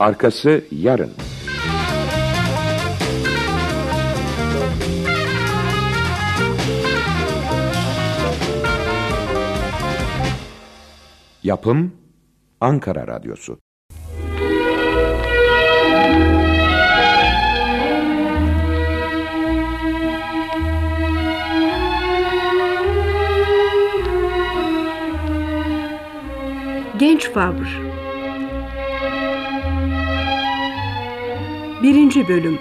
Arkası yarın. Yapım Ankara Radyosu Genç Fabr Birinci Bölüm.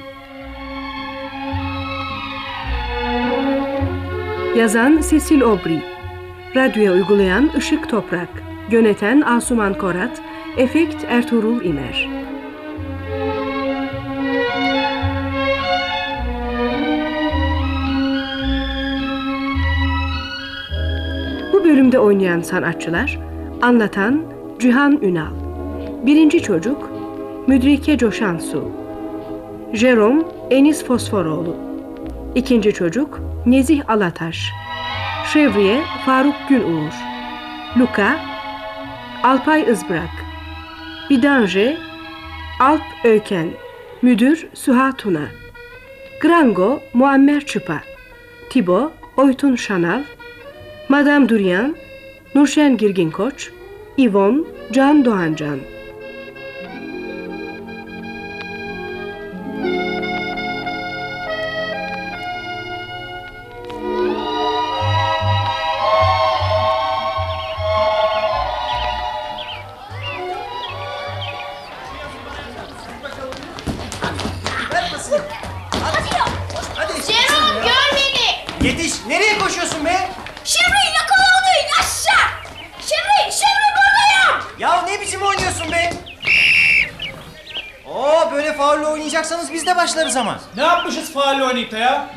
Yazan Cecil Aubry. Radyoya uygulayan Işık Toprak. Yöneten Asuman Korat. Efekt Ertuğrul İmer. Bu bölümde oynayan sanatçılar Anlatan Cihan Ünal. Birinci çocuk Müdrike Coşansu Jerome Enis Fosforoğlu. İkinci çocuk Nezih Alataş. Şevriye Faruk Günuğur. Luka Alpay Izbırak Bidanje Alp Öken. Müdür Süha Tuna. Grango Muammer Çıpa. Tibo Oytun Şanal. Madame Duryan Nurşen Girgin Koç İvon Can Doğancan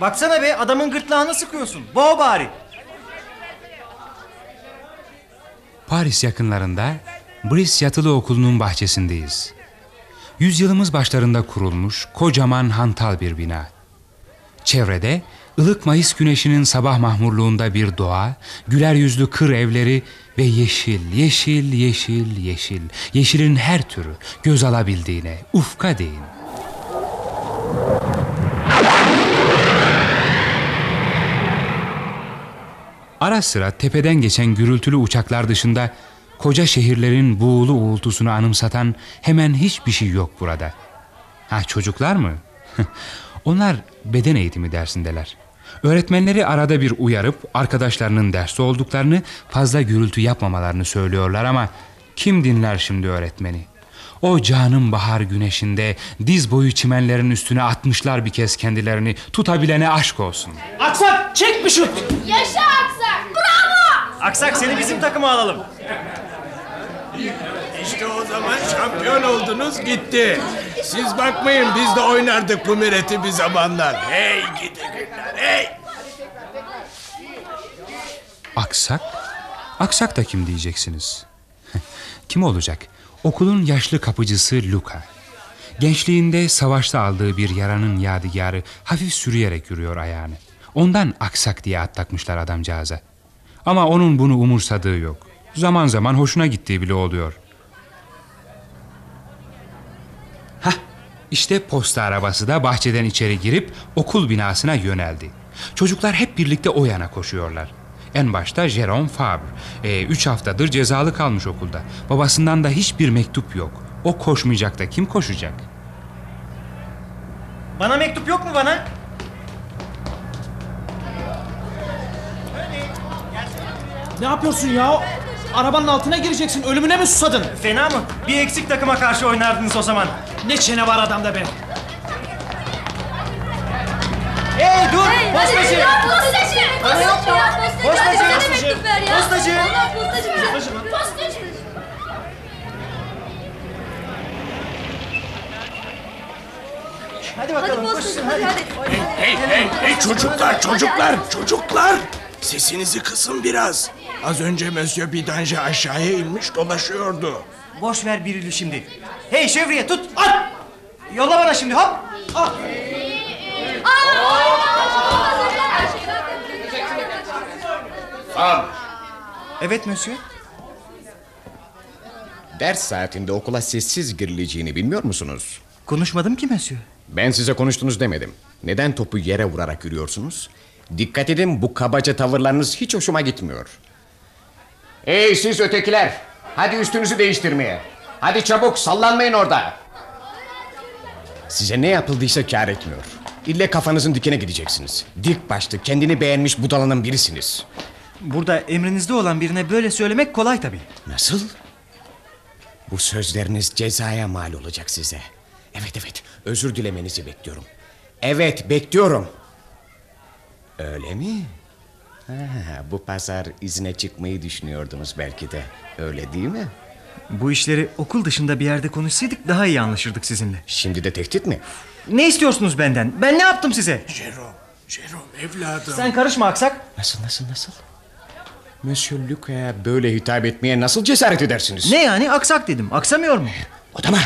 Baksana be adamın gırtlağını sıkıyorsun. Boğ bari. Paris yakınlarında Brice Yatılı Okulu'nun bahçesindeyiz. Yüzyılımız başlarında kurulmuş kocaman hantal bir bina. Çevrede ılık Mayıs güneşinin sabah mahmurluğunda bir doğa, güler yüzlü kır evleri ve yeşil, yeşil, yeşil, yeşil, yeşilin her türü göz alabildiğine ufka değin. Ara sıra tepeden geçen gürültülü uçaklar dışında koca şehirlerin buğulu uğultusunu anımsatan hemen hiçbir şey yok burada. Ha çocuklar mı? Onlar beden eğitimi dersindeler. Öğretmenleri arada bir uyarıp arkadaşlarının derste olduklarını fazla gürültü yapmamalarını söylüyorlar ama kim dinler şimdi öğretmeni? O canım bahar güneşinde diz boyu çimenlerin üstüne atmışlar bir kez kendilerini tutabilene aşk olsun. Aksak çek bir şut. Yaşa Aksak. Seni bizim takıma alalım. İşte o zaman şampiyon oldunuz gitti. Siz bakmayın biz de oynardık bu mireti bir zamanlar. Hey gidi günler hey. Aksak? Aksak da kim diyeceksiniz? kim olacak? Okulun yaşlı kapıcısı Luka. Gençliğinde savaşta aldığı bir yaranın yadigarı hafif sürüyerek yürüyor ayağını. Ondan aksak diye at takmışlar adamcağıza. Ama onun bunu umursadığı yok. Zaman zaman hoşuna gittiği bile oluyor. Hah, işte posta arabası da bahçeden içeri girip okul binasına yöneldi. Çocuklar hep birlikte o yana koşuyorlar. En başta Jerome Fabre. Ee, üç haftadır cezalı kalmış okulda. Babasından da hiçbir mektup yok. O koşmayacak da kim koşacak? Bana mektup yok mu bana? Ne yapıyorsun ya? Arabanın altına gireceksin. Ölümüne mi susadın? Fena mı? Bir eksik takıma karşı oynardınız o zaman. Ne çene var adamda be. Hey dur! Postacı! Ya postacı. Bana mu? Postacı! Postacı. mektup ver ya. Postacı! Postacı. Postacı. Hadi bakalım Hadi koşsun postacı. hadi. Hadi hadi. Hey hey hey çocuklar çocuklar çocuklar. Sesinizi kısın biraz. Az önce Monsieur Bidanje aşağıya inmiş dolaşıyordu. Boş ver Biril'i şimdi. Hey Şevriye tut! At! Yolla bana şimdi hop! Al! Evet monsieur. Ders saatinde okula sessiz girileceğini bilmiyor musunuz? Konuşmadım ki Monsieur. Ben size konuştunuz demedim. Neden topu yere vurarak yürüyorsunuz? Dikkat edin bu kabaca tavırlarınız hiç hoşuma gitmiyor. Ey siz ötekiler! Hadi üstünüzü değiştirmeye. Hadi çabuk sallanmayın orada. Size ne yapıldıysa kâr etmiyor. İlle kafanızın dikine gideceksiniz. Dik başlı kendini beğenmiş budalanın birisiniz. Burada emrinizde olan birine böyle söylemek kolay tabii. Nasıl? Bu sözleriniz cezaya mal olacak size. Evet evet özür dilemenizi bekliyorum. Evet bekliyorum. Öyle mi? Ha, bu pazar izne çıkmayı düşünüyordunuz belki de. Öyle değil mi? Bu işleri okul dışında bir yerde konuşsaydık daha iyi anlaşırdık sizinle. Şimdi de tehdit mi? Ne istiyorsunuz benden? Ben ne yaptım size? Jerome, Jerome evladım. Sen karışma aksak. Nasıl nasıl nasıl? Monsieur Luca'ya böyle hitap etmeye nasıl cesaret edersiniz? Ne yani aksak dedim. Aksamıyor mu? Odama.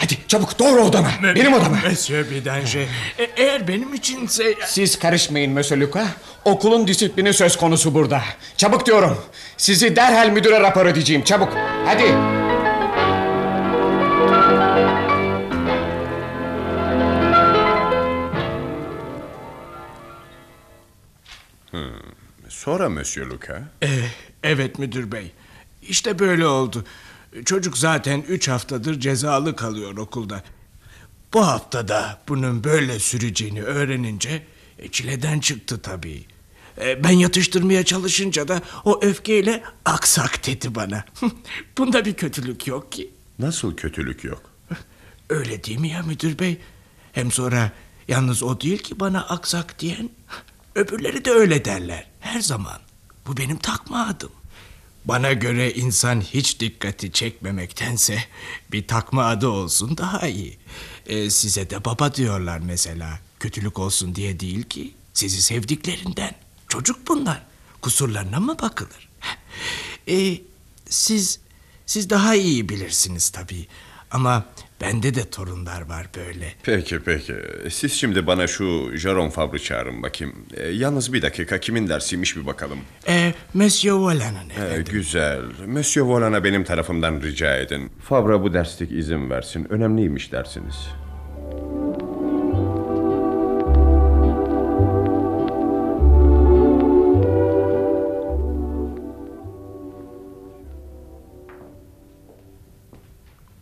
Hadi çabuk doğru odama. Benim odama. Monsieur Bidanger, e- eğer benim içinse... Siz karışmayın Monsieur Luca. Okulun disiplini söz konusu burada. Çabuk diyorum. Sizi derhal müdüre rapor edeceğim. Çabuk. Hadi. Sonra Monsieur Luca. Eh, evet müdür bey. İşte böyle oldu. Çocuk zaten üç haftadır cezalı kalıyor okulda. Bu haftada bunun böyle süreceğini öğrenince e, çileden çıktı tabii. E, ben yatıştırmaya çalışınca da o öfkeyle aksak dedi bana. Bunda bir kötülük yok ki. Nasıl kötülük yok? Öyle değil mi ya müdür bey? Hem sonra yalnız o değil ki bana aksak diyen. Öbürleri de öyle derler her zaman. Bu benim takma adım. Bana göre insan hiç dikkati çekmemektense bir takma adı olsun daha iyi. Ee, size de baba diyorlar mesela. Kötülük olsun diye değil ki. Sizi sevdiklerinden. Çocuk bunlar. Kusurlarına mı bakılır? Ee, siz siz daha iyi bilirsiniz tabii. Ama bende de torunlar var böyle. Peki peki. Siz şimdi bana şu Jerome Fabre çağırın bakayım. E, yalnız bir dakika kimin dersiymiş bir bakalım. Ee, Monsieur Volan'ın E, efendim. güzel. Monsieur Volan'a benim tarafımdan rica edin. Fabre bu derslik izin versin. Önemliymiş dersiniz.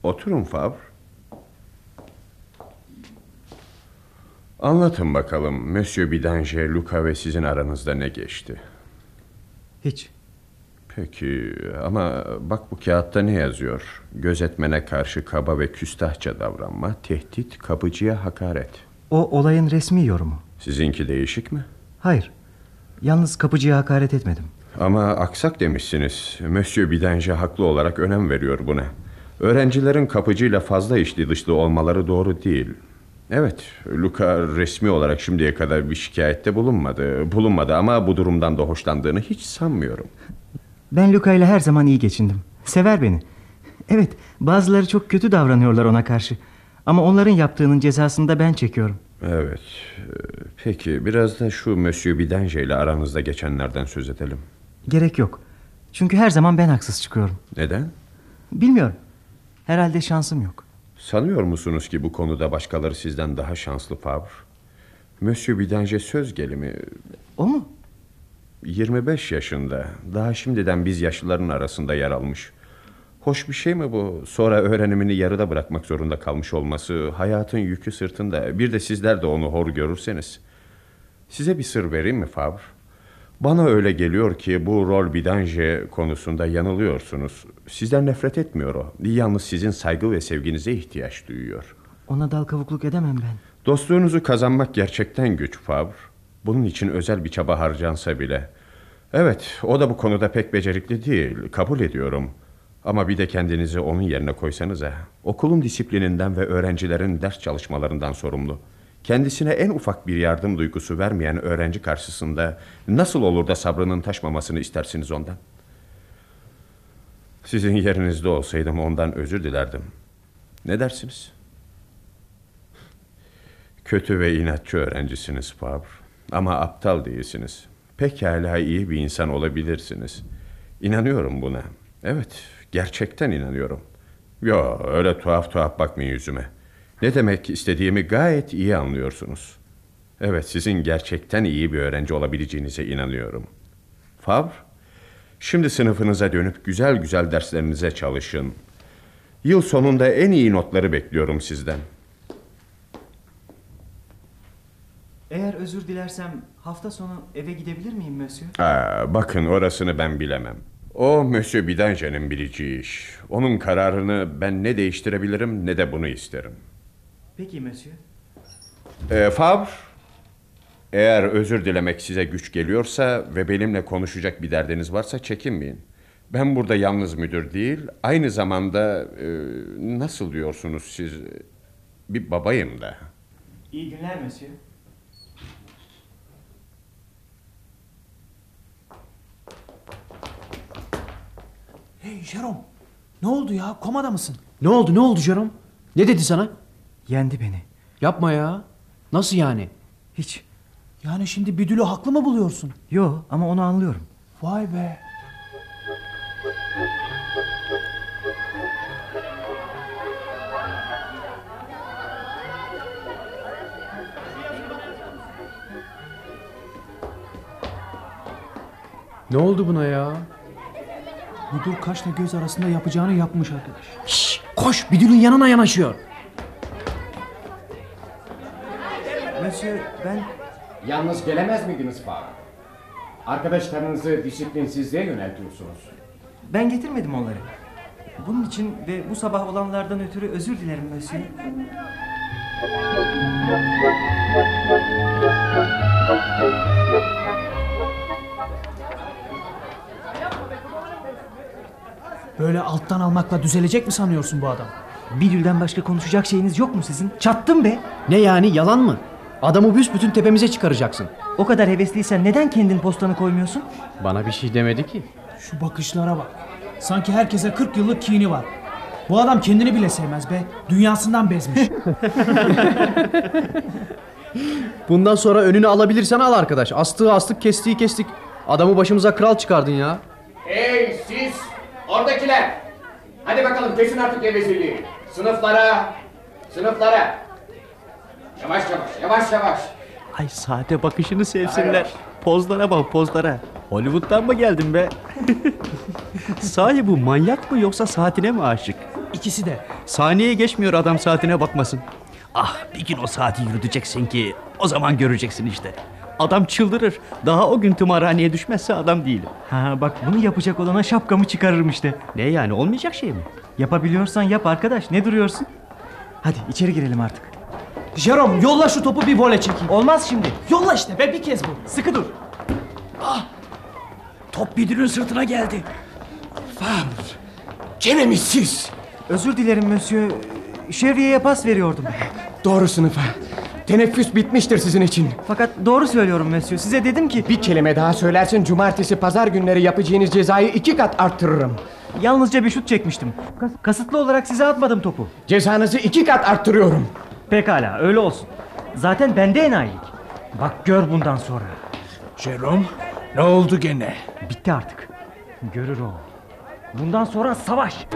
Oturun Fabre. Anlatın bakalım Monsieur Bidanger, Luca ve sizin aranızda ne geçti? Hiç. Peki ama bak bu kağıtta ne yazıyor? Gözetmene karşı kaba ve küstahça davranma, tehdit, kapıcıya hakaret. O olayın resmi yorumu. Sizinki değişik mi? Hayır. Yalnız kapıcıya hakaret etmedim. Ama aksak demişsiniz. Monsieur Bidanger haklı olarak önem veriyor buna. Öğrencilerin kapıcıyla fazla içli dışlı olmaları doğru değil. Evet, Luca resmi olarak şimdiye kadar bir şikayette bulunmadı. Bulunmadı ama bu durumdan da hoşlandığını hiç sanmıyorum. Ben Luca ile her zaman iyi geçindim. Sever beni. Evet, bazıları çok kötü davranıyorlar ona karşı. Ama onların yaptığının cezasını da ben çekiyorum. Evet. Peki biraz da şu Monsieur Bidanger ile aranızda geçenlerden söz edelim. Gerek yok. Çünkü her zaman ben haksız çıkıyorum. Neden? Bilmiyorum. Herhalde şansım yok. Sanıyor musunuz ki bu konuda başkaları sizden daha şanslı Fabre? Monsieur Bidanger söz gelimi O mu? 25 yaşında. Daha şimdiden biz yaşlıların arasında yer almış. Hoş bir şey mi bu? Sonra öğrenimini yarıda bırakmak zorunda kalmış olması, hayatın yükü sırtında. Bir de sizler de onu hor görürseniz. Size bir sır vereyim mi Fabre? Bana öyle geliyor ki bu rol Bidanger konusunda yanılıyorsunuz. Sizden nefret etmiyor o. Yalnız sizin saygı ve sevginize ihtiyaç duyuyor. Ona dal kavukluk edemem ben. Dostluğunuzu kazanmak gerçekten güç Fabre. Bunun için özel bir çaba harcansa bile. Evet, o da bu konuda pek becerikli değil, kabul ediyorum. Ama bir de kendinizi onun yerine koysanıza. Okulun disiplininden ve öğrencilerin ders çalışmalarından sorumlu. Kendisine en ufak bir yardım duygusu vermeyen öğrenci karşısında nasıl olur da sabrının taşmamasını istersiniz ondan? Sizin yerinizde olsaydım ondan özür dilerdim. Ne dersiniz? Kötü ve inatçı öğrencisiniz Fabre. Ama aptal değilsiniz. Pekala iyi bir insan olabilirsiniz. İnanıyorum buna. Evet, gerçekten inanıyorum. Yo öyle tuhaf tuhaf bakmayın yüzüme. Ne demek istediğimi gayet iyi anlıyorsunuz. Evet sizin gerçekten iyi bir öğrenci olabileceğinize inanıyorum. Favre, şimdi sınıfınıza dönüp güzel güzel derslerinize çalışın. Yıl sonunda en iyi notları bekliyorum sizden. Eğer özür dilersem hafta sonu eve gidebilir miyim Monsieur? Aa, bakın orasını ben bilemem. O Monsieur Bidanje'nin bileceği iş. Onun kararını ben ne değiştirebilirim ne de bunu isterim. Peki Monsieur. Ee, Favre, eğer özür dilemek size güç geliyorsa ve benimle konuşacak bir derdiniz varsa çekinmeyin. Ben burada yalnız müdür değil, aynı zamanda e, nasıl diyorsunuz siz bir babayım da. İyi günler Monsieur. Hey Jerome. Ne oldu ya? Komada mısın? Ne oldu ne oldu Jerome? Ne dedi sana? Yendi beni. Yapma ya. Nasıl yani? Hiç. Yani şimdi Büdül'ü haklı mı buluyorsun? Yo ama onu anlıyorum. Vay be. Ne oldu buna ya? Müdür kaşla göz arasında yapacağını yapmış arkadaş. Şşş, koş Büdül'ün yanına yanaşıyor. Monsieur ben Yalnız gelemez miydiniz Favre? Arkadaşlarınızı disiplinsizliğe yöneltiyorsunuz. ben getirmedim onları. Bunun için ve bu sabah olanlardan ötürü özür dilerim Monsieur. Böyle alttan almakla düzelecek mi sanıyorsun bu adam? Bidül'den başka konuşacak şeyiniz yok mu sizin? Çattım be. Ne yani yalan mı? Adamı büsbütün tepemize çıkaracaksın. O kadar hevesliysen neden kendin postanı koymuyorsun? Bana bir şey demedi ki. Şu bakışlara bak. Sanki herkese 40 yıllık kini var. Bu adam kendini bile sevmez be. Dünyasından bezmiş. Bundan sonra önünü alabilirsen al arkadaş. Astığı astık kestiği kestik. Adamı başımıza kral çıkardın ya. Hey siz oradakiler. Hadi bakalım kesin artık gevezeliği. Sınıflara, sınıflara. Yavaş yavaş, yavaş yavaş. Ay sade bakışını sevsinler. Pozlara bak pozlara. Hollywood'dan mı geldin be? Sahi bu manyak mı yoksa saatine mi aşık? İkisi de. Saniyeye geçmiyor adam saatine bakmasın. Ah bir gün o saati yürüteceksin ki o zaman göreceksin işte. Adam çıldırır. Daha o gün tımarhaneye düşmezse adam değilim. Ha bak bunu yapacak olana şapkamı çıkarırım işte. Ne yani olmayacak şey mi? Yapabiliyorsan yap arkadaş. Ne duruyorsun? Hadi içeri girelim artık. Jerome yolla şu topu bir vole çekeyim. Olmaz şimdi. Yolla işte be bir kez bu. Sıkı dur. Top Bidir'in sırtına geldi. Gene mi siz? Özür dilerim Monsieur. Şevriye'ye pas veriyordum. Doğru sınıfa. Teneffüs bitmiştir sizin için. Fakat doğru söylüyorum Monsieur. Size dedim ki Bir kelime daha söylersin cumartesi pazar günleri yapacağınız cezayı iki kat arttırırım. yalnızca bir şut çekmiştim. Kas- kasıtlı olarak size atmadım topu. Cezanızı iki kat arttırıyorum. Pekala öyle olsun. Zaten bende enayilik. Bak gör bundan sonra. Jerome ne oldu gene? Bitti artık. Görür o. Bundan sonra savaş.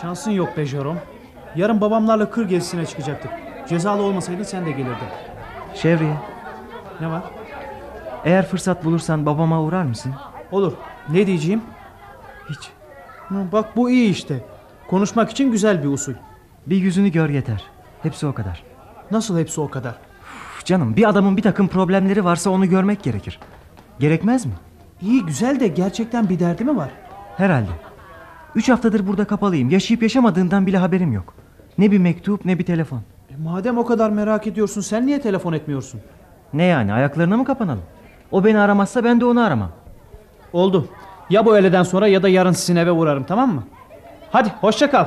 Şansın yok be Jerome. Yarın babamlarla kır gezisine çıkacaktık. Cezalı olmasaydın sen de gelirdin. Şevriye, Ne var? Eğer fırsat bulursan babama uğrar mısın? Olur. Ne diyeceğim? Hiç. Hı, Bak bu iyi işte. Konuşmak için güzel bir usul. Bir yüzünü gör yeter. Hepsi o kadar. Nasıl hepsi o kadar? Uf, canım bir adamın bir takım problemleri varsa onu görmek gerekir. Gerekmez mi? İyi güzel de gerçekten bir derdi mi var? Herhalde. Üç haftadır burada kapalıyım. Yaşayıp yaşamadığından bile haberim yok. Ne bir mektup ne bir telefon. E, madem o kadar merak ediyorsun sen niye telefon etmiyorsun? Ne yani ayaklarına mı kapanalım? O beni aramazsa ben de onu aramam. Oldu. Ya bu öğleden sonra ya da yarın sizin eve uğrarım tamam mı? Hadi hoşça kal.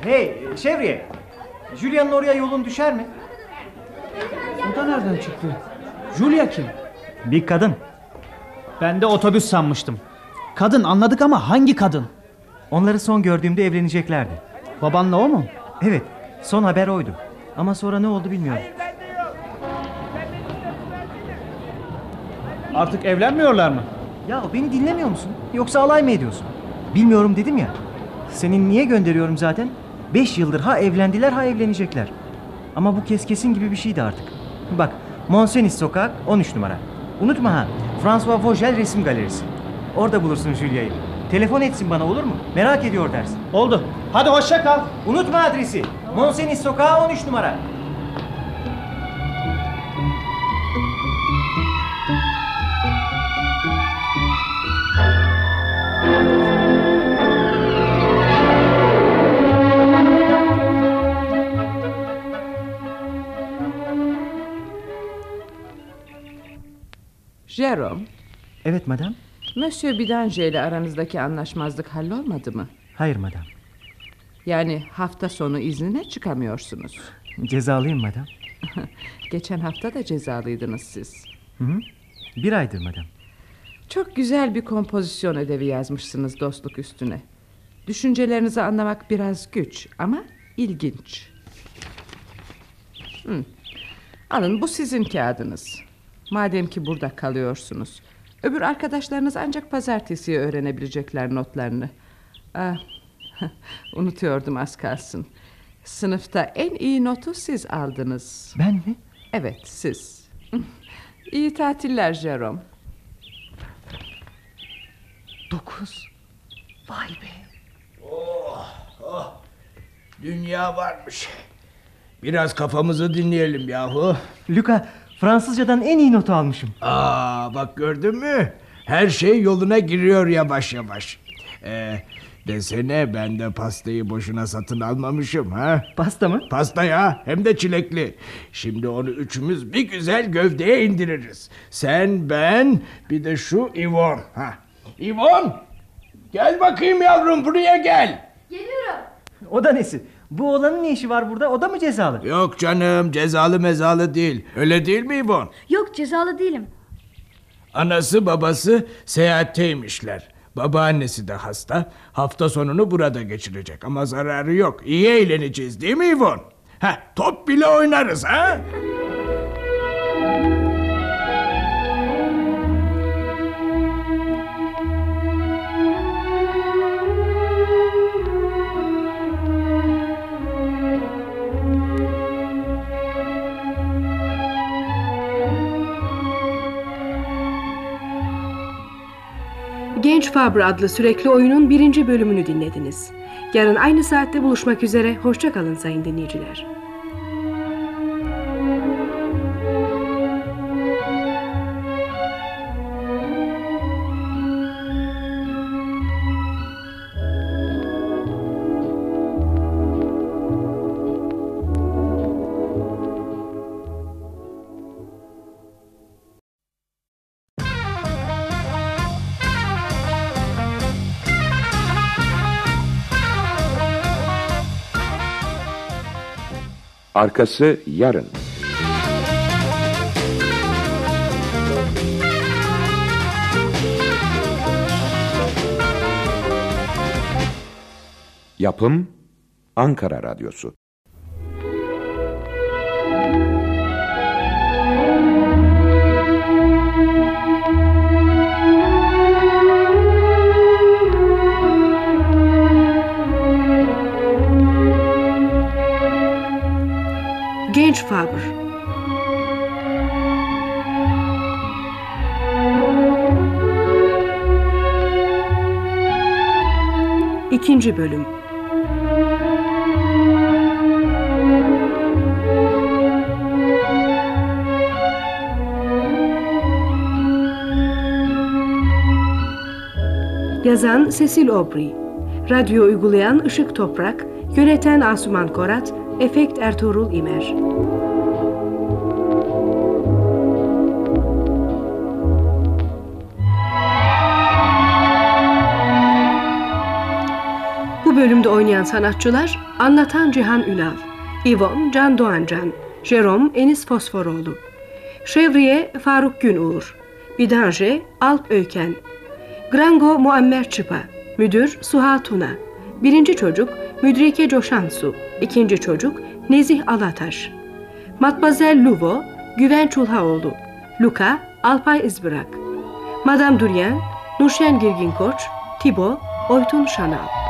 Hey Şevriye. Julia'nın oraya yolun düşer mi? O da nereden çıktı? Julia kim? Bir kadın. Ben de otobüs sanmıştım. Kadın anladık ama hangi kadın? Onları son gördüğümde evleneceklerdi. Babanla o mu? Evet son haber oydu. Ama sonra ne oldu bilmiyorum. Artık evlenmiyorlar mı? Ya beni dinlemiyor musun? Yoksa alay mı ediyorsun? Bilmiyorum dedim ya. Senin niye gönderiyorum zaten? Beş yıldır ha evlendiler ha evlenecekler. Ama bu kez kesin gibi bir şeydi artık. Bak Monsenis Sokak 13 numara. Unutma ha François Vogel Resim Galerisi. Orada bulursun Julia'yı. Telefon etsin bana olur mu? Merak ediyor dersin. Oldu. Hadi hoşça kal. Unutma adresi. Monsenis Sokağı 13 numara. Jerome, Evet madam. Monsieur Bidanger ile aranızdaki anlaşmazlık hallolmadı mı? Hayır madam. Yani hafta sonu iznine çıkamıyorsunuz. Cezalıyım madam. Geçen hafta da cezalıydınız siz. Hı hı. Bir aydır madam. Çok güzel bir kompozisyon ödevi yazmışsınız dostluk üstüne. Düşüncelerinizi anlamak biraz güç ama ilginç. Hı. Alın bu sizin kağıdınız. Madem ki burada kalıyorsunuz. Öbür arkadaşlarınız ancak pazartesiye öğrenebilecekler notlarını. Ah, unutuyordum az kalsın. Sınıfta en iyi notu siz aldınız. Ben mi? Evet siz. İyi tatiller Jerome. Dokuz. Vay be. Oh, oh. Dünya varmış. Biraz kafamızı dinleyelim yahu. Luka Fransızcadan en iyi notu almışım. Aa bak gördün mü? Her şey yoluna giriyor yavaş yavaş. Ee, desene ben de pastayı boşuna satın almamışım ha. Pasta mı? Pasta ya hem de çilekli. Şimdi onu üçümüz bir güzel gövdeye indiririz. Sen ben bir de şu İvon. Ha. İvon gel bakayım yavrum buraya gel. Geliyorum. O da nesi? Bu oğlanın ne işi var burada? O da mı cezalı? Yok canım cezalı mezalı değil. Öyle değil mi İvon? Yok cezalı değilim. Anası babası seyahatteymişler. Babaannesi de hasta. Hafta sonunu burada geçirecek ama zararı yok. İyi eğleneceğiz değil mi İvon? Ha, top bile oynarız ha? Genç Fabra adlı sürekli oyunun birinci bölümünü dinlediniz. Yarın aynı saatte buluşmak üzere, hoşçakalın sayın dinleyiciler. Arkası yarın. Yapım Ankara Radyosu. Genç Fabr İkinci Bölüm. Yazan Cecil Aubrey. Radyo uygulayan Işık Toprak. Yöneten Asuman Korat Efekt Ertuğrul İmer. Bu bölümde oynayan sanatçılar Anlatan Cihan Ünal, İvon Can Doğancan, Jerome Enis Fosforoğlu, Şevriye Faruk Günuğur, Bidanje Alp Öyken, Grango Muammer Çıpa, Müdür Suha Tuna, Birinci çocuk Müdrike Coşansu, ikinci çocuk Nezih Alataş, Matmazel Luvo, Güven Çulhaoğlu, Luka Alpay İzbırak, Madame Durien, Nurşen Girgin Koç, Tibo, Oytun Şanal.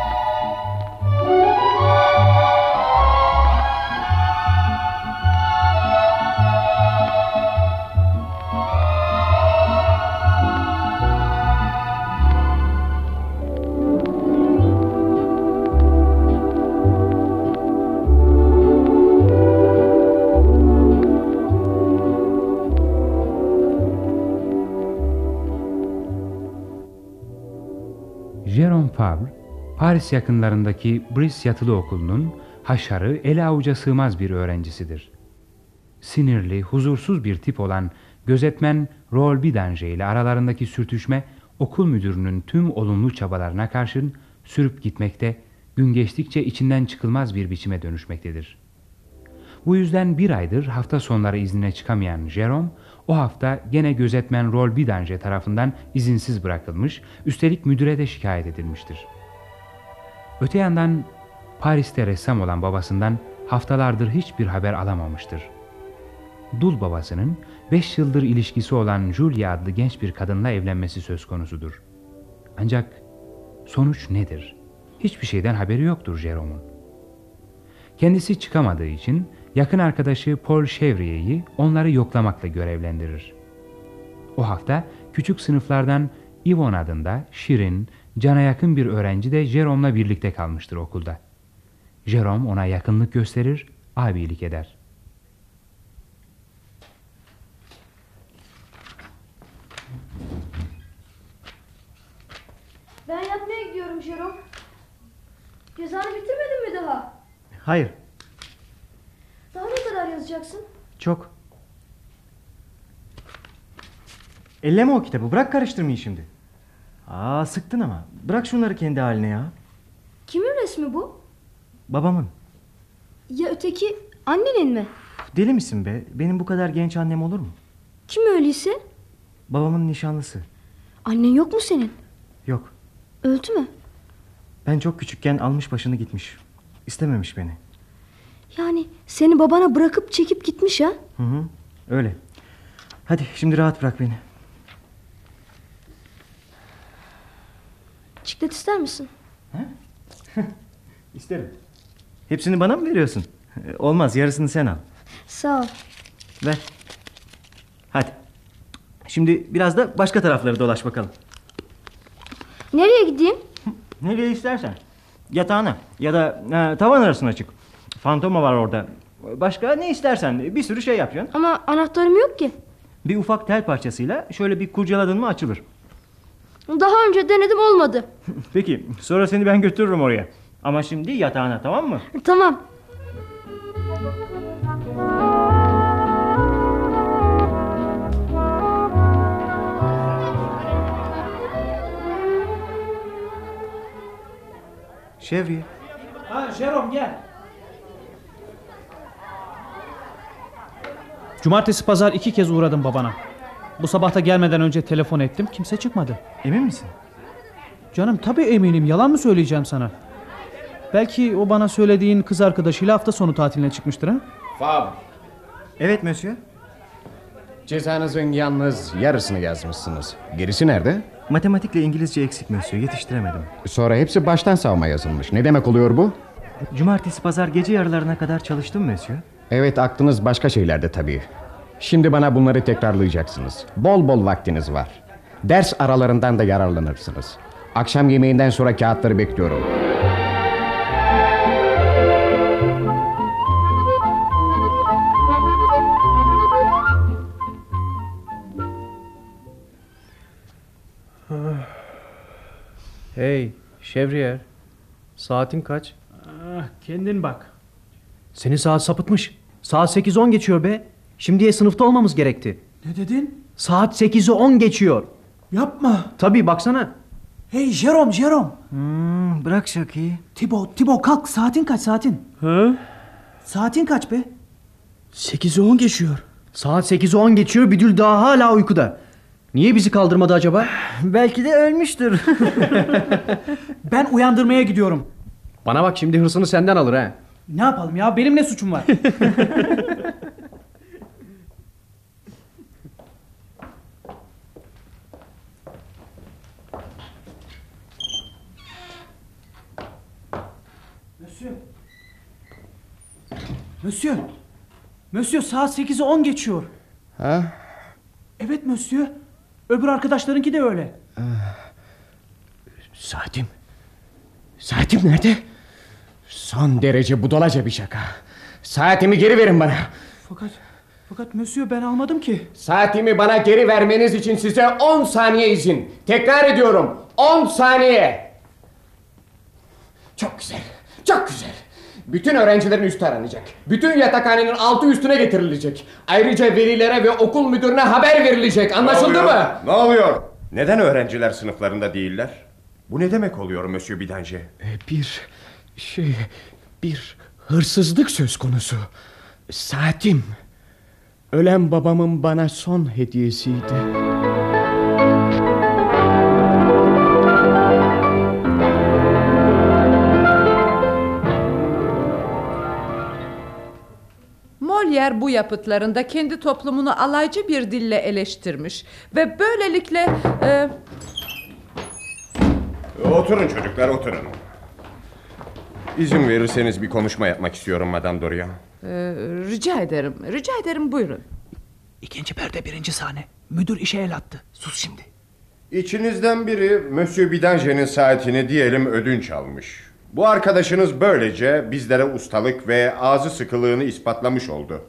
Fabre, Paris yakınlarındaki Brice Yatılı Okulu'nun haşarı ele avuca sığmaz bir öğrencisidir. Sinirli, huzursuz bir tip olan gözetmen Rol Bidanger ile aralarındaki sürtüşme okul müdürünün tüm olumlu çabalarına karşın sürüp gitmekte, gün geçtikçe içinden çıkılmaz bir biçime dönüşmektedir. Bu yüzden bir aydır hafta sonları iznine çıkamayan Jerome, o hafta gene gözetmen Rol Bidanger tarafından izinsiz bırakılmış, üstelik müdüre de şikayet edilmiştir. Öte yandan Paris'te ressam olan babasından haftalardır hiçbir haber alamamıştır. Dul babasının beş yıldır ilişkisi olan Julia adlı genç bir kadınla evlenmesi söz konusudur. Ancak sonuç nedir? Hiçbir şeyden haberi yoktur Jerome'un. Kendisi çıkamadığı için yakın arkadaşı Paul Chevrier'i onları yoklamakla görevlendirir. O hafta küçük sınıflardan Yvonne adında şirin, cana yakın bir öğrenci de Jerome'la birlikte kalmıştır okulda. Jerome ona yakınlık gösterir, abilik eder. Ben yatmaya gidiyorum Jerome. Cezanı bitirmedin mi daha? Hayır, Daha ne kadar yazacaksın? çok. Elleme o kitabı, bırak karıştırmayı şimdi. Aa sıktın ama. Bırak şunları kendi haline ya. Kimin resmi bu? Babamın. Ya öteki annenin mi? Deli misin be? Benim bu kadar genç annem olur mu? Kim öyleyse? Babamın nişanlısı. Annen yok mu senin? Yok. Öldü mü? Ben çok küçükken almış başını gitmiş. İstememiş beni. Yani seni babana bırakıp çekip gitmiş ha? Hı hı. Öyle. Hadi şimdi rahat bırak beni. Çiklet ister misin? İsterim. Hepsini bana mı veriyorsun? Ee, Olmaz yarısını sen al. Sağ ol. Ver. Hadi. Şimdi biraz da başka tarafları dolaş bakalım. Nereye gideyim? Nereye istersen. Yatağına ya da e, tavan arasına çık. Fantoma var orada. Başka ne istersen bir sürü şey yapacaksın. Ama anahtarım yok ki. Bir ufak tel parçasıyla şöyle bir kurcaladın mı açılır. Daha önce denedim olmadı. Peki sonra seni ben götürürüm oraya. Ama şimdi yatağına tamam mı? Tamam. Şevriye. Ha Jerome gel. Cumartesi pazar iki kez uğradım babana. Bu sabah da gelmeden önce telefon ettim. Kimse çıkmadı. Emin misin? Canım tabii eminim. Yalan mı söyleyeceğim sana? Belki o bana söylediğin kız arkadaşıyla hafta sonu tatiline çıkmıştır ha? Fab, Evet monsieur. cezanızın yalnız yarısını yazmışsınız. Gerisi nerede? Matematikle İngilizce eksik monsieur yetiştiremedim. Sonra hepsi baştan savma yazılmış. Ne demek oluyor bu? Cumartesi pazar gece yarılarına kadar çalıştım monsieur. Evet aklınız başka şeylerde tabii. Şimdi bana bunları tekrarlayacaksınız. Bol bol vaktiniz var. Ders aralarından da yararlanırsınız. Akşam yemeğinden sonra kağıtları bekliyorum. Hey Şevriyer. Saatin kaç? Ah, kendin bak. Senin saat sapıtmış. Saat 8.10 geçiyor be. Şimdiye sınıfta olmamız gerekti. Ne dedin? Saat 8'i 10 geçiyor. Yapma. Tabii baksana. Hey Jerome, Jerome. Hmm, bırak şakayı. Tibo, Tibo kalk. Saatin kaç saatin? Hı? Saatin kaç be? 8'i 10 geçiyor. Saat 8'i 10 geçiyor. Bidül daha hala uykuda. Niye bizi kaldırmadı acaba? Belki de ölmüştür. Ben uyandırmaya gidiyorum. Bana bak şimdi hırsını senden alır ha. Ne yapalım ya? Benim ne suçum var? Monsieur. Monsieur. Monsieur saat 8'i 10 geçiyor. Ha? Evet Monsieur. Öbür arkadaşlarınki de öyle. Ah. Saatim. Saatim nerede? Son derece budalaca bir şaka. Saatimi geri verin bana. Fakat fakat Monsieur ben almadım ki. Saatimi bana geri vermeniz için size 10 saniye izin. Tekrar ediyorum. 10 saniye. Çok güzel. Çok güzel. Bütün öğrencilerin üstü aranacak. Bütün yatakhanenin altı üstüne getirilecek. Ayrıca velilere ve okul müdürüne haber verilecek. Anlaşıldı Ne mı? Ne oluyor? Neden öğrenciler sınıflarında değiller? Bu ne demek oluyor Monsieur Bidanger? E, Bir şey bir hırsızlık söz konusu. Saatim. Ölen babamın bana son hediyesiydi. Molière bu yapıtlarında kendi toplumunu alaycı bir dille eleştirmiş ve böylelikle e, Oturun çocuklar oturun. İzin verirseniz bir konuşma yapmak istiyorum Madame Dorian. e, rica ederim, rica ederim buyurun. İkinci perde birinci sahne. Müdür işe el attı. Sus şimdi. İçinizden biri Monsieur Bidanger'in saatini diyelim ödünç almış. Bu arkadaşınız böylece bizlere ustalık ve ağzı sıkılığını ispatlamış oldu.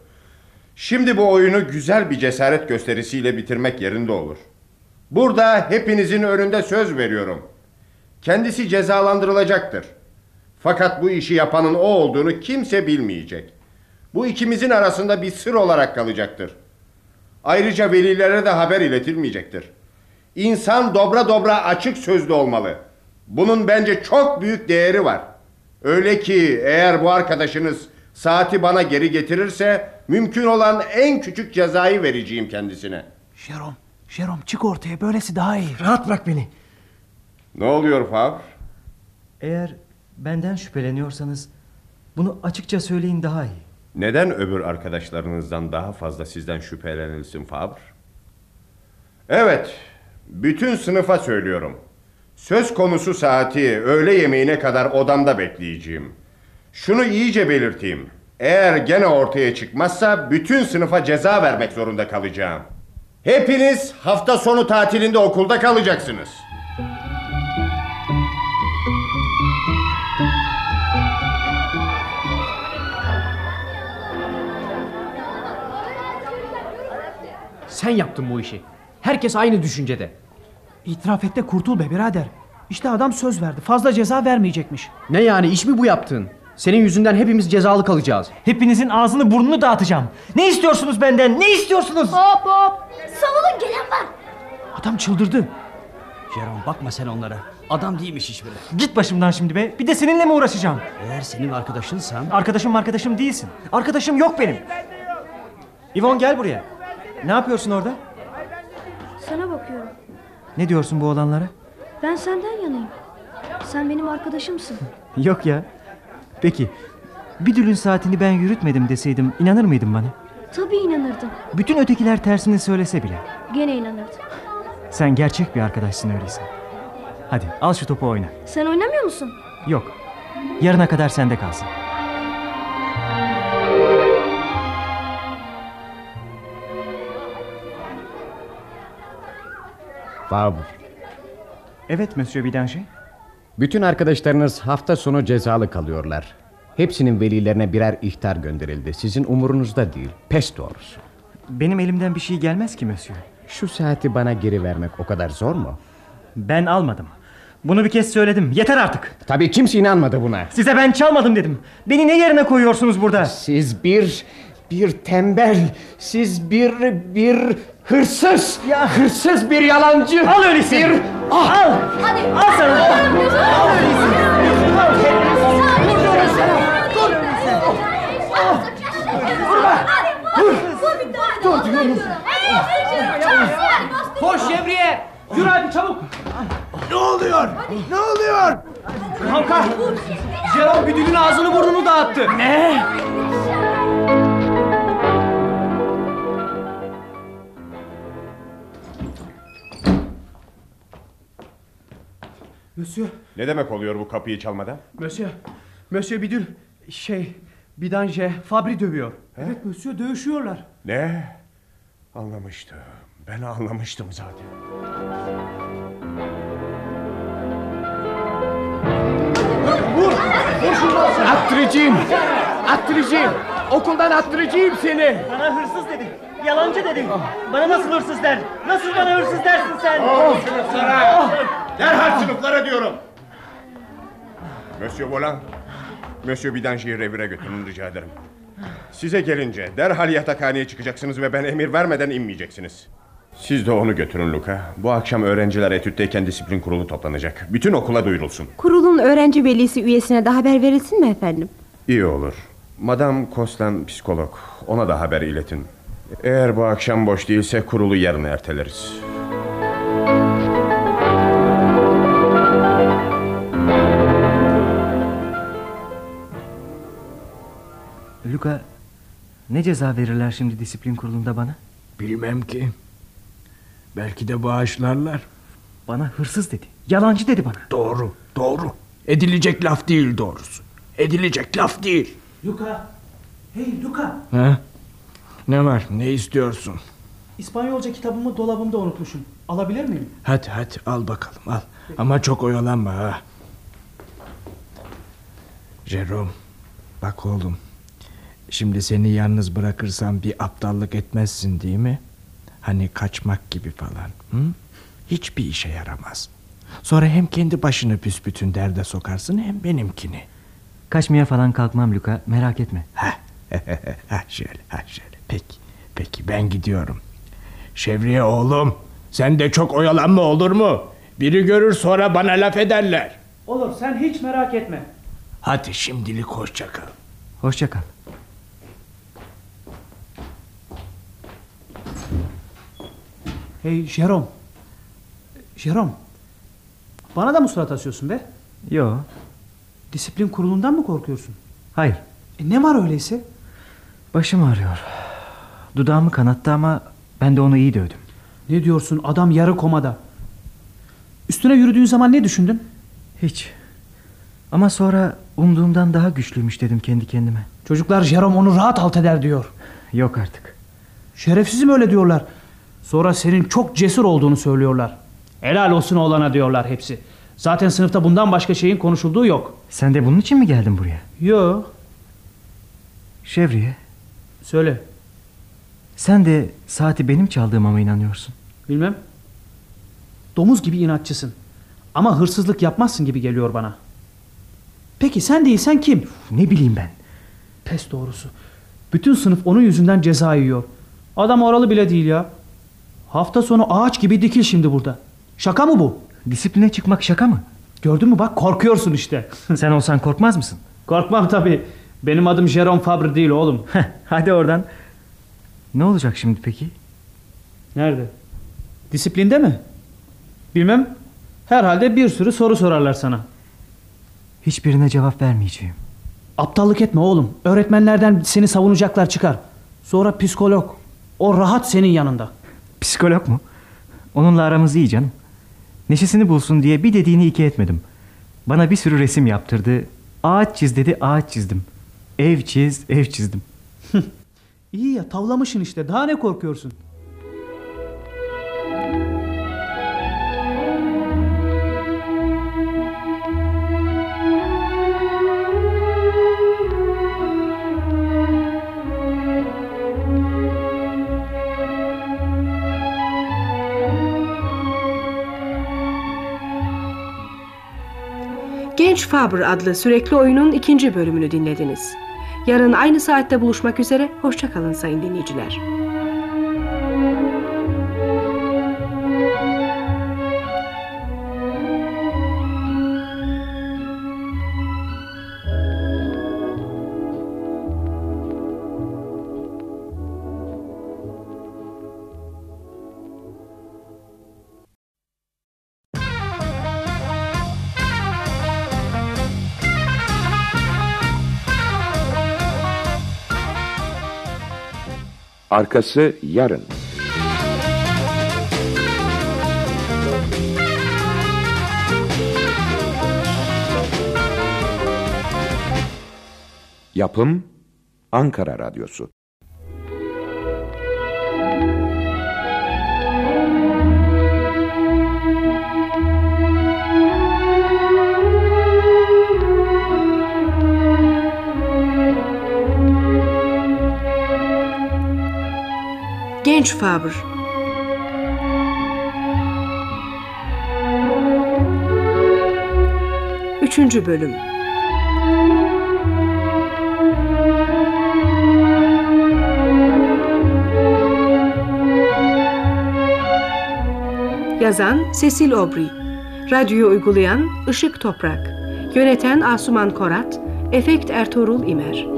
Şimdi bu oyunu güzel bir cesaret gösterisiyle bitirmek yerinde olur. Burada hepinizin önünde söz veriyorum. Kendisi cezalandırılacaktır. Fakat bu işi yapanın o olduğunu kimse bilmeyecek. Bu ikimizin arasında bir sır olarak kalacaktır. Ayrıca velilere de haber iletilmeyecektir. İnsan dobra dobra açık sözlü olmalı. Bunun bence çok büyük değeri var. Öyle ki eğer bu arkadaşınız saati bana geri getirirse mümkün olan en küçük cezayı vereceğim kendisine. Jerome, Jerome çık ortaya böylesi daha iyi. Rahat bırak beni. Ne oluyor Favre? Eğer benden şüpheleniyorsanız bunu açıkça söyleyin daha iyi. Neden öbür arkadaşlarınızdan daha fazla sizden şüphelenilsin Favre? Evet, bütün sınıfa söylüyorum. Söz konusu saati öğle yemeğine kadar odamda bekleyeceğim. Şunu iyice belirteyim. Eğer gene ortaya çıkmazsa bütün sınıfa ceza vermek zorunda kalacağım. Hepiniz hafta sonu tatilinde okulda kalacaksınız. Sen yaptın bu işi. Herkes aynı düşüncede. İtiraf et de kurtul be birader. İşte adam söz verdi. Fazla ceza vermeyecekmiş. Ne yani iş mi bu yaptığın? Senin yüzünden hepimiz cezalı kalacağız. Hepinizin ağzını burnunu dağıtacağım. Ne istiyorsunuz benden? Ne istiyorsunuz? Hop hop. Savunun gelen var. Adam çıldırdı. Jerome bakma sen onlara. Adam değilmiş hiçbiri. Git başımdan şimdi be. Bir de seninle mi uğraşacağım? Eğer senin arkadaşınsan... Arkadaşım arkadaşım değilsin. Arkadaşım yok benim. İvon gel buraya. Ne yapıyorsun orada? Sana bakıyorum. Ne diyorsun bu olanlara? Ben senden yanayım. Sen benim arkadaşımsın. Yok ya. Peki. Bir dülün saatini ben yürütmedim deseydim inanır mıydın bana? Tabii inanırdım. Bütün ötekiler tersini söylese bile. Gene inanırdım. Sen gerçek bir arkadaşsın öyleyse. Hadi al şu topu oyna. Sen oynamıyor musun? Yok. Yarına kadar sende kalsın. Favre. Evet Monsieur Bidanger. Bütün arkadaşlarınız hafta sonu cezalı kalıyorlar. Hepsinin velilerine birer ihtar gönderildi. Sizin umurunuzda değil. Pes doğrusu. Benim elimden bir şey gelmez ki Monsieur. Şu saati bana geri vermek o kadar zor mu? Ben almadım. Bunu bir kez söyledim. Yeter artık. Tabii kimse inanmadı buna. Size ben çalmadım dedim. Beni ne yerine koyuyorsunuz burada? Siz bir bir tembel, siz bir bir hırsız, Ya. hırsız bir yalancı. Al öyleyse. Bir Al. Hadi. Al sana. Al öyleyse. Dur diyorum. Koş Şevriye. Yürü hadi çabuk. Ne oluyor? Ne oluyor? Kanka. Jerome bir ağzını burnunu dağıttı. Ne? Monsieur, Ne demek oluyor bu kapıyı çalmadan? monsieur. Monsieur Bidül şey Bidanje Fabri dövüyor. Evet Monsieur dövüşüyorlar. Ne? Anlamıştım. Ben anlamıştım zaten. Vur! Vur şundan sen! Attıracağım! Attıracağım! Okuldan attıracağım seni! Bana hırsız dedin. Yalancı dedin. Bana nasıl hırsız der? Nasıl bana hırsız dersin sen? Oh, sınıflara! Derhal sınıflara diyorum. Monsieur Volan, Monsieur Bidanji'yi revire götürün rica ederim. Size gelince derhal yatakhaneye çıkacaksınız ve ben emir vermeden inmeyeceksiniz. Siz de onu götürün Luka. Bu akşam öğrenciler etütteyken disiplin kurulu toplanacak. Bütün okula duyurulsun. Kurulun öğrenci velisi üyesine de haber verilsin mi efendim? İyi olur. Madame Kostan psikolog. Ona da haber iletin. Eğer bu akşam boş değilse kurulu yarın erteleriz. Luka ne ceza verirler şimdi disiplin kurulunda bana? Bilmem ki. Belki de bağışlarlar. Bana hırsız dedi. Yalancı dedi bana. Doğru, doğru. Edilecek laf değil doğrusu. Edilecek laf değil. Luka. Hey Luka. Ha? Ne var? Ne istiyorsun? İspanyolca kitabımı dolabımda unutmuşum. Alabilir miyim? Hadi hadi al bakalım al. Ama çok oyalanma ha. Jerome bak oğlum. Şimdi seni yalnız bırakırsam bir aptallık etmezsin değil mi? Hani kaçmak gibi falan. Hı? Hiçbir işe yaramaz. Sonra hem kendi başını büsbütün derde sokarsın hem benimkini. Kaçmaya falan kalkmam Luka merak etme. Ha şöyle ha şöyle. Peki peki ben gidiyorum. Şevriye oğlum sen de çok oyalanma olur mu? Biri görür sonra bana laf ederler. Olur sen hiç merak etme. Hadi şimdilik hoşça kal. Hoşça kal. Hey Jerome. Jerome. Bana da mı surat asıyorsun be? Yo. Disiplin kurulundan mı korkuyorsun? Hayır. E ne var öyleyse? Başım ağrıyor. Dudağımı kanattı ama ben de onu iyi dövdüm. Ne diyorsun adam yarı komada. Üstüne yürüdüğün zaman ne düşündün? Hiç. Ama sonra umduğumdan daha güçlüymüş dedim kendi kendime. Çocuklar Jerome onu rahat alt eder diyor. Yok artık. Şerefsizim öyle diyorlar. Sonra senin çok cesur olduğunu söylüyorlar. Helal olsun oğlana diyorlar hepsi. Zaten sınıfta bundan başka şeyin konuşulduğu yok. Sen de bunun için mi geldin buraya? Yo. Şevriye. Söyle. Sen de saati benim çaldığıma mı inanıyorsun? Bilmem. Domuz gibi inatçısın. Ama hırsızlık yapmazsın gibi geliyor bana. Peki sen değilsen kim? Ne bileyim ben. Pes doğrusu. Bütün sınıf onun yüzünden ceza yiyor. Adam oralı bile değil ya. Hafta sonu ağaç gibi dikil şimdi burada. Şaka mı bu? Disipline çıkmak şaka mı? Gördün mü bak korkuyorsun işte. Sen olsan korkmaz mısın? Korkmam tabii. Benim adım Jerome Fabre değil oğlum. Hadi oradan. Ne olacak şimdi peki? Nerede? Disiplinde mi? Bilmem. Herhalde bir sürü soru sorarlar sana. Hiçbirine cevap vermeyeceğim. Aptallık etme oğlum. Öğretmenlerden seni savunacaklar çıkar. Sonra psikolog. O rahat senin yanında. Psikolog mu? Onunla aramız iyi canım. Neşesini bulsun diye bir dediğini iki etmedim. Bana bir sürü resim yaptırdı. Ağaç çiz dedi ağaç çizdim. Ev çiz ev çizdim. İyi ya tavlamışsın işte. Daha ne korkuyorsun? Genç Faber adlı sürekli oyunun ikinci bölümünü dinlediniz. Yarın aynı saatte buluşmak üzere, hoşçakalın sayın dinleyiciler. Arkası yarın. Yapım Ankara Radyosu Genç Fabr Üçüncü Bölüm. Yazan Cecil Aubrey. Radyoyu uygulayan Işık Toprak. Yöneten Asuman Korat. Efekt Ertuğrul İmer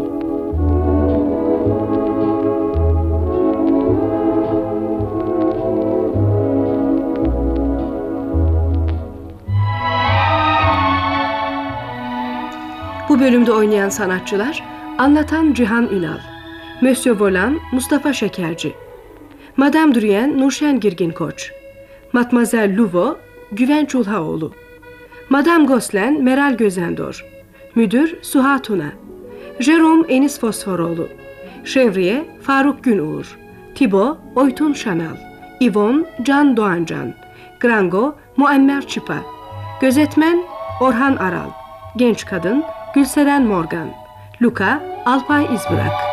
bölümde oynayan sanatçılar Anlatan Cihan Ünal Monsieur Volan Mustafa Şekerci Madame Durien Nurşen Girgin Koç Matmazel Luvo Güven Çulhaoğlu Madame Goslen Meral Gözendor Müdür Suha Tuna Jerome Enis Fosforoğlu Şevriye Faruk Günuğur Tibo Oytun Şanal İvon Can Doğancan Grango Muammer Çıpa Gözetmen Orhan Aral Genç Kadın Gülseren Morgan Luka Alpay İzbırak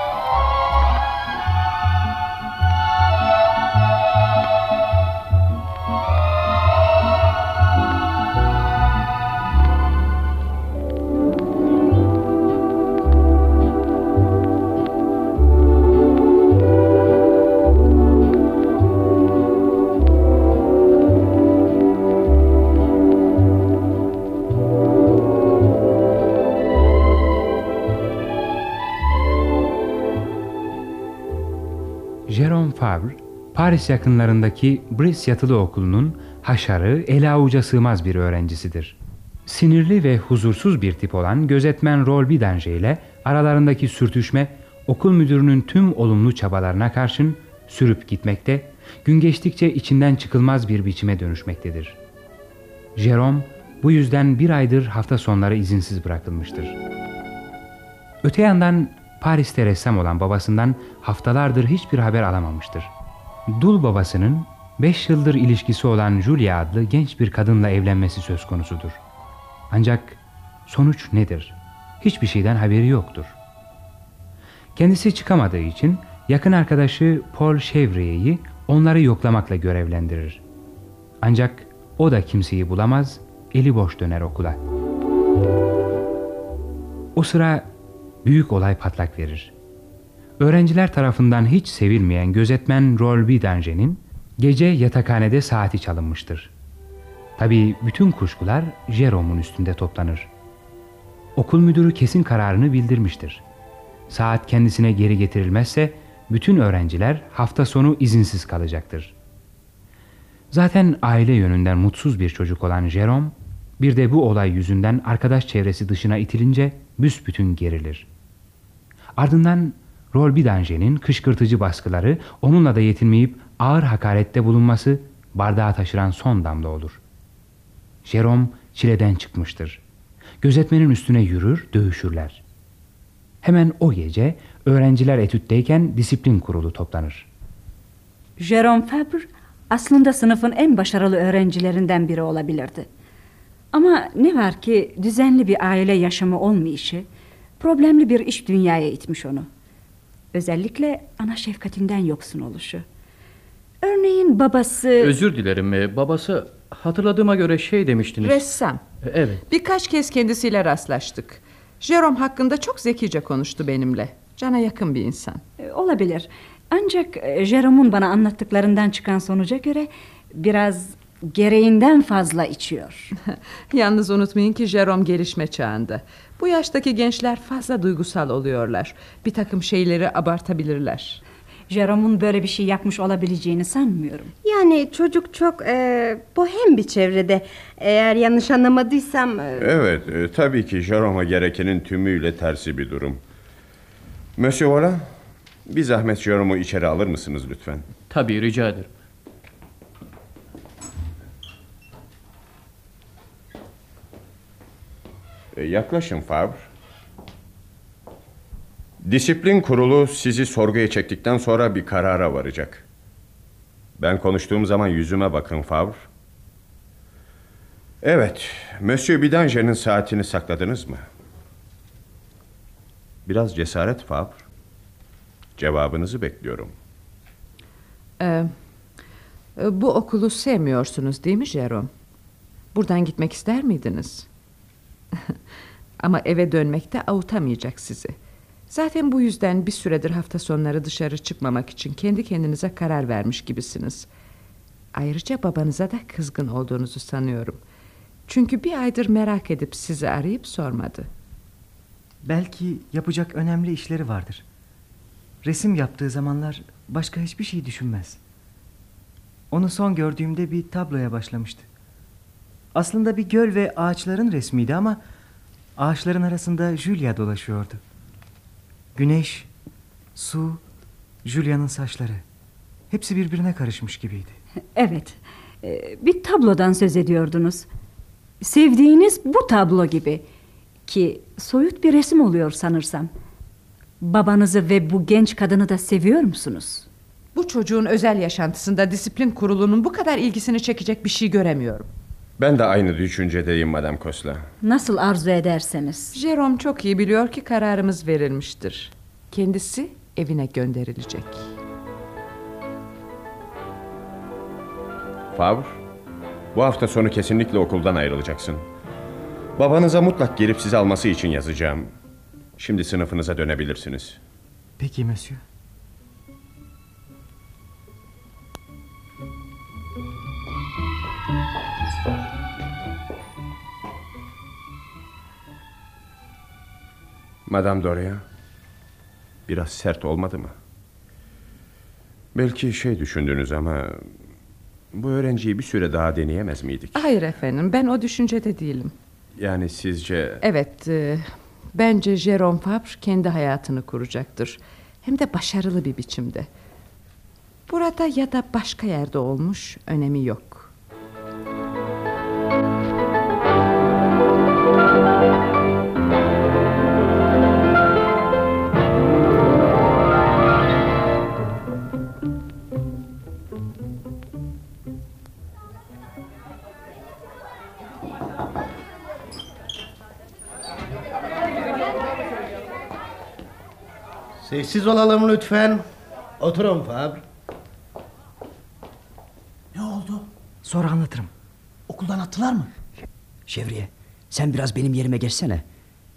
Paris yakınlarındaki Brice Yatılı Okulu'nun haşarı, ele avuca sığmaz bir öğrencisidir. Sinirli ve huzursuz bir tip olan gözetmen Rol Bidanger ile aralarındaki sürtüşme okul müdürünün tüm olumlu çabalarına karşın sürüp gitmekte, gün geçtikçe içinden çıkılmaz bir biçime dönüşmektedir. Jerome bu yüzden bir aydır hafta sonları izinsiz bırakılmıştır. Öte yandan Paris'te ressam olan babasından haftalardır hiçbir haber alamamıştır. Dul babasının 5 yıldır ilişkisi olan Julia adlı genç bir kadınla evlenmesi söz konusudur. Ancak sonuç nedir? Hiçbir şeyden haberi yoktur. Kendisi çıkamadığı için yakın arkadaşı Paul Chevrier'i onları yoklamakla görevlendirir. Ancak o da kimseyi bulamaz, eli boş döner okula. O sıra büyük olay patlak verir. Öğrenciler tarafından hiç sevilmeyen gözetmen Rol Bidanger'in gece yatakhanede saati çalınmıştır. Tabii bütün kuşkular Jerome'un üstünde toplanır. Okul müdürü kesin kararını bildirmiştir. Saat kendisine geri getirilmezse bütün öğrenciler hafta sonu izinsiz kalacaktır. Zaten aile yönünden mutsuz bir çocuk olan Jerome, bir de bu olay yüzünden arkadaş çevresi dışına itilince büsbütün gerilir. Ardından Rol Bidanger'in kışkırtıcı baskıları onunla da yetinmeyip ağır hakarette bulunması bardağı taşıran son damla olur. Jerome çileden çıkmıştır. Gözetmenin üstüne yürür, dövüşürler. Hemen o gece öğrenciler etütteyken disiplin kurulu toplanır. Jerome Fabre aslında sınıfın en başarılı öğrencilerinden biri olabilirdi. Ama ne var ki düzenli bir aile yaşamı olmayışı, problemli bir iş dünyaya itmiş onu. Özellikle ana şefkatinden yoksun oluşu. Örneğin babası... Özür dilerim e, babası hatırladığıma göre şey demiştiniz. Ressam. E, Evet. Birkaç kez kendisiyle rastlaştık. Jerome hakkında çok zekice konuştu benimle. Cana yakın bir insan. E, Olabilir. Ancak Jerome'un bana anlattıklarından çıkan sonuca göre biraz gereğinden fazla içiyor. Yalnız unutmayın ki Jerome gelişme çağında. Bu yaştaki gençler fazla duygusal oluyorlar. Bir takım şeyleri abartabilirler. Jerome'un böyle bir şey yapmış olabileceğini sanmıyorum. Yani çocuk çok e, bohem bir çevrede. Eğer yanlış anlamadıysam... e, Evet, e, tabii ki Jerome'a gerekenin tümüyle tersi bir durum. Monsieur Vola, bir zahmet Jerome'u içeri alır mısınız lütfen? Tabii rica ederim. Yaklaşın Fabre. Disiplin kurulu sizi sorguya çektikten sonra bir karara varacak. Ben konuştuğum zaman yüzüme bakın Favre. Evet, Monsieur Bidanger'in saatini sakladınız mı? Biraz cesaret Favre. Cevabınızı bekliyorum. Ee, e, bu okulu sevmiyorsunuz değil mi Jerome? Buradan gitmek ister miydiniz? Ama eve dönmekte avutamayacak sizi. Zaten bu yüzden bir süredir hafta sonları dışarı çıkmamak için kendi kendinize karar vermiş gibisiniz. Ayrıca babanıza da kızgın olduğunuzu sanıyorum. Çünkü bir aydır merak edip sizi arayıp sormadı. Belki yapacak önemli işleri vardır. Resim yaptığı zamanlar başka hiçbir şey düşünmez. Onu son gördüğümde bir tabloya başlamıştı. Aslında bir göl ve ağaçların resmiydi ama ağaçların arasında Julia dolaşıyordu. Güneş, su, Julia'nın saçları. Hepsi birbirine karışmış gibiydi. Evet, e, bir tablodan söz ediyordunuz. Sevdiğiniz bu tablo gibi. Ki soyut bir resim oluyor sanırsam. Babanızı ve bu genç kadını da seviyor musunuz? Bu çocuğun özel yaşantısında disiplin kurulunun bu kadar ilgisini çekecek bir şey göremiyorum. Ben de aynı düşüncedeyim Madame Kosla. Nasıl arzu ederseniz. Jerome çok iyi biliyor ki kararımız verilmiştir. Kendisi evine gönderilecek. Favre, bu hafta sonu kesinlikle okuldan ayrılacaksın. Babanıza mutlak gelip sizi alması için yazacağım. Şimdi sınıfınıza dönebilirsiniz. Peki Monsieur. Madame Doria, biraz sert olmadı mı? Belki şey düşündünüz ama... ...bu öğrenciyi bir süre daha deneyemez miydik? Hayır efendim ben o düşüncede değilim. Yani sizce... Evet e, bence Jerome Fabre kendi hayatını kuracaktır. Hem de başarılı bir biçimde. Burada ya da başka yerde olmuş önemi yok. Sessiz olalım lütfen. Oturun Fabr. Ne oldu? Sonra anlatırım. Okuldan attılar mı? Şevriye sen biraz benim yerime geçsene.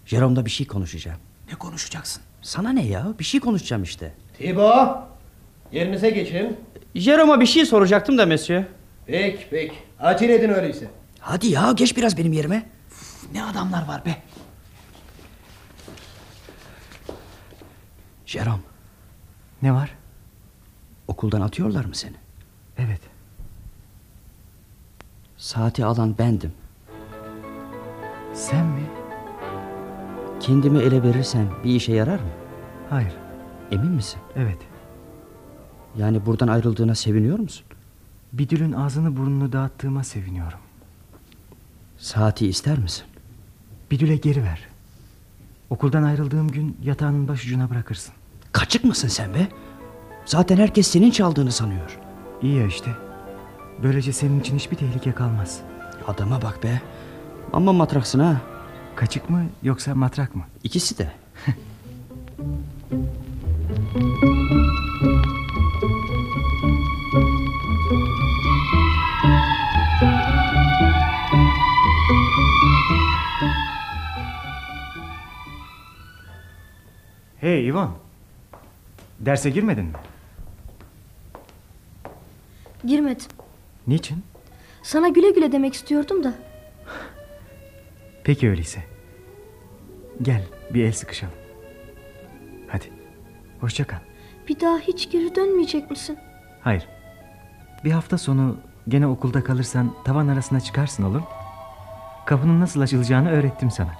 Jerome'da bir şey konuşacağım. Ne konuşacaksın? Sana ne ya? Bir şey konuşacağım işte. Tibo, yerinize geçin. Jerome'a bir şey soracaktım da Monsieur. Peki, peki. Acele edin öyleyse. Hadi ya geç biraz benim yerime. Ne adamlar var be. Jerome Ne var? okuldan atıyorlar mı seni? Evet. Saati alan bendim. Sen mi? Kendimi ele verirsem bir işe yarar mı? Hayır. Emin misin? Evet. Yani buradan ayrıldığına seviniyor musun? Bidül'ün ağzını burnunu dağıttığıma seviniyorum. Saati ister misin? Bidül'e geri ver. Okuldan ayrıldığım gün yatağının başucuna bırakırsın. Kaçık mısın sen be? Zaten herkes senin çaldığını sanıyor. İyi ya işte. Böylece senin için hiçbir tehlike kalmaz. Adama bak be. Amma matraksın ha. Kaçık mı yoksa matrak mı? İkisi de. Hey Ivan. Derse girmedin mi? Girmedim. Niçin? Sana güle güle demek istiyordum da. Peki öyleyse. Gel bir el sıkışalım. Hadi. Hoşça kal. Bir daha hiç geri dönmeyecek misin? Hayır. Bir hafta sonu gene okulda kalırsan tavan arasına çıkarsın olur mu? Kapının nasıl açılacağını öğrettim sana.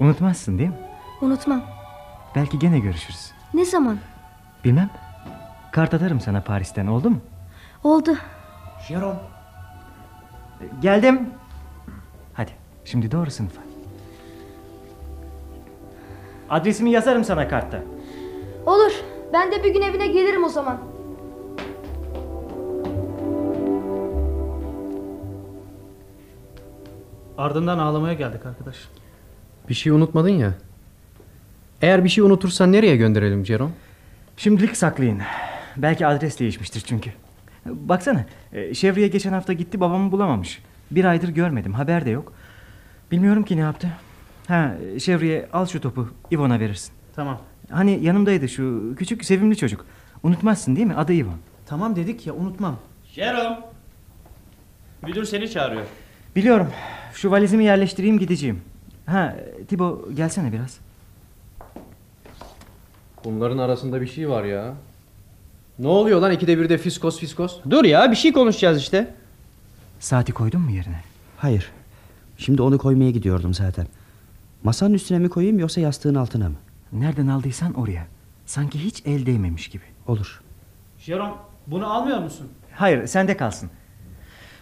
Unutmazsın değil mi? Unutmam. Belki gene görüşürüz. Ne zaman? Bilmem. Kart atarım sana Paris'ten oldu mu? Oldu. Jerome. Geldim. Hadi şimdi doğru sınıfa. Adresimi yazarım sana kartta. Olur. Ben de bir gün evine gelirim o zaman. Ardından ağlamaya geldik arkadaş. Bir şey unutmadın ya. Eğer bir şey unutursan nereye gönderelim Jerome? Şimdilik saklayın. Belki adres değişmiştir çünkü. Baksana, e, Şevriye geçen hafta gitti babamı bulamamış. Bir aydır görmedim, haber de yok. Bilmiyorum ki ne yaptı. Ha, Şevriye al şu topu, İvon'a verirsin. Tamam. Hani yanımdaydı şu küçük sevimli çocuk. Unutmazsın değil mi? Adı İvon. Tamam dedik ya unutmam. Jerome. Müdür seni çağırıyor. Biliyorum. Şu valizimi yerleştireyim gideceğim. Ha, Tibo gelsene biraz. Bunların arasında bir şey var ya. Ne oluyor lan ikide bir de fiskos fiskos? Dur ya bir şey konuşacağız işte. Saati koydun mu yerine? Hayır. Şimdi onu koymaya gidiyordum zaten. Masanın üstüne mi koyayım yoksa yastığın altına mı? Nereden aldıysan oraya. Sanki hiç el değmemiş gibi. Olur. Jerome bunu almıyor musun? Hayır sende kalsın.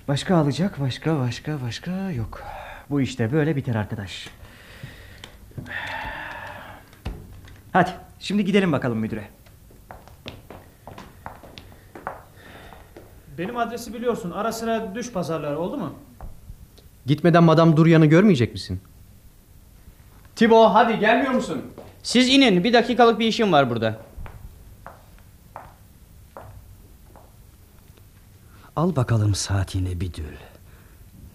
Başka alacak başka başka başka yok. Bu işte böyle biter arkadaş. Hadi şimdi gidelim bakalım müdüre. Benim adresi biliyorsun. Ara sıra düş pazarları oldu mu? Gitmeden Madame Duryan'ı görmeyecek misin? Tibo hadi gelmiyor musun? Siz inin bir dakikalık bir işim var burada. Al bakalım saatini bir dül.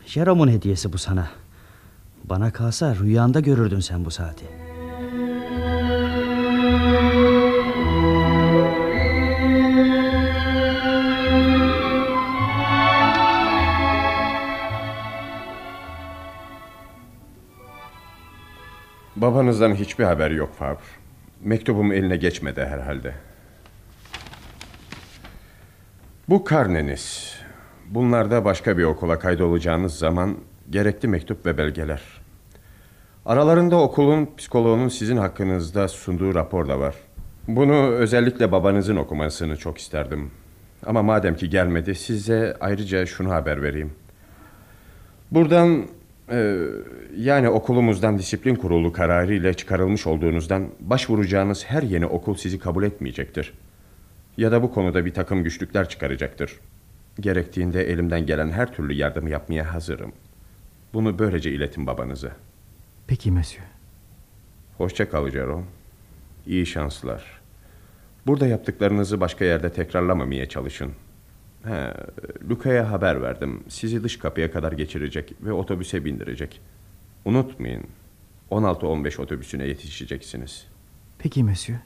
Jerome'un hediyesi bu sana. Bana kalsa rüyanda görürdün sen bu saati. Babanızdan hiçbir haber yok Fabr. Mektubum eline geçmedi herhalde. Bu karneniz. Bunlarda başka bir okula kaydolacağınız zaman gerekli mektup ve belgeler. Aralarında okulun psikoloğunun sizin hakkınızda sunduğu rapor da var. Bunu özellikle babanızın okumasını çok isterdim. Ama madem ki gelmedi size ayrıca şunu haber vereyim. Buradan e, yani okulumuzdan disiplin kurulu kararı ile çıkarılmış olduğunuzdan başvuracağınız her yeni okul sizi kabul etmeyecektir. Ya da bu konuda bir takım güçlükler çıkaracaktır. Gerektiğinde elimden gelen her türlü yardımı yapmaya hazırım. Bunu böylece iletin babanıza. Peki monsieur. Hoşça kal Jerome. İyi şanslar. Burada yaptıklarınızı başka yerde tekrarlamamaya çalışın. He, Luka'ya haber verdim. Sizi dış kapıya kadar geçirecek ve otobüse bindirecek. Unutmayın. 16-15 otobüsüne yetişeceksiniz. Peki monsieur.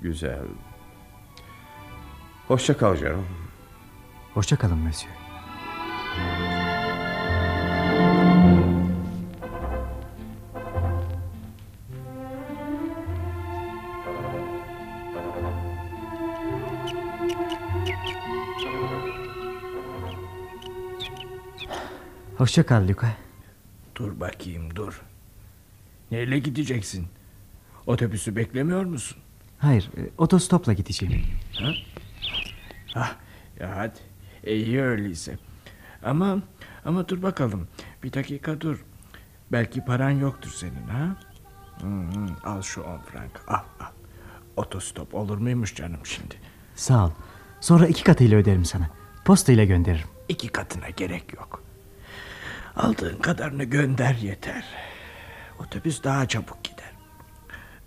Güzel. Hoşça kal Jerome. Hoşça kalın monsieur. Hoşça kal Luka. Dur bakayım dur. Neyle gideceksin? Otobüsü beklemiyor musun? Hayır, e, otostopla gideceğim. Ha? Ah, ya hadi. E, iyi öyleyse. Ama ama dur bakalım. Bir dakika dur. Belki paran yoktur senin ha? Hı hı, al şu on frank. Al al. Otostop olur muymuş canım şimdi? Sağ ol. Sonra iki katıyla öderim sana. Posta ile gönderirim. İki katına gerek yok. Aldığın kadarını gönder yeter. Otobüs daha çabuk gider.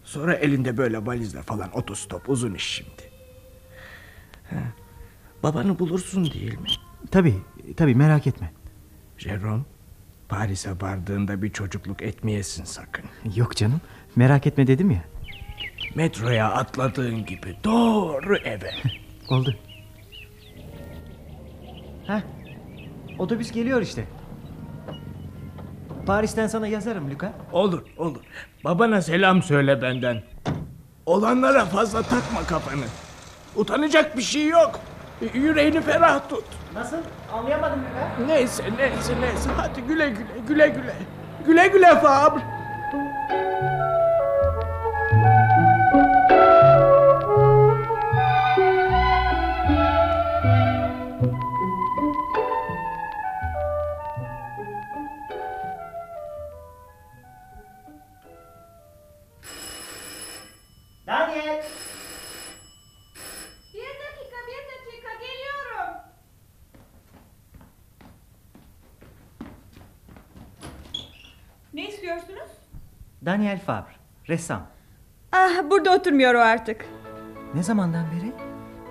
Sonra elinde böyle valizle falan otostop uzun iş şimdi. Ha, babanı bulursun değil mi? Tabii, tabii merak etme. Jerome, Paris'e vardığında bir çocukluk etmeyesin sakın. Yok canım, merak etme dedim ya. Metroya atladığın gibi doğru eve. Oldu. Heh, otobüs geliyor işte. Paris'ten sana yazarım Luka. Olur olur. Babana selam söyle benden. Olanlara fazla takma kafanı. Utanacak bir şey yok. Yüreğini ferah tut. Nasıl? Anlayamadım Luka. Neyse neyse neyse. Hadi güle güle güle güle. Güle güle Fabr. Daniel Fabre, ressam. Ah, burada oturmuyor o artık. Ne zamandan beri?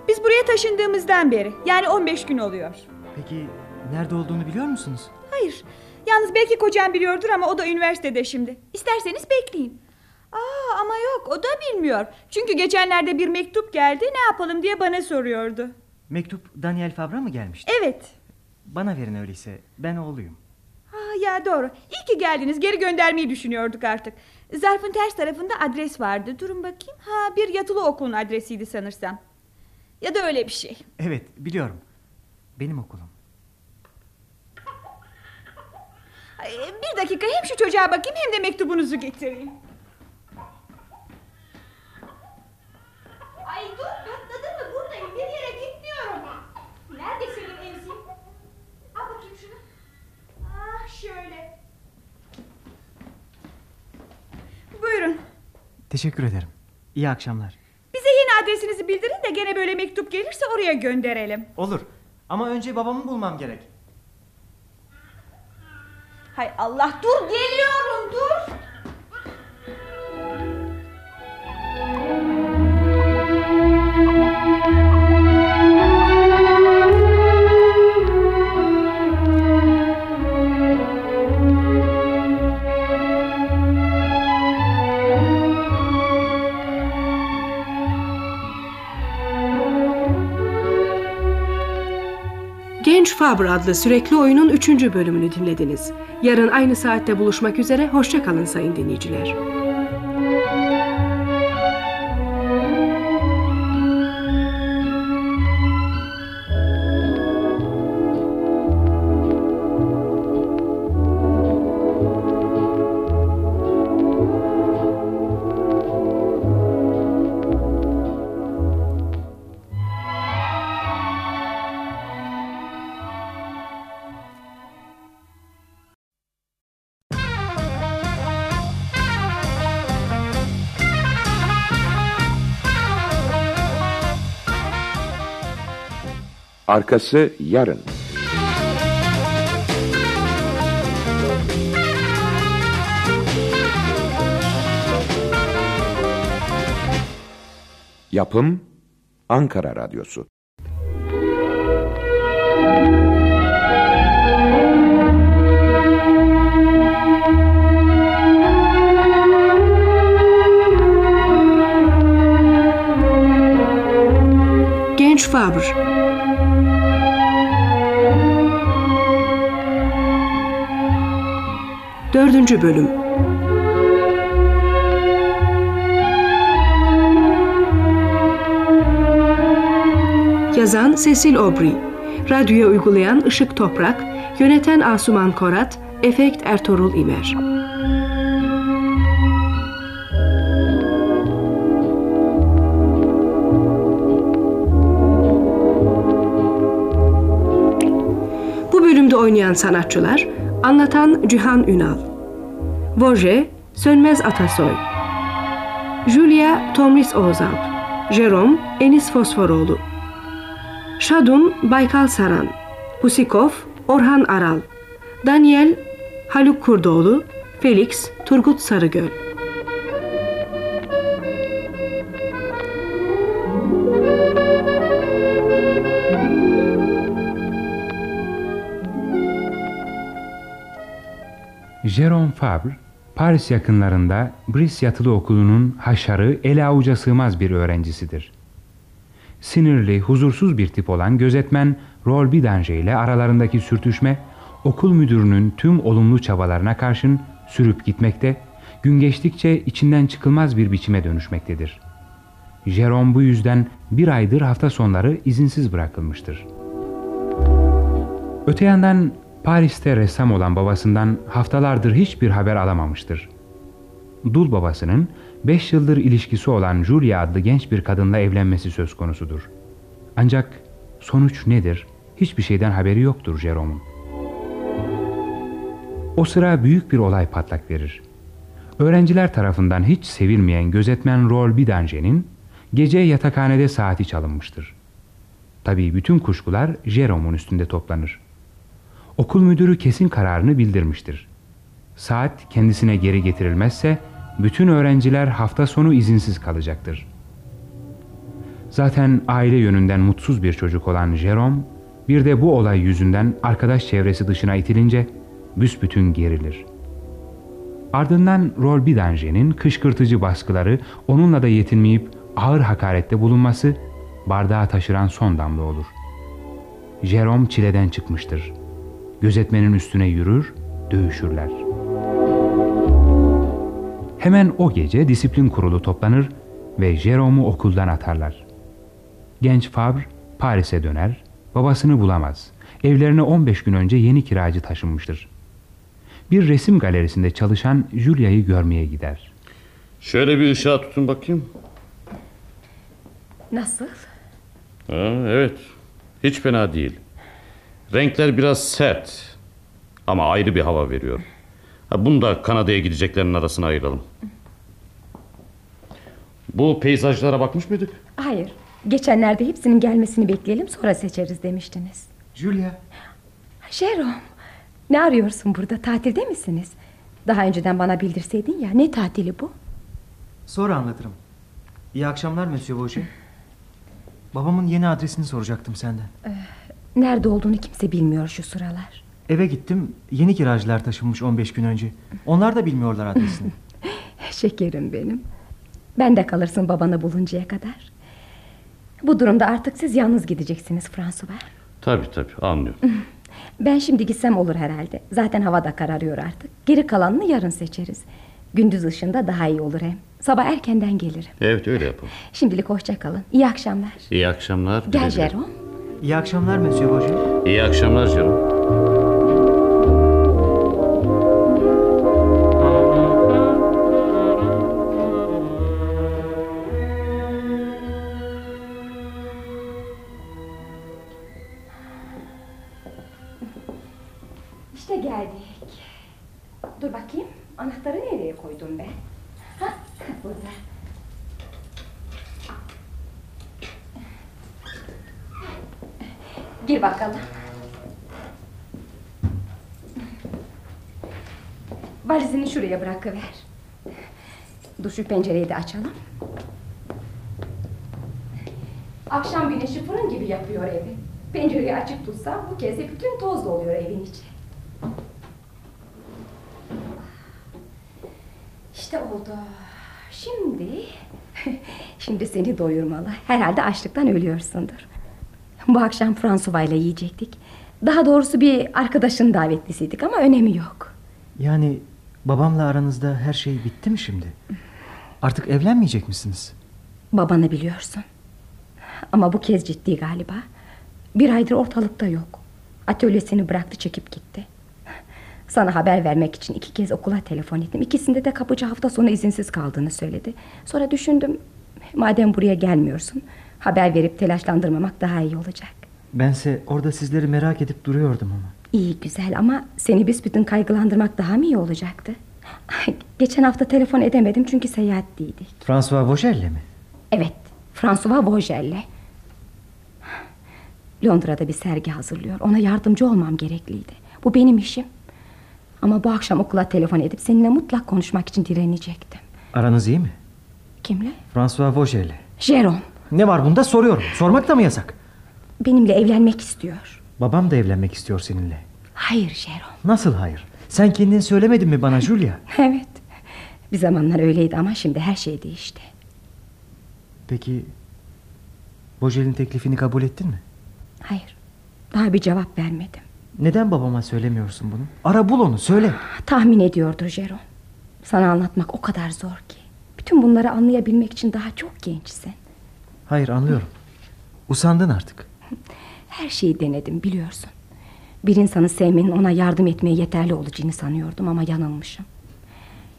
Biz buraya taşındığımızdan beri. Yani 15 gün oluyor. Peki nerede olduğunu biliyor musunuz? Hayır. Yalnız belki kocam biliyordur ama o da üniversitede şimdi. İsterseniz bekleyin. Aa, ama yok o da bilmiyor. Çünkü geçenlerde bir mektup geldi ne yapalım diye bana soruyordu. Mektup Daniel Fabre'a mı gelmişti? Evet. Bana verin öyleyse. Ben oğluyum. Ha, ya doğru. İyi ki geldiniz. Geri göndermeyi düşünüyorduk artık. Zarfın ters tarafında adres vardı. Durun bakayım. Ha bir yatılı okulun adresiydi sanırsam. Ya da öyle bir şey. Evet biliyorum. Benim okulum. Ay, Bir dakika hem şu çocuğa bakayım hem de mektubunuzu getireyim. Ay dur patladın mı buradayım bir yere gitmiyorum. Nerede senin emzin? Al bakayım şunu. Ah şöyle. Buyurun. Teşekkür ederim. İyi akşamlar. Bize yeni adresinizi bildirin de gene böyle mektup gelirse oraya gönderelim. Olur. Ama önce babamı bulmam gerek. Hay Allah dur geliyorum dur. Genç Fabre adlı sürekli oyunun 3. bölümünü dinlediniz. Yarın aynı saatte buluşmak üzere, hoşçakalın sayın dinleyiciler. Arkası yarın. Yapım Ankara Radyosu Genç Faber 4. Bölüm. Yazan Cecil Obri Radyoya uygulayan Işık Toprak. Yöneten Asuman Korat. Efekt Ertuğrul İmer. Bu bölümde oynayan sanatçılar Anlatan Cihan Ünal. Voje Sönmez Atasoy. Julia Tomris Oğuzalp Jerome Enis Fosforoğlu. Şadun Baykal Saran. Pusikov Orhan Aral. Daniel Haluk Kurdoğlu. Felix Turgut Sarıgöl Jérôme Fabre, Paris yakınlarında Brice Yatılı Okulu'nun haşarı ele avuca sığmaz bir öğrencisidir. Sinirli, huzursuz bir tip olan gözetmen Rol Bidanger ile aralarındaki sürtüşme, okul müdürünün tüm olumlu çabalarına karşın sürüp gitmekte, gün geçtikçe içinden çıkılmaz bir biçime dönüşmektedir. Jérôme bu yüzden bir aydır hafta sonları izinsiz bırakılmıştır. Öte yandan Paris'te ressam olan babasından haftalardır hiçbir haber alamamıştır. Dul babasının 5 yıldır ilişkisi olan Julia adlı genç bir kadınla evlenmesi söz konusudur. Ancak sonuç nedir? Hiçbir şeyden haberi yoktur Jerome'un. O sıra büyük bir olay patlak verir. Öğrenciler tarafından hiç sevilmeyen gözetmen Rol Bidanger'in Gece yatakhanede saati çalınmıştır. Tabii bütün kuşkular Jerome'un üstünde toplanır. Okul müdürü kesin kararını bildirmiştir. Saat kendisine geri getirilmezse bütün öğrenciler hafta sonu izinsiz kalacaktır. Zaten aile yönünden mutsuz bir çocuk olan Jerome, bir de bu olay yüzünden arkadaş çevresi dışına itilince büsbütün gerilir. Ardından Rol Bidanje'nin kışkırtıcı baskıları onunla da yetinmeyip ağır hakarette bulunması bardağı taşıran son damla olur. Jerome çileden çıkmıştır. Gözetmenin üstüne yürür, dövüşürler. Hemen o gece disiplin kurulu toplanır ve Jerome'u okuldan atarlar. Genç Fabre Paris'e döner, babasını bulamaz. Evlerine 15 gün önce yeni kiracı taşınmıştır. Bir resim galerisinde çalışan Julia'yı görmeye gider. Şöyle bir ışığa tutun bakayım. Nasıl? Ha, evet. Hiç fena değil. Renkler biraz sert. Ama ayrı bir hava veriyor. Ha, bunu da Kanada'ya gideceklerin arasına ayıralım. Bu peyzajlara bakmış mıydık? Hayır. Geçenlerde hepsinin gelmesini bekleyelim sonra seçeriz demiştiniz. Julia. Jerome. Ne arıyorsun burada? Tatilde misiniz? Daha önceden bana bildirseydin ya. Ne tatili bu? Sonra anlatırım. İyi akşamlar Monsieur Vaucher. Babamın yeni adresini soracaktım senden. Ee, nerede olduğunu kimse bilmiyor şu sıralar. Eve gittim. Yeni kiracılar taşınmış 15 gün önce. Onlar da bilmiyorlar adresini. Şekerim benim. Ben de kalırsın babanı buluncaya kadar. Bu durumda artık siz yalnız gideceksiniz François. Tabii tabii anlıyorum. Ben şimdi gitsem olur herhalde. Zaten hava da kararıyor artık. Geri kalanını yarın seçeriz. Gündüz ışığında daha iyi olur hem. Sabah erkenden gelirim. Evet öyle yapalım. Şimdilik hoşça kalın. İyi akşamlar. İyi akşamlar. Gel. Jerome. İyi akşamlar Monsieur Vaucher. İyi akşamlar Jerome. Bakalım. Valizini şuraya bırakıver. Dur şu pencereyi de açalım. Akşam güneşi fırın gibi yapıyor evi. Pencereyi açık tutsam bu kez bütün toz doluyor evin içi. İşte oldu. Şimdi... Şimdi seni doyurmalı. Herhalde açlıktan ölüyorsundur. Bu akşam François ile yiyecektik. Daha doğrusu bir arkadaşın davetlisiydik ama önemi yok. Yani babamla aranızda her şey bitti mi şimdi? Artık evlenmeyecek misiniz? Babanı biliyorsun. Ama bu kez ciddi galiba. Bir aydır ortalıkta yok. Atölyesini bıraktı çekip gitti. Sana haber vermek için iki kez okula telefon ettim. İkisinde de kapıcı hafta sonu izinsiz kaldığını söyledi. Sonra düşündüm madem buraya gelmiyorsun haber verip telaşlandırmamak daha iyi olacak. Bense orada sizleri merak edip duruyordum ama. İyi güzel ama seni büsbütün kaygılandırmak daha mı iyi olacaktı? Geçen hafta telefon edemedim çünkü seyahatteydik. François Vaucher'le mi? Evet, François Vauger'le. Londra'da bir sergi hazırlıyor. Ona yardımcı olmam gerekliydi. Bu benim işim. Ama bu akşam okula telefon edip seninle mutlak konuşmak için direnecektim. Aranız iyi mi? Kimle? François Vaucher'le. Jérôme. Ne var bunda soruyorum. Sormak da mı yasak? Benimle evlenmek istiyor. Babam da evlenmek istiyor seninle. Hayır Jérôme. Nasıl hayır? Sen kendin söylemedin mi bana Julia? Evet. Bir zamanlar öyleydi ama şimdi her şey değişti. Peki Vaucher'in teklifini kabul ettin mi? Hayır. Daha bir cevap vermedim. Neden babama söylemiyorsun bunu? Ara bul onu söyle. Tahmin ediyordur Jérôme. Sana anlatmak o kadar zor ki. Bütün bunları anlayabilmek için daha çok gençsin. Hayır anlıyorum. Usandın artık. Her şeyi denedim biliyorsun. Bir insanı sevmenin ona yardım etmeye yeterli olacağını sanıyordum ama yanılmışım.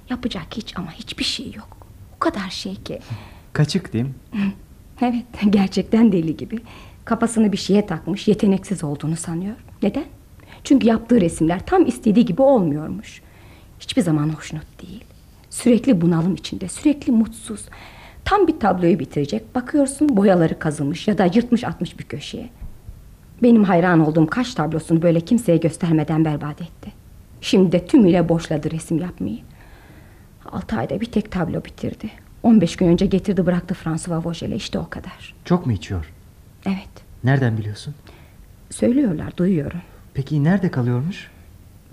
Yapacak hiç ama hiçbir şey yok. O kadar şey ki. Kaçık değil mi? Evet gerçekten deli gibi. Kafasını bir şeye takmış yeteneksiz olduğunu sanıyor. Neden? Çünkü yaptığı resimler tam istediği gibi olmuyormuş. Hiçbir zaman hoşnut değil. Sürekli bunalım içinde, sürekli mutsuz. Tam bir tabloyu bitirecek. Bakıyorsun boyaları kazılmış ya da yırtmış atmış bir köşeye. Benim hayran olduğum kaç tablosunu böyle kimseye göstermeden berbat etti. Şimdi de tümüyle boşladı resim yapmayı. Altı ayda bir tek tablo bitirdi. 15 gün önce getirdi bıraktı François Vogele işte o kadar. Çok mu içiyor? Evet. Nereden biliyorsun? Söylüyorlar duyuyorum. Peki nerede kalıyormuş?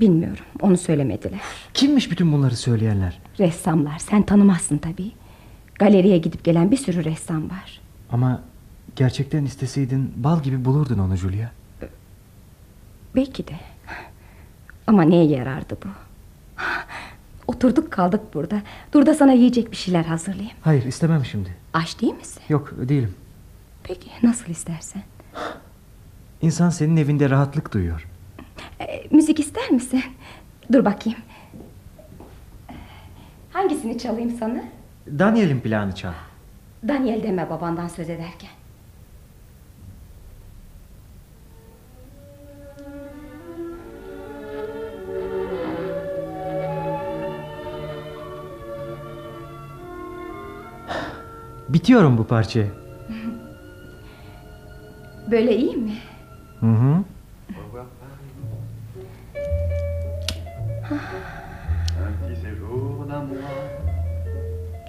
Bilmiyorum onu söylemediler. Kimmiş bütün bunları söyleyenler? Ressamlar sen tanımazsın tabii. Galeriye gidip gelen bir sürü ressam var. Ama gerçekten isteseydin bal gibi bulurdun onu Julia. Belki de. Ama neye yarardı bu? Oturduk kaldık burada. Dur da sana yiyecek bir şeyler hazırlayayım. Hayır istemem şimdi. Aç değil misin? Yok değilim. Peki nasıl istersen. İnsan senin evinde rahatlık duyuyor. Ee, müzik ister misin? Dur bakayım. Hangisini çalayım sana? Daniel'in planı çal. Daniel deme babandan söz ederken. Bitiyorum bu parçayı. Böyle iyi mi? Hı hı.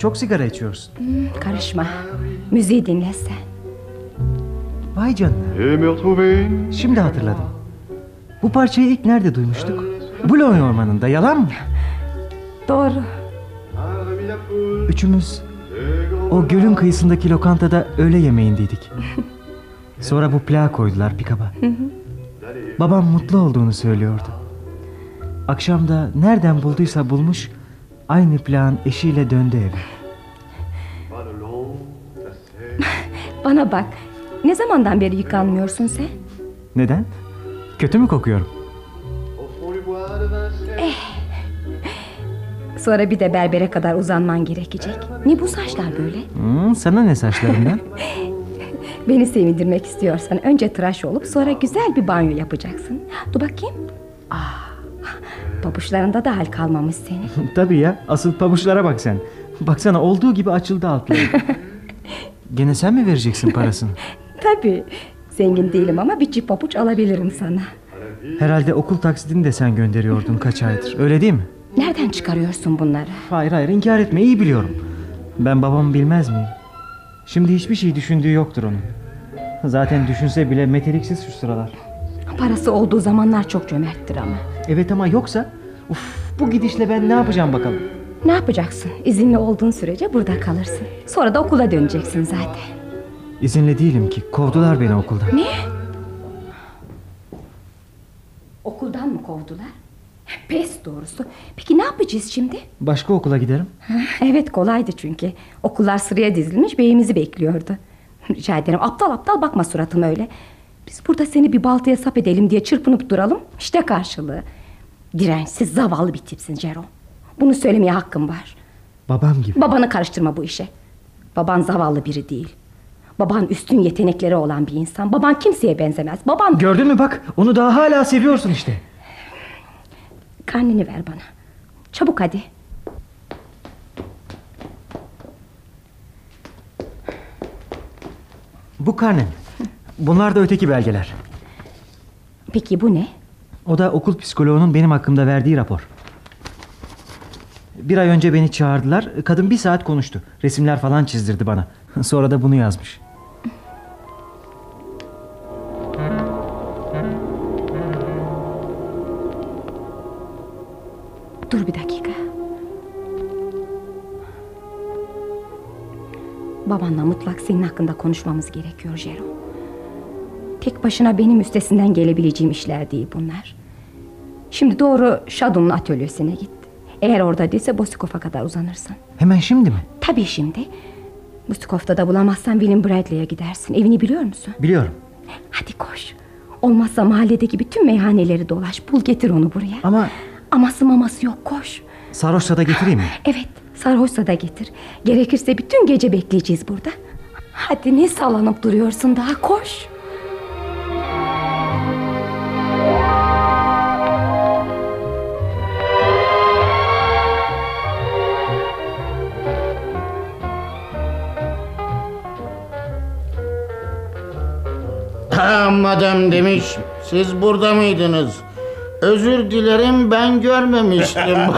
Çok sigara içiyorsun. Hmm, karışma. Müziği dinle sen. Vay canına. Şimdi hatırladım. Bu parçayı ilk nerede duymuştuk? Boulogne ormanında yalan mı? Doğru. Üçümüz o gölün kıyısındaki lokantada öğle yemeğindeydik. Sonra bu plağı koydular pikaba. Babam mutlu olduğunu söylüyordu. Akşam da nereden bulduysa bulmuş aynı plağın eşiyle döndü eve. Bana bak. Ne zamandan beri yıkanmıyorsun sen? Neden? Kötü mü kokuyorum? Eh. Sonra bir de berbere kadar uzanman gerekecek. Ne bu saçlar böyle? Hmm, sana ne saçlarından? Beni sevindirmek istiyorsan önce tıraş olup sonra güzel bir banyo yapacaksın. Dur bakayım. Ah, pabuçlarında da hal kalmamış senin. Tabii ya asıl pabuçlara bak sen. Baksana olduğu gibi açıldı altları. Gene sen mi vereceksin parasını? Tabii. Zengin değilim ama bir çift pabuç alabilirim sana. Herhalde okul taksidini de sen gönderiyordun kaç aydır öyle değil mi? Nereden çıkarıyorsun bunları? Hayır hayır inkar etme iyi biliyorum. Ben babamı bilmez miyim? Şimdi hiçbir şey düşündüğü yoktur onun. Zaten düşünse bile meteliksiz şu sıralar. Parası olduğu zamanlar çok cömerttir ama. Evet ama yoksa uf, bu gidişle ben ne yapacağım bakalım. Ne yapacaksın? İzinli olduğun sürece burada kalırsın. Sonra da okula döneceksin zaten. İzinli değilim ki kovdular beni okuldan. Ne? Okuldan mı kovdular? Pes doğrusu. Peki ne yapacağız şimdi? Başka okula giderim. Evet kolaydı çünkü. Okullar sıraya dizilmiş beyimizi bekliyordu. Rica ederim aptal aptal bakma suratıma öyle. Biz burada seni bir baltaya sap edelim diye çırpınıp duralım. İşte karşılığı. Dirençsiz zavallı bir tipsin Jerome. Bunu söylemeye hakkım var. Babam gibi. Babanı karıştırma bu işe. Baban zavallı biri değil. Baban üstün yetenekleri olan bir insan. Baban kimseye benzemez. Baban... Gördün mü bak onu daha hala seviyorsun işte. Karnını ver bana. Çabuk hadi. Bu karnem. Bunlar da öteki belgeler. Peki bu ne? O da okul psikoloğunun benim hakkımda verdiği rapor. Bir ay önce beni çağırdılar. Kadın bir saat konuştu. Resimler falan çizdirdi bana. Sonra da bunu yazmış. Dur bir dakika. Babanla mutlak senin hakkında konuşmamız gerekiyor Jerome. Tek başına benim üstesinden gelebileceğim işler değil bunlar. Şimdi doğru Shadow'un atölyesine git. Eğer orada değilse Bosikov'a kadar uzanırsın. Hemen şimdi mi? Tabii şimdi. Bosikov'da da bulamazsan William Bradley'e gidersin. Evini biliyor musun? Biliyorum. Hadi koş. Olmazsa mahalledeki bütün meyhaneleri dolaş. Bul getir onu buraya. Ama... Aması maması yok koş. Sarhoşsa da getireyim mi? Evet sarhoşsa da getir. Gerekirse bütün gece bekleyeceğiz burada. Hadi ne sallanıp duruyorsun daha koş. Madem demiş siz burada mıydınız? Özür dilerim ben görmemiştim.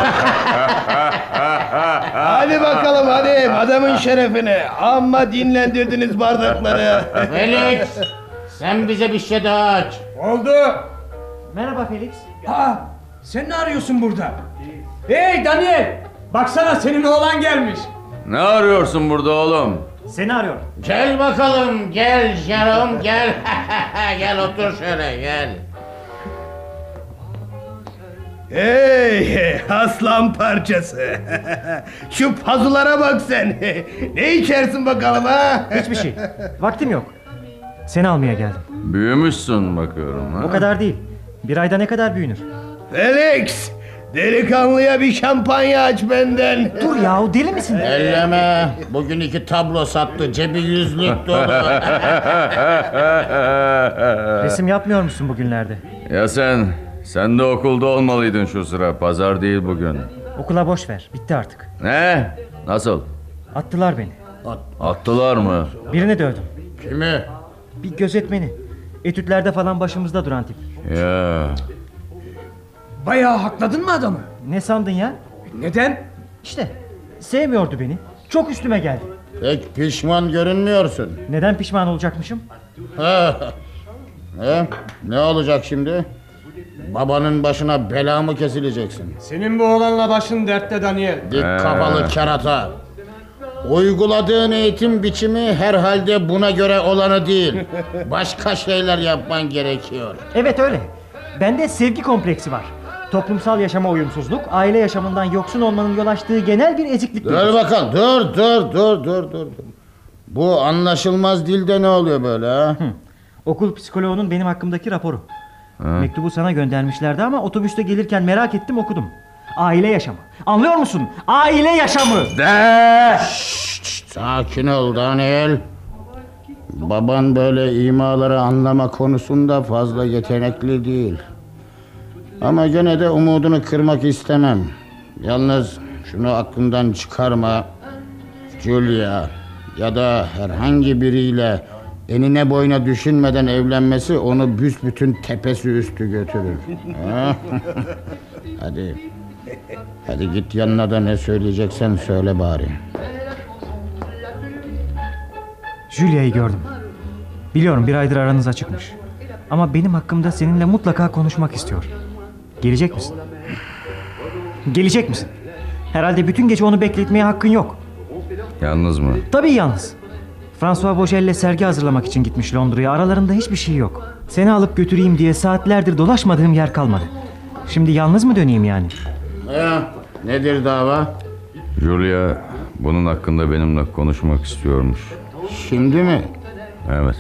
Hadi bakalım hadi adamın şerefine. Amma dinlendirdiniz bardakları. Felix sen bize bir şey daha aç. Oldu. Merhaba Felix. Ha, sen ne arıyorsun burada? Hey Daniel! Baksana senin oğlan gelmiş. Ne arıyorsun burada oğlum? Seni arıyorum. Gel bakalım gel Jerome gel. gel otur şöyle gel. Hey aslan parçası. Şu pazulara bak sen. ne içersin bakalım ha? Hiçbir şey. Vaktim yok. Seni almaya geldim. Büyümüşsün bakıyorum ha. O kadar değil. Bir ayda ne kadar büyünür? Felix delikanlıya bir şampanya aç benden. Dur yahu deli misin? Elleme. Bugün iki tablo sattı. Cebi yüzlük dolu. Resim yapmıyor musun bugünlerde? Ya sen? Sen de okulda olmalıydın şu sıra. Pazar değil bugün. Okula boş ver. Bitti artık. Ne? Nasıl? Attılar beni. Attılar mı? Birini dövdüm. Kimi? Bir gözetmeni. Etütlerde falan başımızda duran tip. Ya. Bayağı hakladın mı adamı? Ne sandın ya? Neden? İşte sevmiyordu beni. Çok üstüme geldi. Pek pişman görünmüyorsun. Neden pişman olacakmışım? ne? Ne olacak şimdi? Babanın başına bela mı kesileceksin? Senin bu oğlanla başın dertte Daniel. Dik kafalı kerata. Uyguladığın eğitim biçimi herhalde buna göre olanı değil. Başka şeyler yapman gerekiyor. Evet öyle. Bende sevgi kompleksi var. Toplumsal yaşama uyumsuzluk, aile yaşamından yoksun olmanın yol açtığı genel bir eziklik. Dur bakalım dur dur dur dur dur. Bu anlaşılmaz dilde ne oluyor böyle ha? Okul psikoloğunun benim hakkımdaki raporu. Mektubu sana göndermişlerdi ama otobüste gelirken merak ettim okudum. Aile yaşamı. Anlıyor musun? Aile yaşamı. De. Şşt, sakin ol Daniel. Baban böyle imaları anlama konusunda fazla yetenekli değil. Ama gene de umudunu kırmak istemem. Yalnız şunu aklından çıkarma. Julia ya da herhangi biriyle enine boyuna düşünmeden evlenmesi onu büsbütün tepesi üstü götürür. Ha? Hadi. Hadi git yanına da ne söyleyeceksen söyle bari. Julia'yı gördüm. Biliyorum bir aydır aranız açıkmış. Ama benim hakkımda seninle mutlaka konuşmak istiyor. Gelecek misin? Gelecek misin? Herhalde bütün gece onu bekletmeye hakkın yok. Yalnız mı? Tabii yalnız. François Bogel'le sergi hazırlamak için gitmiş Londra'ya. Aralarında hiçbir şey yok. Seni alıp götüreyim diye saatlerdir dolaşmadığım yer kalmadı. Şimdi yalnız mı döneyim yani? Ya, nedir dava? Julia bunun hakkında benimle konuşmak istiyormuş. Şimdi mi? Evet.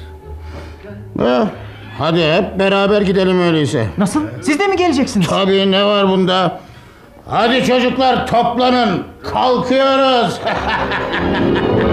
Eh, hadi hep beraber gidelim öyleyse. Nasıl? Siz de mi geleceksiniz? Tabii ne var bunda? Hadi çocuklar toplanın. Kalkıyoruz.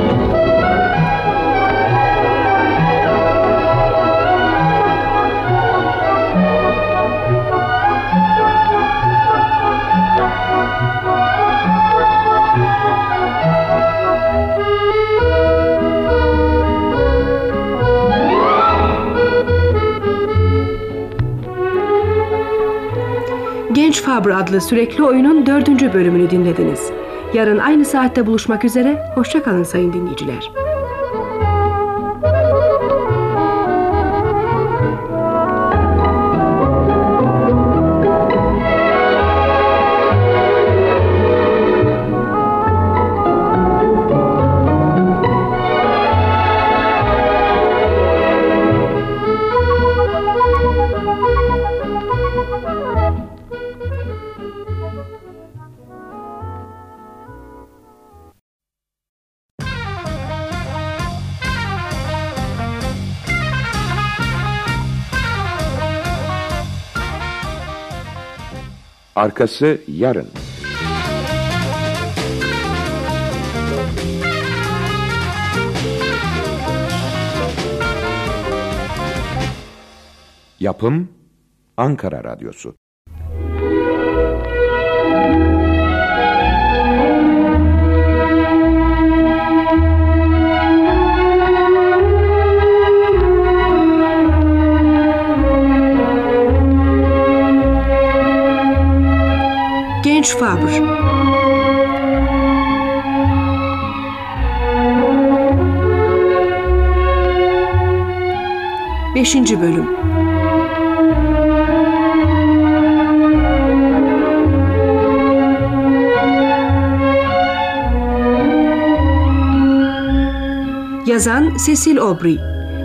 Genç Fabr adlı sürekli oyunun dördüncü bölümünü dinlediniz. Yarın aynı saatte buluşmak üzere, hoşçakalın sayın dinleyiciler. Arkası yarın. Yapım Ankara Radyosu Heinz Faber. Beşinci bölüm. Yazan Cecil Obri,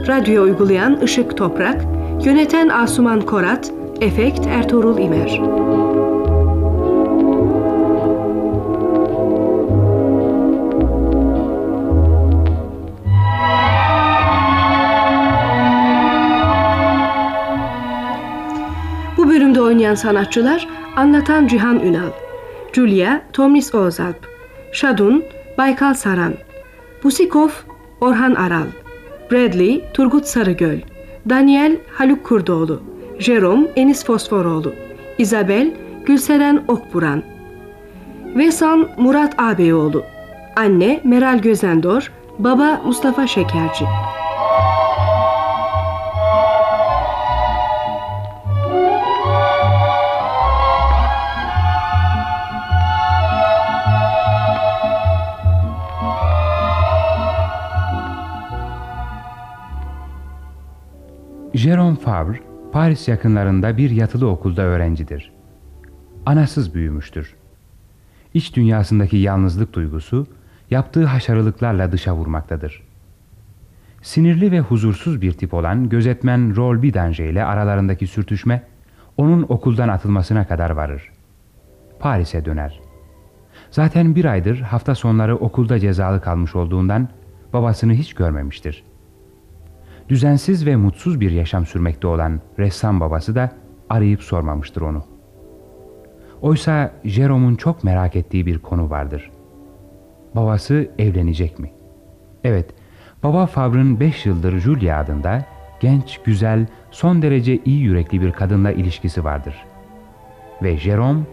radyo uygulayan Işık Toprak, yöneten Asuman Korat, efekt Ertuğrul İmer. Oynayan sanatçılar Anlatan Cihan Ünal Julia Tomris Ozalp Şadun Baykal Saran Busikov Orhan Aral Bradley Turgut Sarıgöl Daniel Haluk Kurdoğlu Jerome Enis Fosforoğlu Isabel Gülseren Okburan Vesan Murat Ağabeyoğlu. Anne Meral Gözendor Baba Mustafa Şekerci Paris yakınlarında bir yatılı okulda öğrencidir. Anasız büyümüştür. İç dünyasındaki yalnızlık duygusu, yaptığı haşarılıklarla dışa vurmaktadır. Sinirli ve huzursuz bir tip olan gözetmen Rol Bidanger ile aralarındaki sürtüşme, onun okuldan atılmasına kadar varır. Paris'e döner. Zaten bir aydır hafta sonları okulda cezalı kalmış olduğundan babasını hiç görmemiştir. Düzensiz ve mutsuz bir yaşam sürmekte olan ressam babası da arayıp sormamıştır onu. Oysa Jerome'un çok merak ettiği bir konu vardır. Babası evlenecek mi? Evet, baba Favre'ın 5 yıldır Julia adında genç, güzel, son derece iyi yürekli bir kadınla ilişkisi vardır. Ve Jerome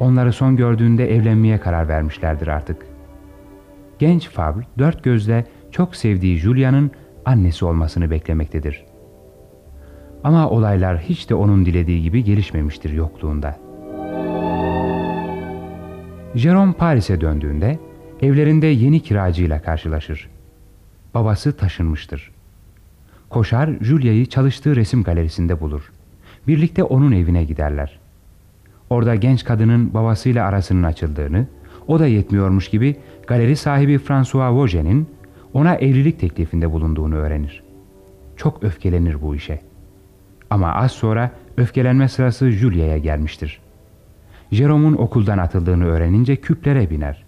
onları son gördüğünde evlenmeye karar vermişlerdir artık. Genç Favre dört gözle çok sevdiği Julia'nın annesi olmasını beklemektedir. Ama olaylar hiç de onun dilediği gibi gelişmemiştir yokluğunda. Jerome Paris'e döndüğünde evlerinde yeni kiracıyla karşılaşır. Babası taşınmıştır. Koşar Julia'yı çalıştığı resim galerisinde bulur. Birlikte onun evine giderler. Orada genç kadının babasıyla arasının açıldığını, o da yetmiyormuş gibi galeri sahibi François Vauge'nin ona evlilik teklifinde bulunduğunu öğrenir. Çok öfkelenir bu işe. Ama az sonra öfkelenme sırası Julia'ya gelmiştir. Jerome'un okuldan atıldığını öğrenince küplere biner.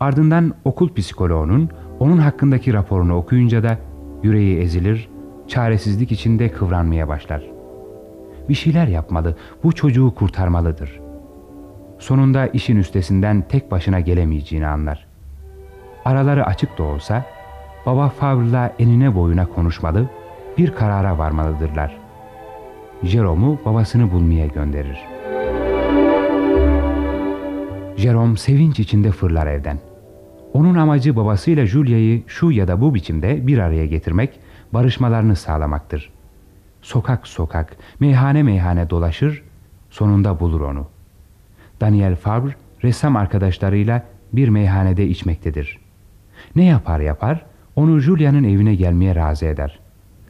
Ardından okul psikoloğunun onun hakkındaki raporunu okuyunca da yüreği ezilir, çaresizlik içinde kıvranmaya başlar. Bir şeyler yapmalı, bu çocuğu kurtarmalıdır. Sonunda işin üstesinden tek başına gelemeyeceğini anlar. Araları açık da olsa baba Favre'la enine boyuna konuşmalı, bir karara varmalıdırlar. Jerome'u babasını bulmaya gönderir. Jerome sevinç içinde fırlar evden. Onun amacı babasıyla Julia'yı şu ya da bu biçimde bir araya getirmek, barışmalarını sağlamaktır. Sokak sokak, meyhane meyhane dolaşır, sonunda bulur onu. Daniel Fabre, ressam arkadaşlarıyla bir meyhanede içmektedir. Ne yapar yapar, onu Julia'nın evine gelmeye razı eder.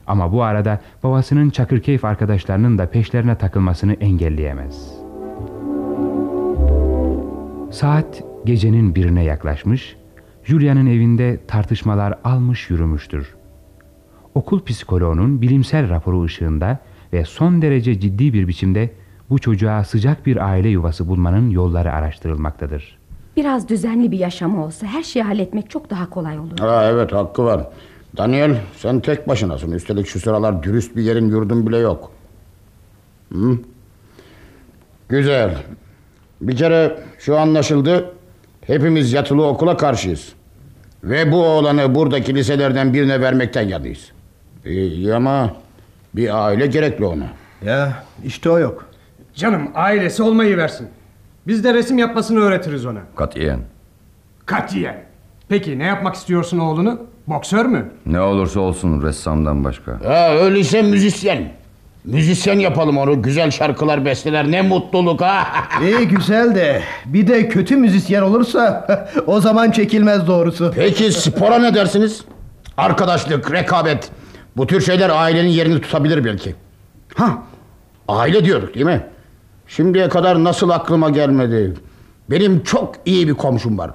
Ama bu arada babasının Çakırkeyf arkadaşlarının da peşlerine takılmasını engelleyemez. Saat gecenin birine yaklaşmış, Julia'nın evinde tartışmalar almış yürümüştür. Okul psikoloğunun bilimsel raporu ışığında ve son derece ciddi bir biçimde bu çocuğa sıcak bir aile yuvası bulmanın yolları araştırılmaktadır. Biraz düzenli bir yaşamı olsa her şeyi halletmek çok daha kolay olur. Ha, evet hakkı var. Daniel sen tek başınasın. Üstelik şu sıralar dürüst bir yerin yurdun bile yok. Hı? Güzel. Bir kere şu anlaşıldı. Hepimiz yatılı okula karşıyız. Ve bu oğlanı buradaki liselerden birine vermekten yanıyız. İyi ama bir aile gerekli ona. Ya işte o yok. Canım ailesi olmayı versin. Biz de resim yapmasını öğretiriz ona. Katiyen. Katiyen. Peki ne yapmak istiyorsun oğlunu? Boksör mü? Ne olursa olsun ressamdan başka. Ha, öyleyse müzisyen. Müzisyen yapalım onu. Güzel şarkılar besteler. Ne mutluluk ha. İyi güzel de bir de kötü müzisyen olursa o zaman çekilmez doğrusu. Peki spora ne dersiniz? Arkadaşlık, rekabet. Bu tür şeyler ailenin yerini tutabilir belki. Ha, aile diyorduk değil mi? Şimdiye kadar nasıl aklıma gelmedi. Benim çok iyi bir komşum var.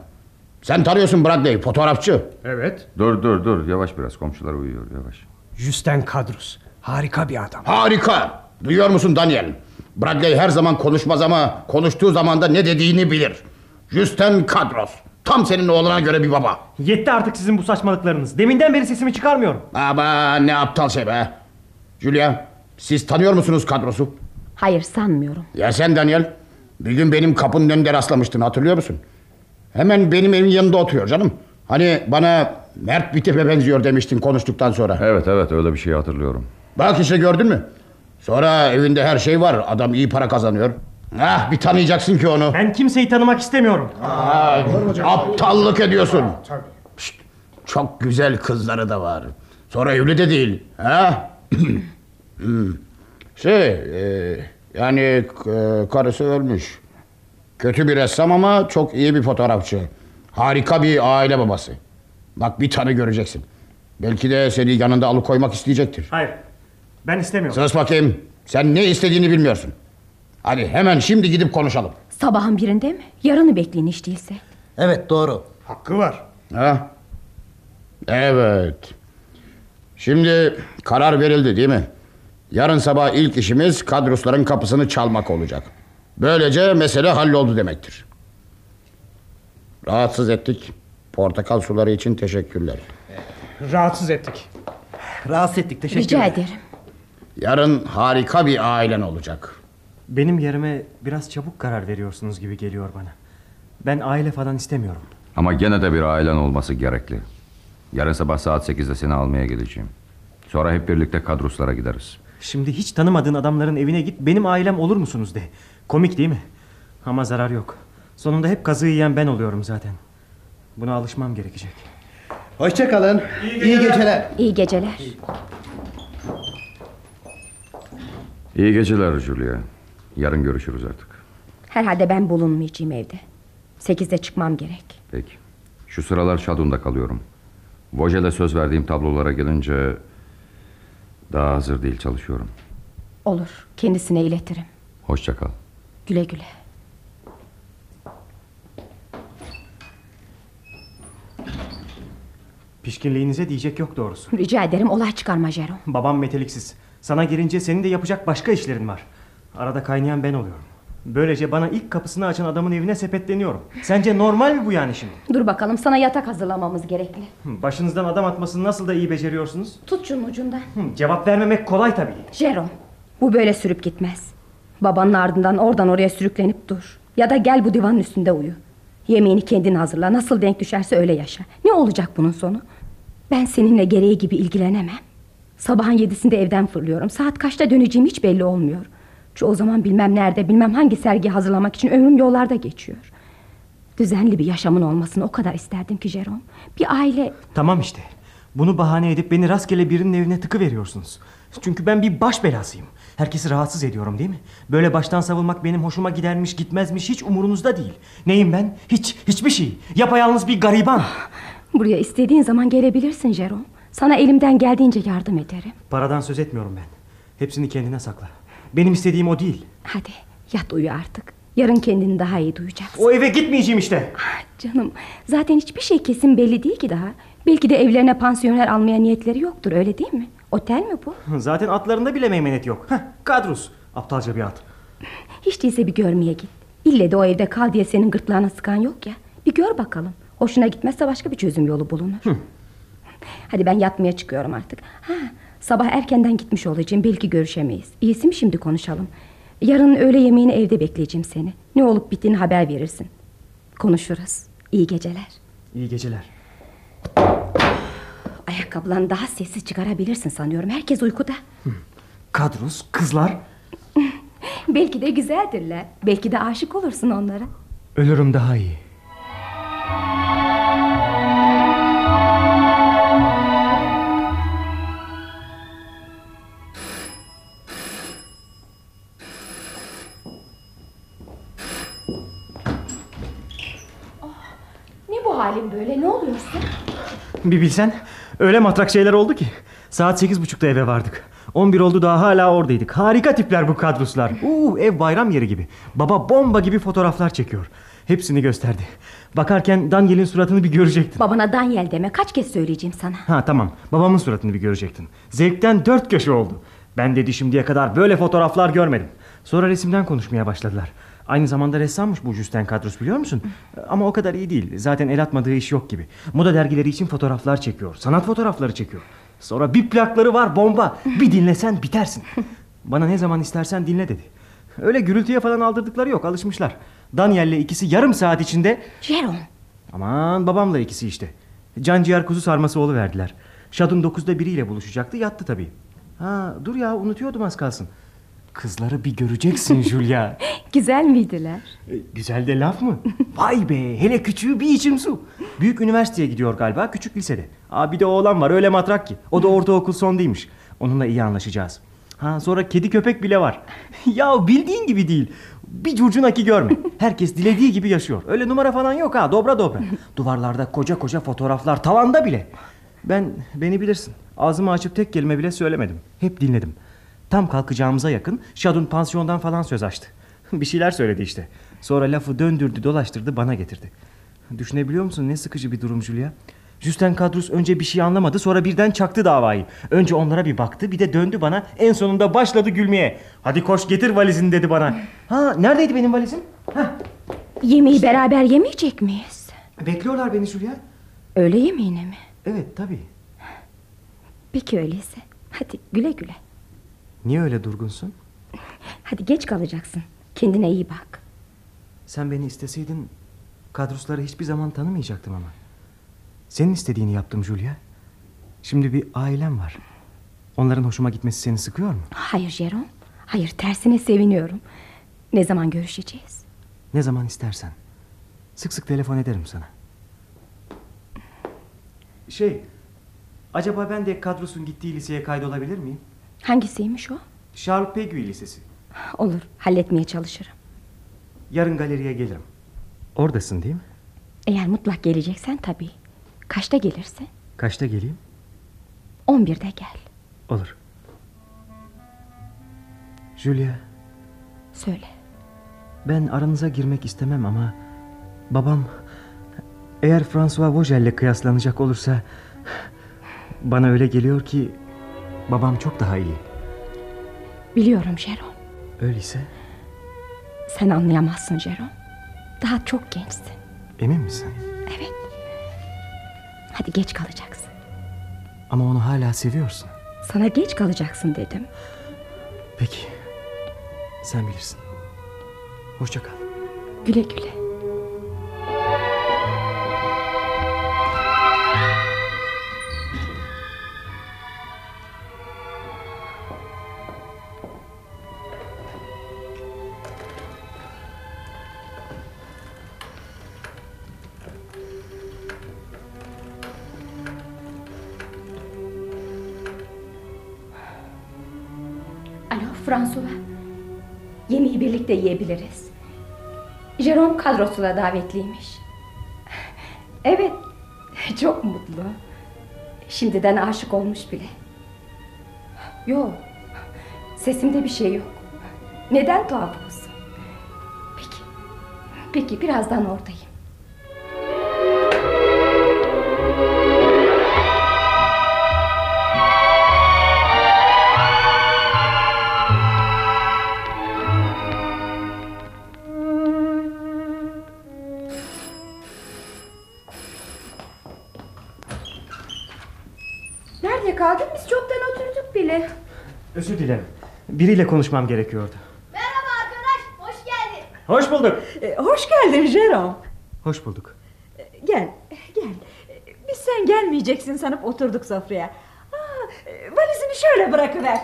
Sen tanıyorsun Bradley, fotoğrafçı. Evet. Dur dur dur yavaş biraz komşular uyuyor yavaş. Justin Kadrus. Harika bir adam. Harika. Duyuyor musun Daniel? Bradley her zaman konuşmaz ama konuştuğu zaman da ne dediğini bilir. Justin Kadros. Tam senin oğluna göre bir baba. Yetti artık sizin bu saçmalıklarınız. Deminden beri sesimi çıkarmıyorum. Ama ne aptal şey be. Julia, siz tanıyor musunuz Kadros'u? Hayır sanmıyorum. Ya sen Daniel? Bir gün benim kapının önünde rastlamıştın hatırlıyor musun? Hemen benim evin yanında oturuyor canım. Hani bana Mert bir tipe benziyor demiştin konuştuktan sonra. Evet evet öyle bir şey hatırlıyorum. Bak işte gördün mü? Sonra evinde her şey var. Adam iyi para kazanıyor. Ah bir tanıyacaksın ki onu. Ben kimseyi tanımak istemiyorum. Aa, aptallık ediyorsun. Şşt, çok güzel kızları da var. Sonra evli de değil. Ha? Şey, e, yani e, karısı ölmüş. Kötü bir ressam ama çok iyi bir fotoğrafçı. Harika bir aile babası. Bak bir tanı göreceksin. Belki de seni yanında alıkoymak isteyecektir. Hayır. Ben istemiyorum. Sus bakayım. Sen ne istediğini bilmiyorsun. Hadi hemen şimdi gidip konuşalım. Sabahın birinde mi? Yarını bekleyin hiç değilse. Evet doğru. Hakkı var. Ha? Evet. Şimdi karar verildi değil mi? Yarın sabah ilk işimiz kadrosların kapısını çalmak olacak. Böylece mesele halloldu demektir. Rahatsız ettik. Portakal suları için teşekkürler. Rahatsız ettik. Rahatsız ettik Rica ederim. Yarın harika bir ailen olacak. Benim yerime biraz çabuk karar veriyorsunuz gibi geliyor bana. Ben aile falan istemiyorum. Ama gene de bir ailen olması gerekli. Yarın sabah saat 8'de seni almaya geleceğim. Sonra hep birlikte kadroslara gideriz. Şimdi hiç tanımadığın adamların evine git benim ailem olur musunuz de. Komik değil mi? Ama zarar yok. Sonunda hep kazığı yiyen ben oluyorum zaten. Buna alışmam gerekecek. Hoşçakalın. İyi geceler. İyi geceler. İyi geceler Julia. Yarın görüşürüz artık. Herhalde ben bulunmayacağım evde. Sekizde çıkmam gerek. Peki. Şu sıralar Şadun'da kalıyorum. Vojel'e söz verdiğim tablolara gelince... Daha hazır değil çalışıyorum. Olur. Kendisine iletirim. Hoşça kal. Güle güle. Pişkinliğinize diyecek yok doğrusu. Rica ederim olay çıkarma Jerome. Babam meteliksiz. Sana gelince senin de yapacak başka işlerin var. Arada kaynayan ben oluyorum. Böylece bana ilk kapısını açan adamın evine sepetleniyorum. Sence normal mi bu yani şimdi? Dur bakalım sana yatak hazırlamamız gerekli. Başınızdan adam atmasını nasıl da iyi beceriyorsunuz? Tut şunun ucundan. Cevap vermemek kolay tabii. Jerome bu böyle sürüp gitmez. Babanın ardından oradan oraya sürüklenip dur. Ya da gel bu divanın üstünde uyu. Yemeğini kendin hazırla. Nasıl denk düşerse öyle yaşa. Ne olacak bunun sonu? Ben seninle gereği gibi ilgilenemem. Sabahın yedisinde evden fırlıyorum. Saat kaçta döneceğim hiç belli olmuyor. Çoğu zaman bilmem nerede, bilmem hangi sergi hazırlamak için ömrüm yollarda geçiyor. Düzenli bir yaşamın olmasını o kadar isterdim ki Jerome. Bir aile... Tamam işte. Bunu bahane edip beni rastgele birinin evine tıkı veriyorsunuz. Çünkü ben bir baş belasıyım. Herkesi rahatsız ediyorum değil mi? Böyle baştan savulmak benim hoşuma gidermiş gitmezmiş hiç umurunuzda değil. Neyim ben? Hiç, hiçbir şey. Yapayalnız bir gariban. Buraya istediğin zaman gelebilirsin Jerome. Sana elimden geldiğince yardım ederim. Paradan söz etmiyorum ben. Hepsini kendine sakla. Benim istediğim o değil. Hadi yat uyu artık. Yarın kendini daha iyi duyacaksın. O eve gitmeyeceğim işte. Canım zaten hiçbir şey kesin belli değil ki daha. Belki de evlerine pansiyoner almaya niyetleri yoktur öyle değil mi? Otel mi bu? Zaten atlarında bile meymenet yok. Heh, kadrus. Aptalca bir at. Hiç değilse bir görmeye git. İlle de o evde kal diye senin gırtlağına sıkan yok ya. Bir gör bakalım. Hoşuna gitmezse başka bir çözüm yolu bulunur. Hadi ben yatmaya çıkıyorum artık. Ha, sabah erkenden gitmiş olacağım. Belki görüşemeyiz. İyisi mi şimdi konuşalım? Yarın öğle yemeğini evde bekleyeceğim seni. Ne olup bittiğini haber verirsin. Konuşuruz. İyi geceler. İyi geceler. Ayakkabılarını daha sessiz çıkarabilirsin sanıyorum. Herkes uykuda. Kadrus, kızlar. Belki de güzeldirler. Belki de aşık olursun onlara. Ölürüm daha iyi. Halin böyle? Ne oluyorsun? Bir bilsen öyle matrak şeyler oldu ki. Saat sekiz buçukta eve vardık. 11 oldu daha hala oradaydık. Harika tipler bu kadroslar. Uuu ev bayram yeri gibi. Baba bomba gibi fotoğraflar çekiyor. Hepsini gösterdi. Bakarken Daniel'in suratını bir görecektin. Babana Daniel deme kaç kez söyleyeceğim sana. Ha tamam babamın suratını bir görecektin. Zevkten dört köşe oldu. Ben dedi şimdiye kadar böyle fotoğraflar görmedim. Sonra resimden konuşmaya başladılar. Aynı zamanda ressammış bu Justin Kadros biliyor musun? Ama o kadar iyi değil. Zaten el atmadığı iş yok gibi. Moda dergileri için fotoğraflar çekiyor. Sanat fotoğrafları çekiyor. Sonra bir plakları var bomba. Bir dinlesen bitersin. Bana ne zaman istersen dinle dedi. Öyle gürültüye falan aldırdıkları yok alışmışlar. Daniel'le ikisi yarım saat içinde... Jerome. Aman babamla ikisi işte. Canciğer kuzu sarması verdiler. Şadun dokuzda biriyle buluşacaktı yattı tabii. Ha dur ya unutuyordum az kalsın. Kızları bir göreceksin Julia. Güzel miydiler? E, güzel de laf mı? Vay be hele küçüğü bir içim su. Büyük üniversiteye gidiyor galiba küçük lisede. Aa, bir de oğlan var öyle matrak ki. O da ortaokul son değilmiş. Onunla iyi anlaşacağız. Ha sonra kedi köpek bile var. ya bildiğin gibi değil. Bir curcunaki görme. Herkes dilediği gibi yaşıyor. Öyle numara falan yok ha dobra dobra. Duvarlarda koca koca fotoğraflar tavanda bile. Ben beni bilirsin. Ağzımı açıp tek kelime bile söylemedim. Hep dinledim. Tam kalkacağımıza yakın Şadun pansiyondan falan söz açtı. bir şeyler söyledi işte. Sonra lafı döndürdü dolaştırdı bana getirdi. Düşünebiliyor musun ne sıkıcı bir durum Julia? Justin Kadrus önce bir şey anlamadı sonra birden çaktı davayı. Önce onlara bir baktı bir de döndü bana en sonunda başladı gülmeye. Hadi koş getir valizini dedi bana. Ha neredeydi benim valizim? Ha. Yemeği beraber yemeyecek miyiz? Bekliyorlar beni Julia. Öğle yemeğine mi? Evet tabii. Peki öyleyse. Hadi güle güle. Niye öyle durgunsun? Hadi geç kalacaksın. Kendine iyi bak. Sen beni isteseydin kadrosları hiçbir zaman tanımayacaktım ama. Senin istediğini yaptım Julia. Şimdi bir ailem var. Onların hoşuma gitmesi seni sıkıyor mu? Hayır Jerome. Hayır tersine seviniyorum. Ne zaman görüşeceğiz? Ne zaman istersen. Sık sık telefon ederim sana. Şey, acaba ben de kadrosun gittiği liseye kaydolabilir miyim? Hangisiymiş o? Charles Peguy Lisesi. Olur, halletmeye çalışırım. Yarın galeriye gelirim. Oradasın değil mi? Eğer mutlak geleceksen tabii. Kaçta gelirsin? Kaçta geleyim? On birde gel. Olur. Julia. Söyle. Ben aranıza girmek istemem ama... Babam... Eğer François Vogel'le kıyaslanacak olursa... Bana öyle geliyor ki... Babam çok daha iyi. Biliyorum Jerome. Öyleyse... Sen anlayamazsın Jerome. Daha çok gençsin. Emin misin? Evet. Hadi geç kalacaksın. Ama onu hala seviyorsun. Sana geç kalacaksın dedim. Peki. Sen bilirsin. Hoşça kal. Güle güle. Kadrosuna davetliymiş. Evet. Çok mutlu. Şimdiden aşık olmuş bile. Yok. Sesimde bir şey yok. Neden tuhaf olsun? Peki. Peki birazdan oradayım. Biriyle konuşmam gerekiyordu. Merhaba arkadaş, hoş geldin. Hoş bulduk. E, hoş geldin Jerome. Hoş bulduk. Gel, gel. E, Biz sen gelmeyeceksin sanıp oturduk sofraya. Aa, e, valizini şöyle bırakıver.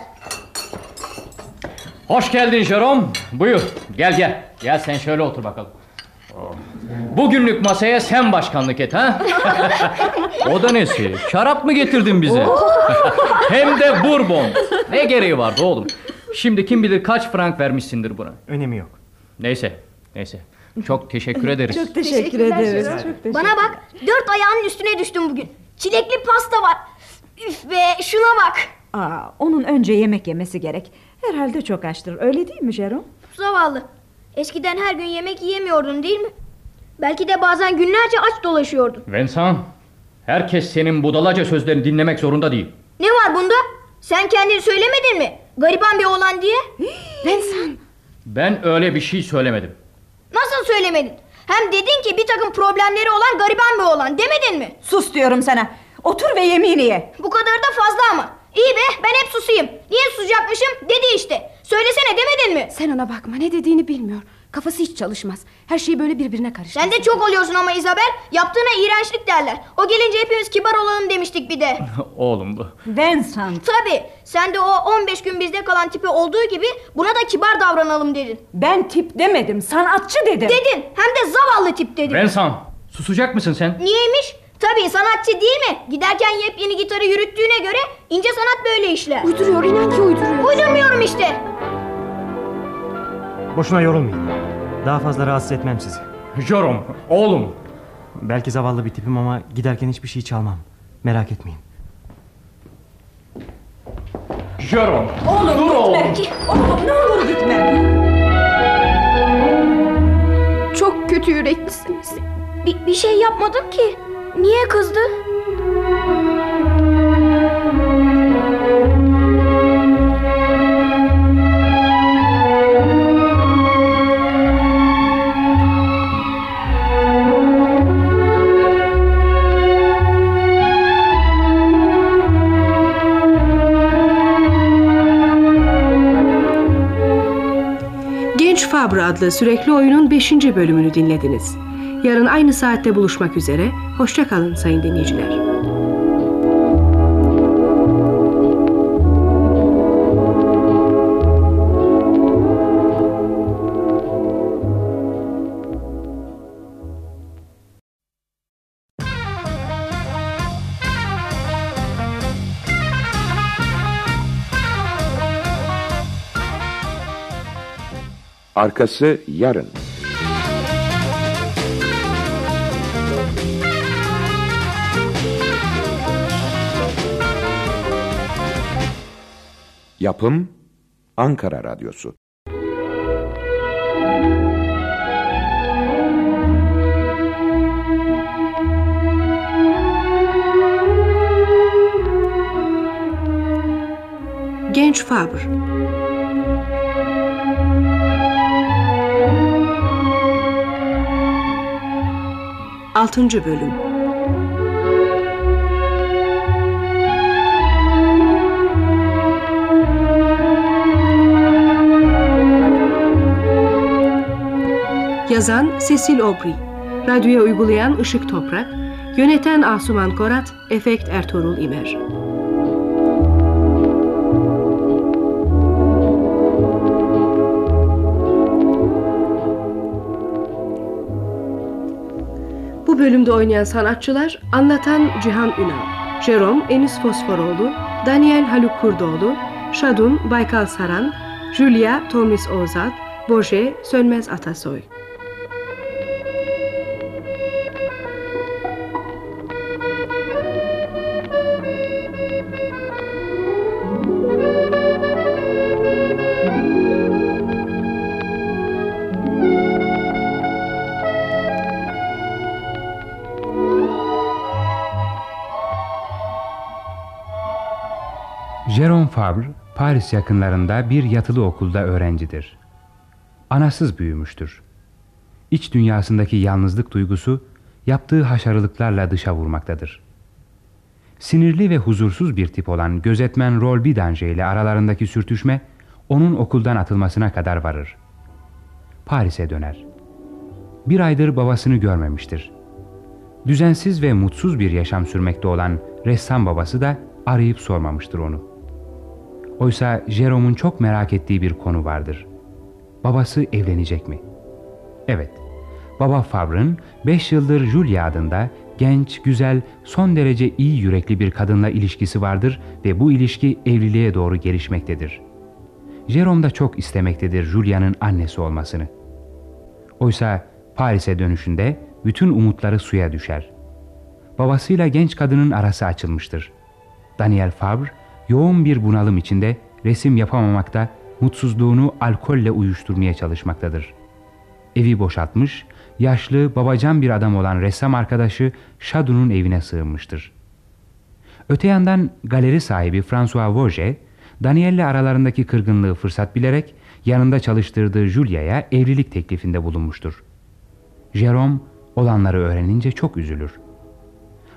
Hoş geldin Jerome. Buyur gel gel. Gel sen şöyle otur bakalım. Bugünlük masaya sen başkanlık et ha? o da nesi? Şarap mı getirdin bize? Hem de bourbon. Ne gereği vardı oğlum? Şimdi kim bilir kaç frank vermişsindir buna. Önemi yok. Neyse, neyse. Çok teşekkür ederiz. Çok teşekkür ederiz. Jerome. Çok teşekkür Bana bak, dört ayağının üstüne düştüm bugün. Çilekli pasta var. Üf be şuna bak. Aa, onun önce yemek yemesi gerek. Herhalde çok açtır. Öyle değil mi Jerome? Zavallı. Eskiden her gün yemek yiyemiyordun değil mi? Belki de bazen günlerce aç dolaşıyordun. Vincent, herkes senin budalaca sözlerini dinlemek zorunda değil. Ne var bunda? Sen kendin söylemedin mi? Gariban bir oğlan diye. Vincent. Ben öyle bir şey söylemedim. Nasıl söylemedin? Hem dedin ki bir takım problemleri olan gariban bir oğlan demedin mi? Sus diyorum sana. Otur ve yemeğini ye. Bu kadar da fazla ama. İyi be ben hep susayım. Niye susacakmışım? Dedi işte. Söylesene demedin mi? Sen ona bakma ne dediğini bilmiyor. Kafası hiç çalışmaz. Her şey böyle birbirine karışır. Sen de çok oluyorsun ama Isabel. Yaptığına iğrençlik derler. O gelince hepimiz kibar olalım demiştik bir de. Oğlum bu. Vincent. Tabii. Sen de o 15 gün bizde kalan tipi olduğu gibi buna da kibar davranalım dedin. Ben tip demedim. Sanatçı dedim. Dedin. Hem de zavallı tip dedin. Vincent, susacak mısın sen? Niyeymiş? Tabii sanatçı değil mi? Giderken yepyeni gitarı yürüttüğüne göre ince sanat böyle işler. Uyduruyor inan ki uyduruyor. Uydurmuyorum işte. Boşuna yorulmayın. Daha fazla rahatsız etmem sizi. Jerome, oğlum. Belki zavallı bir tipim ama giderken hiçbir şey çalmam. Merak etmeyin. Jerome. Oğlum dur gitme. oğlum. Oğlum ne olur gitme. Çok kötü yüreklisiniz. Bir, bir şey yapmadım ki. Niye kızdı? Adlı sürekli oyunun 5. bölümünü dinlediniz. Yarın aynı saatte buluşmak üzere. Hoşça kalın sayın dinleyiciler. Arkası yarın. Yapım Ankara Radyosu Genç Faber 6. Bölüm. Yazan Cecil Obri Radyoya uygulayan Işık Toprak. Yöneten Asuman Korat Efekt Ertuğrul İmer. Bölümde oynayan sanatçılar anlatan Cihan Ünal, Jerome Enis Fosforoğlu, Daniel Haluk Kurdoğlu, Şadun Baykal Saran, Julia Tomis Ozat, Boje Sönmez Atasoy. Jérôme Fabre, Paris yakınlarında bir yatılı okulda öğrencidir. Anasız büyümüştür. İç dünyasındaki yalnızlık duygusu yaptığı haşarılıklarla dışa vurmaktadır. Sinirli ve huzursuz bir tip olan gözetmen Rol Bidanger ile aralarındaki sürtüşme onun okuldan atılmasına kadar varır. Paris'e döner. Bir aydır babasını görmemiştir. Düzensiz ve mutsuz bir yaşam sürmekte olan ressam babası da arayıp sormamıştır onu. Oysa Jerome'un çok merak ettiği bir konu vardır. Babası evlenecek mi? Evet, baba Fabre'ın 5 yıldır Julia adında genç, güzel, son derece iyi yürekli bir kadınla ilişkisi vardır ve bu ilişki evliliğe doğru gelişmektedir. Jerome da çok istemektedir Julia'nın annesi olmasını. Oysa Paris'e dönüşünde bütün umutları suya düşer. Babasıyla genç kadının arası açılmıştır. Daniel Fabre yoğun bir bunalım içinde resim yapamamakta, mutsuzluğunu alkolle uyuşturmaya çalışmaktadır. Evi boşaltmış, yaşlı, babacan bir adam olan ressam arkadaşı Shadou'nun evine sığınmıştır. Öte yandan galeri sahibi François Vauget, Daniel'le aralarındaki kırgınlığı fırsat bilerek yanında çalıştırdığı Julia'ya evlilik teklifinde bulunmuştur. Jerome olanları öğrenince çok üzülür.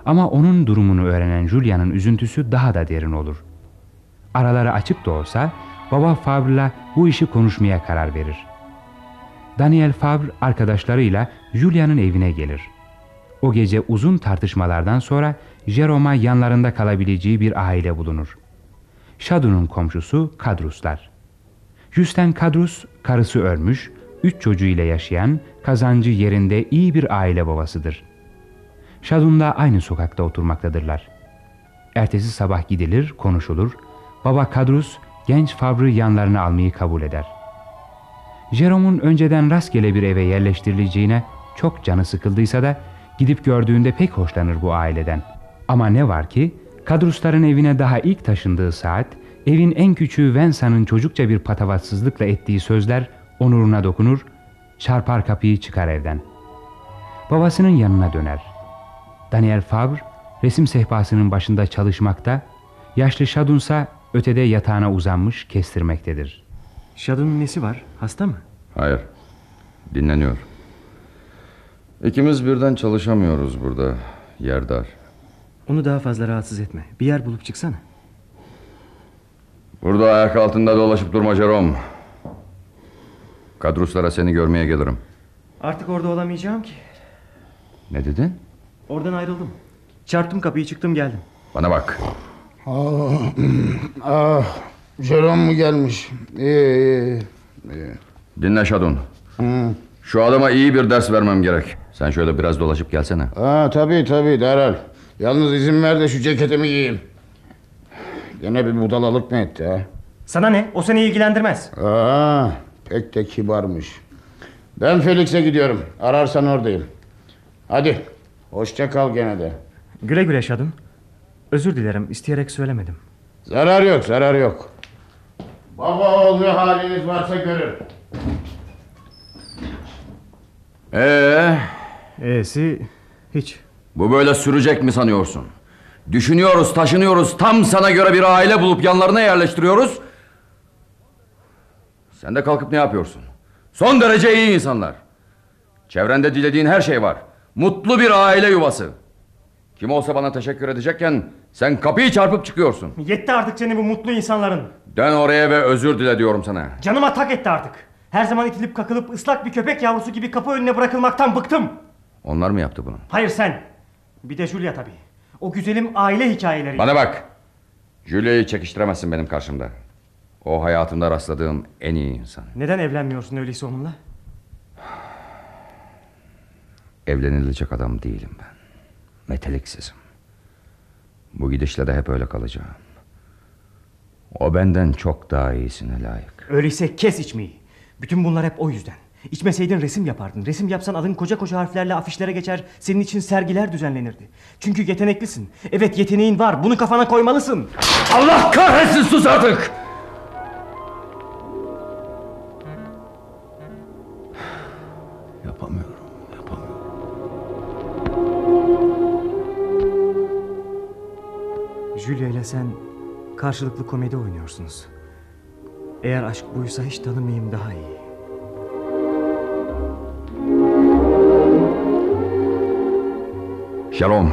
Ama onun durumunu öğrenen Julia'nın üzüntüsü daha da derin olur. Araları açık da olsa baba Fabre'la bu işi konuşmaya karar verir. Daniel Fabre arkadaşlarıyla Julia'nın evine gelir. O gece uzun tartışmalardan sonra Jerome'a yanlarında kalabileceği bir aile bulunur. Shadou'nun komşusu Kadruslar. Justin Kadrus karısı ölmüş, üç çocuğuyla yaşayan, kazancı yerinde iyi bir aile babasıdır. Shadun'la aynı sokakta oturmaktadırlar. Ertesi sabah gidilir, konuşulur. Baba Kadrus genç Fabre'ı yanlarına almayı kabul eder. Jerome'un önceden rastgele bir eve yerleştirileceğine çok canı sıkıldıysa da gidip gördüğünde pek hoşlanır bu aileden. Ama ne var ki Kadrusların evine daha ilk taşındığı saat evin en küçüğü Vensa'nın çocukça bir patavatsızlıkla ettiği sözler onuruna dokunur, çarpar kapıyı çıkar evden. Babasının yanına döner. Daniel Fabre resim sehpasının başında çalışmakta, yaşlı Şadunsa ötede yatağına uzanmış kestirmektedir. Shadow'un nesi var? Hasta mı? Hayır. Dinleniyor. İkimiz birden çalışamıyoruz burada. Yer dar. Onu daha fazla rahatsız etme. Bir yer bulup çıksana. Burada ayak altında dolaşıp durma Jerome. Kadruslara seni görmeye gelirim. Artık orada olamayacağım ki. Ne dedin? Oradan ayrıldım. Çarptım kapıyı çıktım geldim. Bana bak. Ah, ah, Jerome mu gelmiş? İyi, iyi, iyi. Dinle Şadun. Şu adama iyi bir ders vermem gerek. Sen şöyle biraz dolaşıp gelsene. Ha, tabii tabii derhal. Yalnız izin ver de şu ceketimi giyeyim. Gene bir budalalık mı etti ha? Sana ne? O seni ilgilendirmez. Aa, pek de kibarmış. Ben Felix'e gidiyorum. Ararsan oradayım. Hadi. Hoşça kal gene de. Güle güle Şadun. Özür dilerim. isteyerek söylemedim. Zarar yok, zarar yok. Baba oğul ne haliniz varsa görür. Ee, E'si hiç. bu böyle sürecek mi sanıyorsun? Düşünüyoruz, taşınıyoruz. Tam sana göre bir aile bulup yanlarına yerleştiriyoruz. Sen de kalkıp ne yapıyorsun? Son derece iyi insanlar. Çevrende dilediğin her şey var. Mutlu bir aile yuvası. Kim olsa bana teşekkür edecekken sen kapıyı çarpıp çıkıyorsun. Yetti artık senin bu mutlu insanların. Dön oraya ve özür dile diyorum sana. Canıma tak etti artık. Her zaman itilip kakılıp ıslak bir köpek yavrusu gibi kapı önüne bırakılmaktan bıktım. Onlar mı yaptı bunu? Hayır sen. Bir de Julia tabii. O güzelim aile hikayeleri. Bana bak. Julia'yı çekiştiremezsin benim karşımda. O hayatımda rastladığım en iyi insan. Neden evlenmiyorsun öyleyse onunla? Evlenilecek adam değilim ben. Meteliksizim. Bu gidişle de hep öyle kalacağım. O benden çok daha iyisine layık. Öyleyse kes içmeyi. Bütün bunlar hep o yüzden. İçmeseydin resim yapardın. Resim yapsan adın koca koca harflerle afişlere geçer. Senin için sergiler düzenlenirdi. Çünkü yeteneklisin. Evet yeteneğin var. Bunu kafana koymalısın. Allah kahretsin sus artık! Julia ile sen karşılıklı komedi oynuyorsunuz. Eğer aşk buysa hiç tanımayayım daha iyi. Shalom.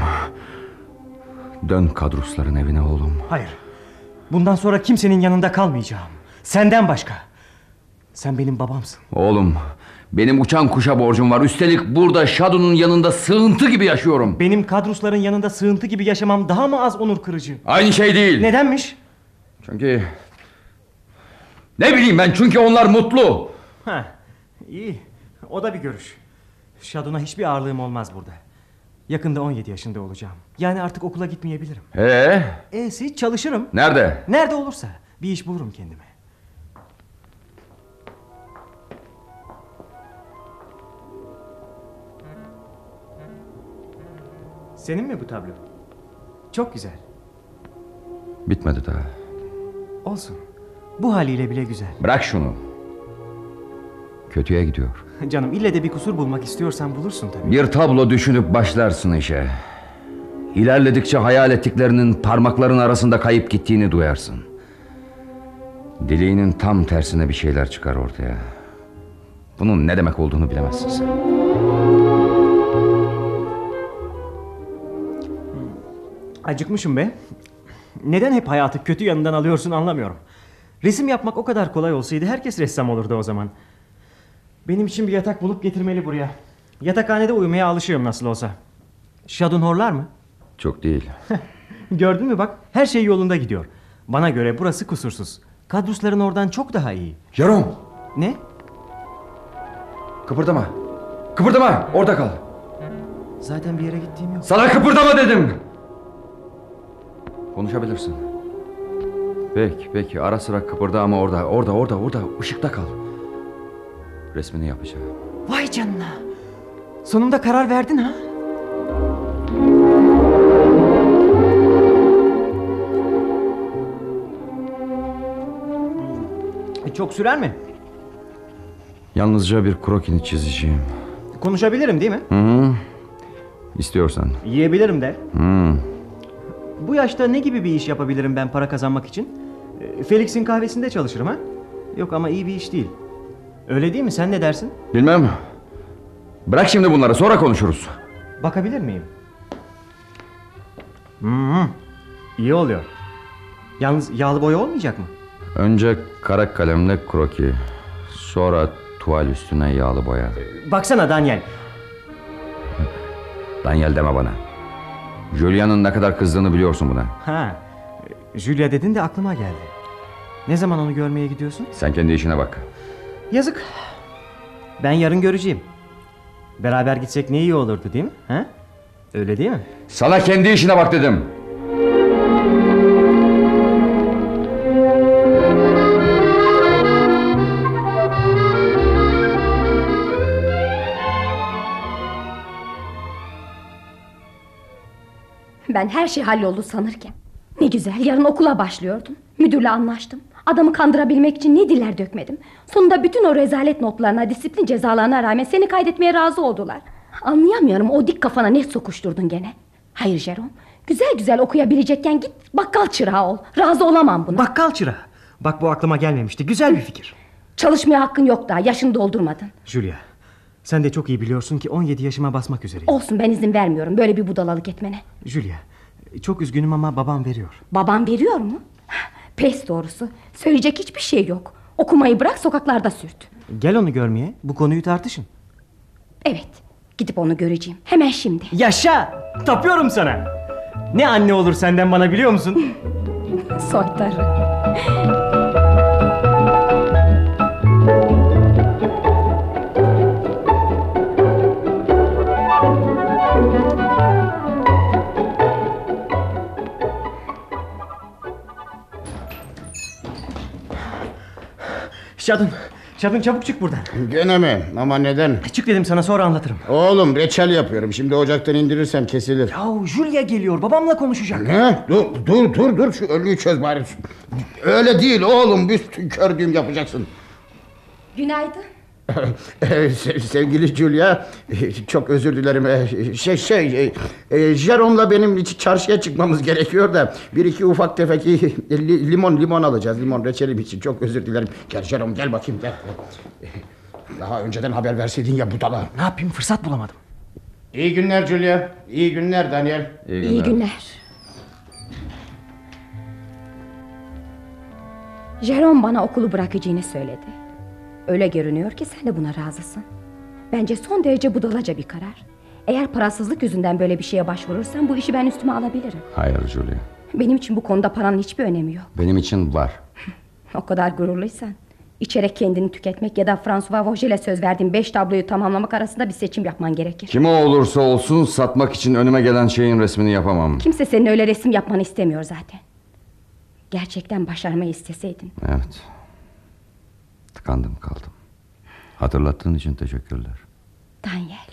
Dön kadrusların evine oğlum. Hayır. Bundan sonra kimsenin yanında kalmayacağım. Senden başka. Sen benim babamsın. Oğlum benim uçan kuşa borcum var. Üstelik burada Shadow'un yanında sığıntı gibi yaşıyorum. Benim kadrusların yanında sığıntı gibi yaşamam daha mı az onur kırıcı? Aynı şey değil. Nedenmiş? Çünkü... Ne bileyim ben çünkü onlar mutlu. Ha, iyi. O da bir görüş. Şadun'a hiçbir ağırlığım olmaz burada. Yakında 17 yaşında olacağım. Yani artık okula gitmeyebilirim. Ee? E'si çalışırım. Nerede? Nerede olursa. Bir iş bulurum kendime. Senin mi bu tablo? Çok güzel. Bitmedi daha. Olsun. Bu haliyle bile güzel. Bırak şunu. Kötüye gidiyor. Canım ille de bir kusur bulmak istiyorsan bulursun tabii. Bir tablo düşünüp başlarsın işe. İlerledikçe hayal ettiklerinin parmakların arasında kayıp gittiğini duyarsın. Dileğinin tam tersine bir şeyler çıkar ortaya. Bunun ne demek olduğunu bilemezsin sen. Acıkmışım be. Neden hep hayatı kötü yanından alıyorsun anlamıyorum. Resim yapmak o kadar kolay olsaydı herkes ressam olurdu o zaman. Benim için bir yatak bulup getirmeli buraya. Yatakhanede uyumaya alışıyorum nasıl olsa. Şadun horlar mı? Çok değil. Gördün mü bak her şey yolunda gidiyor. Bana göre burası kusursuz. Kadrusların oradan çok daha iyi. Jerome! Ne? Kıpırdama. Kıpırdama. Orada kal. Zaten bir yere gittiğim yok. Sana kıpırdama dedim. Konuşabilirsin. Peki peki ara sıra kıpırda ama orada orada orada orada ışıkta kal. Resmini yapacağım. Vay canına. Sonunda karar verdin ha? E, Çok sürer mi? Yalnızca bir krokini çizeceğim. Konuşabilirim değil mi? Hı hı. İstiyorsan. Yiyebilirim de. Hı. Bu yaşta ne gibi bir iş yapabilirim ben para kazanmak için? E, Felix'in kahvesinde çalışırım ha? Yok ama iyi bir iş değil. Öyle değil mi? Sen ne dersin? Bilmem. Bırak şimdi bunları sonra konuşuruz. Bakabilir miyim? Hmm, iyi oluyor. Yalnız yağlı boya olmayacak mı? Önce kara kalemle kroki. Sonra tuval üstüne yağlı boya. Baksana Daniel. Daniel deme bana. Julia'nın ne kadar kızdığını biliyorsun buna. Ha, Julia dedin de aklıma geldi. Ne zaman onu görmeye gidiyorsun? Sen kendi işine bak. Yazık. Ben yarın göreceğim. Beraber gitsek ne iyi olurdu değil mi? Ha? Öyle değil mi? Sana kendi işine bak dedim. Ben her şey halloldu sanırken. Ne güzel yarın okula başlıyordum. Müdürle anlaştım. Adamı kandırabilmek için ne diller dökmedim. Sonunda bütün o rezalet notlarına, disiplin cezalarına rağmen seni kaydetmeye razı oldular. Anlayamıyorum o dik kafana ne sokuşturdun gene. Hayır Jerome. Güzel güzel okuyabilecekken git bakkal çırağı ol. Razı olamam buna. Bakkal çırağı. Bak bu aklıma gelmemişti. Güzel bir fikir. Çalışmaya hakkın yok daha. Yaşını doldurmadın. Julia, sen de çok iyi biliyorsun ki 17 yaşıma basmak üzereyim. Olsun ben izin vermiyorum böyle bir budalalık etmene. Julia, çok üzgünüm ama babam veriyor. Babam veriyor mu? Pes doğrusu. Söyleyecek hiçbir şey yok. Okumayı bırak sokaklarda sürt. Gel onu görmeye. Bu konuyu tartışın. Evet. Gidip onu göreceğim. Hemen şimdi. Yaşa! Tapıyorum sana. Ne anne olur senden bana biliyor musun? Soytarı. Şadın, Şadın çabuk çık buradan. Gene mi? Ama neden? Çık dedim sana sonra anlatırım. Oğlum reçel yapıyorum. Şimdi ocaktan indirirsem kesilir. Yahu Julia geliyor. Babamla konuşacak. Ne? Dur dur dur dur şu ölüyü çöz bari. Öyle değil oğlum. Büstün kördüğüm yapacaksın. Günaydın. Se- Sevgili Julia çok özür dilerim. Ee, şey şey e, Jerome'la benim çarşıya çıkmamız gerekiyor da bir iki ufak tefek li- limon limon alacağız. Limon reçelim için. Çok özür dilerim. Gel Jerome gel bakayım gel. Daha önceden haber verseydin ya budala. Ne yapayım? Fırsat bulamadım. İyi günler Julia. İyi günler Daniel. İyi günler. Jerome bana okulu bırakacağını söyledi. Öyle görünüyor ki sen de buna razısın. Bence son derece budalaca bir karar. Eğer parasızlık yüzünden böyle bir şeye başvurursan bu işi ben üstüme alabilirim. Hayır Julia. Benim için bu konuda paranın hiçbir önemi yok. Benim için var. O kadar gururluysan. İçerek kendini tüketmek ya da François Vauge'le söz verdiğin beş tabloyu tamamlamak arasında bir seçim yapman gerekir. Kim o olursa olsun satmak için önüme gelen şeyin resmini yapamam. Kimse senin öyle resim yapmanı istemiyor zaten. Gerçekten başarmayı isteseydin. Evet. Tıkandım kaldım. Hatırlattığın için teşekkürler. Daniel.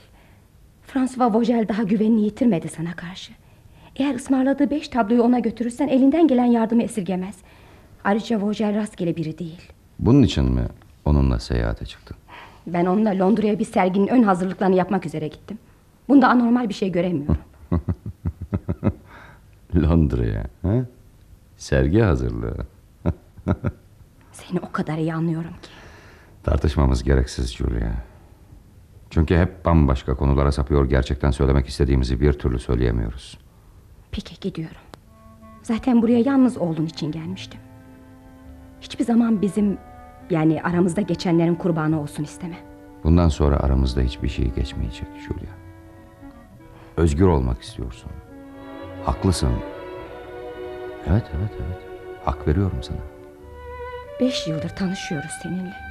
François Vogel daha güvenini yitirmedi sana karşı. Eğer ısmarladığı beş tabloyu ona götürürsen elinden gelen yardımı esirgemez. Ayrıca Vogel rastgele biri değil. Bunun için mi onunla seyahate çıktın? Ben onunla Londra'ya bir serginin ön hazırlıklarını yapmak üzere gittim. Bunda anormal bir şey göremiyorum. Londra'ya. Ha? Sergi hazırlığı. Seni o kadar iyi anlıyorum ki. Tartışmamız gereksiz Julia. Çünkü hep bambaşka konulara sapıyor gerçekten söylemek istediğimizi bir türlü söyleyemiyoruz. Peki gidiyorum. Zaten buraya yalnız oğlun için gelmiştim. Hiçbir zaman bizim yani aramızda geçenlerin kurbanı olsun istemem. Bundan sonra aramızda hiçbir şey geçmeyecek Julia. Özgür olmak istiyorsun. Haklısın. Evet evet evet. Hak veriyorum sana. Beş yıldır tanışıyoruz seninle.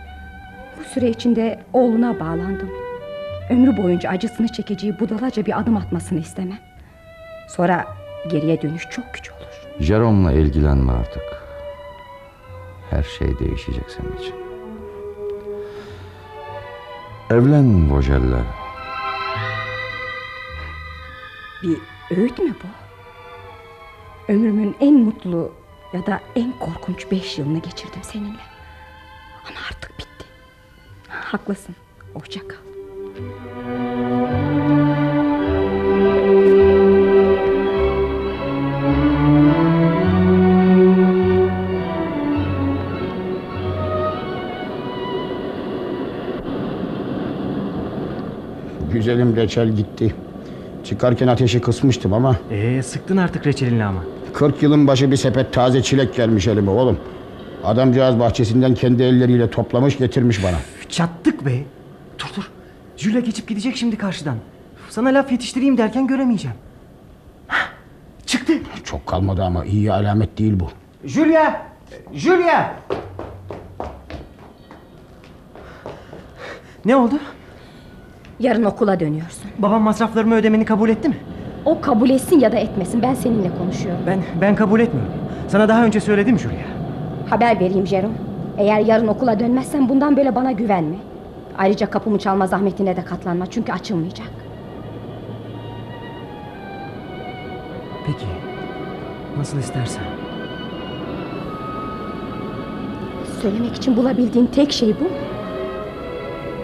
Bu süre içinde oğluna bağlandım. Ömrü boyunca acısını çekeceği budalaca bir adım atmasını istemem. Sonra geriye dönüş çok güç olur. Jerome'la ilgilenme artık. Her şey değişecek senin için. Evlen Vojel'le. Bir öğüt mü bu? Ömrümün en mutlu ya da en korkunç beş yılını geçirdim seninle. Ama artık bitti. Haklısın. Hoşça kal. Güzelim reçel gitti. Çıkarken ateşi kısmıştım ama Ee, sıktın artık reçelinle ama. 40 yılın başı bir sepet taze çilek gelmiş elime oğlum. Adamcağız bahçesinden kendi elleriyle toplamış getirmiş bana. Çattık be. Dur dur. Julia geçip gidecek şimdi karşıdan. Sana laf yetiştireyim derken göremeyeceğim. Hah, Çıktı. Çok kalmadı ama iyi alamet değil bu. Julia! Julia! Ne oldu? Yarın okula dönüyorsun. Babam masraflarımı ödemeni kabul etti mi? O kabul etsin ya da etmesin ben seninle konuşuyorum. Ben ben kabul etmiyorum. Sana daha önce söyledim Julia. Haber vereyim Jerome. Eğer yarın okula dönmezsen bundan böyle bana güvenme. Ayrıca kapımı çalma zahmetine de katlanma çünkü açılmayacak. Peki. Nasıl istersen. Söylemek için bulabildiğin tek şey bu?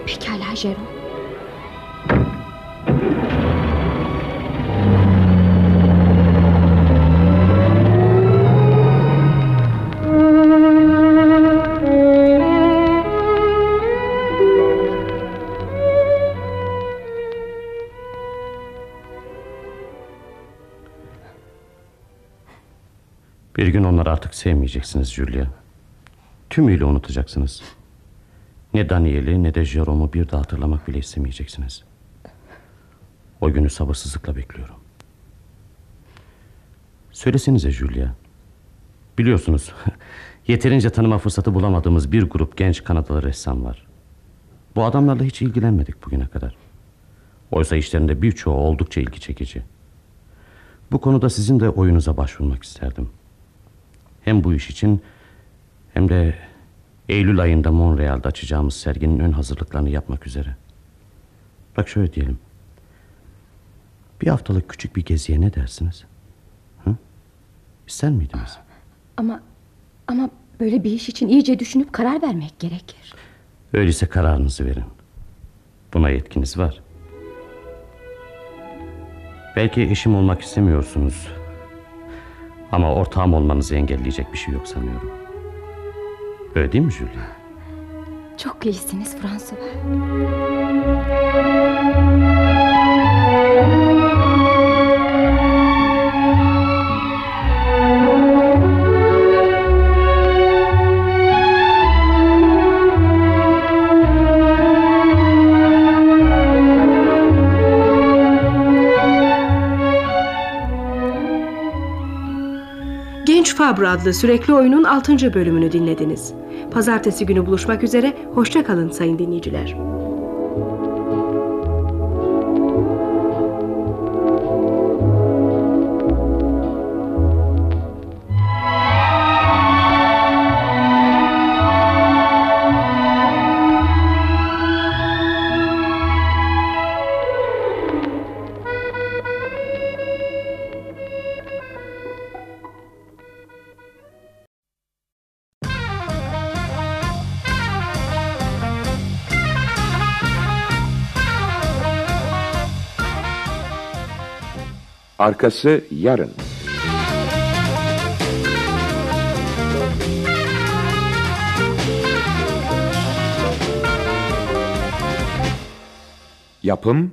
Pekala Jerome. Onları artık sevmeyeceksiniz Julia. Tümüyle unutacaksınız. Ne Daniel'i ne de Jerome'u bir daha hatırlamak bile istemeyeceksiniz. O günü sabırsızlıkla bekliyorum. Söylesenize Julia. Biliyorsunuz yeterince tanıma fırsatı bulamadığımız bir grup genç Kanadalı ressam var. Bu adamlarla hiç ilgilenmedik bugüne kadar. Oysa işlerinde birçoğu oldukça ilgi çekici. Bu konuda sizin de oyunuza başvurmak isterdim. Hem bu iş için hem de Eylül ayında Montreal'de açacağımız serginin ön hazırlıklarını yapmak üzere. Bak şöyle diyelim. Bir haftalık küçük bir geziye ne dersiniz? Hı? İster miydiniz? Ama ama böyle bir iş için iyice düşünüp karar vermek gerekir. Öyleyse kararınızı verin. Buna yetkiniz var. Belki eşim olmak istemiyorsunuz. Ama ortağım olmanızı engelleyecek bir şey yok sanıyorum. Öyle değil mi Julia? Çok iyisiniz François. Fabro adlı sürekli oyunun 6. bölümünü dinlediniz. Pazartesi günü buluşmak üzere, hoşça kalın sayın dinleyiciler. Arkası yarın. Yapım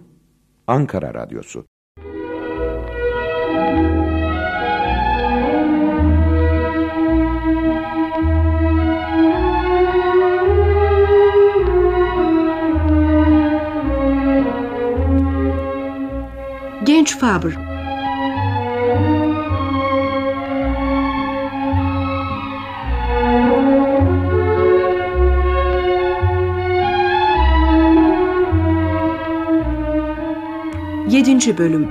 Ankara Radyosu Genç Faber Yedinci Bölüm.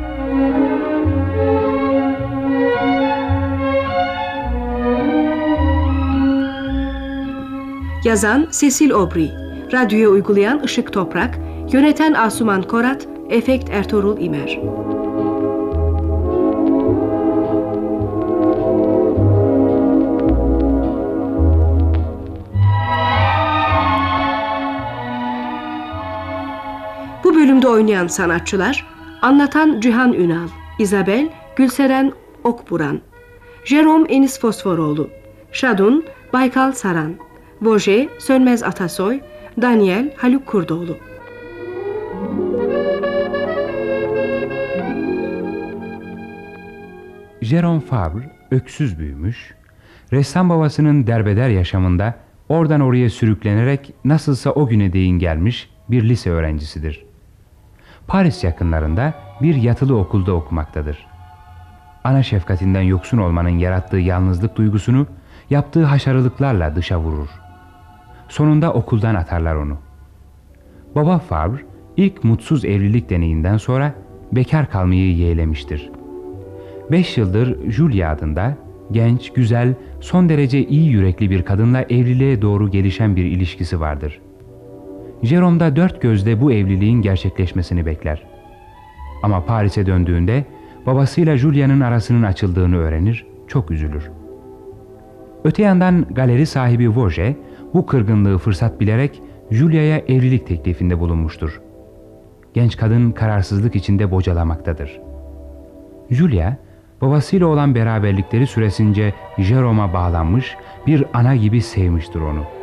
Yazan Cecil Aubrey. Radyoya uygulayan Işık Toprak. Yöneten Asuman Korat. Efekt Ertuğrul İmer. Bu bölümde oynayan sanatçılar Anlatan Cihan Ünal, İzabel Gülseren Okburan, Jerome Enis Fosforoğlu, Şadun Baykal Saran, Voje Sönmez Atasoy, Daniel Haluk Kurdoğlu. Jerome Fabre öksüz büyümüş, ressam babasının derbeder yaşamında oradan oraya sürüklenerek nasılsa o güne değin gelmiş bir lise öğrencisidir. Paris yakınlarında bir yatılı okulda okumaktadır. Ana şefkatinden yoksun olmanın yarattığı yalnızlık duygusunu yaptığı haşarılıklarla dışa vurur. Sonunda okuldan atarlar onu. Baba Fabre ilk mutsuz evlilik deneyinden sonra bekar kalmayı yeğlemiştir. Beş yıldır Julia adında genç, güzel, son derece iyi yürekli bir kadınla evliliğe doğru gelişen bir ilişkisi vardır. Jerome da dört gözle bu evliliğin gerçekleşmesini bekler. Ama Paris'e döndüğünde babasıyla Julia'nın arasının açıldığını öğrenir, çok üzülür. Öte yandan galeri sahibi Vosge bu kırgınlığı fırsat bilerek Julia'ya evlilik teklifinde bulunmuştur. Genç kadın kararsızlık içinde bocalamaktadır. Julia, babasıyla olan beraberlikleri süresince Jerome'a bağlanmış, bir ana gibi sevmiştir onu.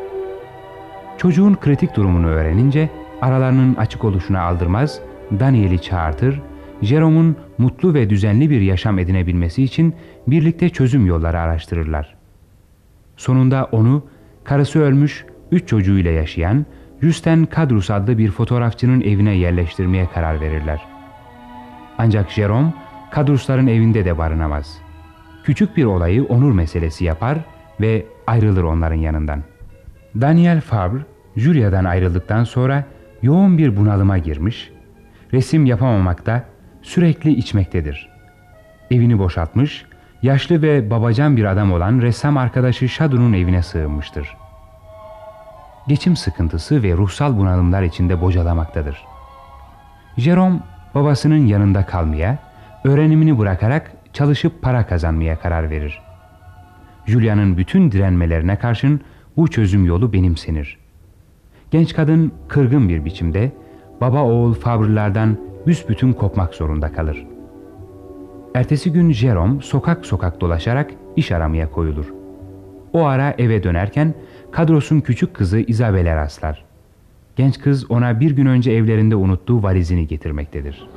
Çocuğun kritik durumunu öğrenince aralarının açık oluşuna aldırmaz, Daniel'i çağırtır, Jerome'un mutlu ve düzenli bir yaşam edinebilmesi için birlikte çözüm yolları araştırırlar. Sonunda onu karısı ölmüş, üç çocuğuyla yaşayan Justin Kadrus adlı bir fotoğrafçının evine yerleştirmeye karar verirler. Ancak Jerome, Kadrusların evinde de barınamaz. Küçük bir olayı onur meselesi yapar ve ayrılır onların yanından. Daniel Fabre, Julia'dan ayrıldıktan sonra yoğun bir bunalıma girmiş, resim yapamamakta, sürekli içmektedir. Evini boşaltmış, yaşlı ve babacan bir adam olan ressam arkadaşı Shadow'un evine sığınmıştır. Geçim sıkıntısı ve ruhsal bunalımlar içinde bocalamaktadır. Jerome babasının yanında kalmaya, öğrenimini bırakarak çalışıp para kazanmaya karar verir. Julia'nın bütün direnmelerine karşın bu çözüm yolu benimsenir. Genç kadın kırgın bir biçimde baba oğul Fabre'lardan büsbütün kopmak zorunda kalır. Ertesi gün Jerome sokak sokak dolaşarak iş aramaya koyulur. O ara eve dönerken kadrosun küçük kızı Isabel'e rastlar. Genç kız ona bir gün önce evlerinde unuttuğu valizini getirmektedir.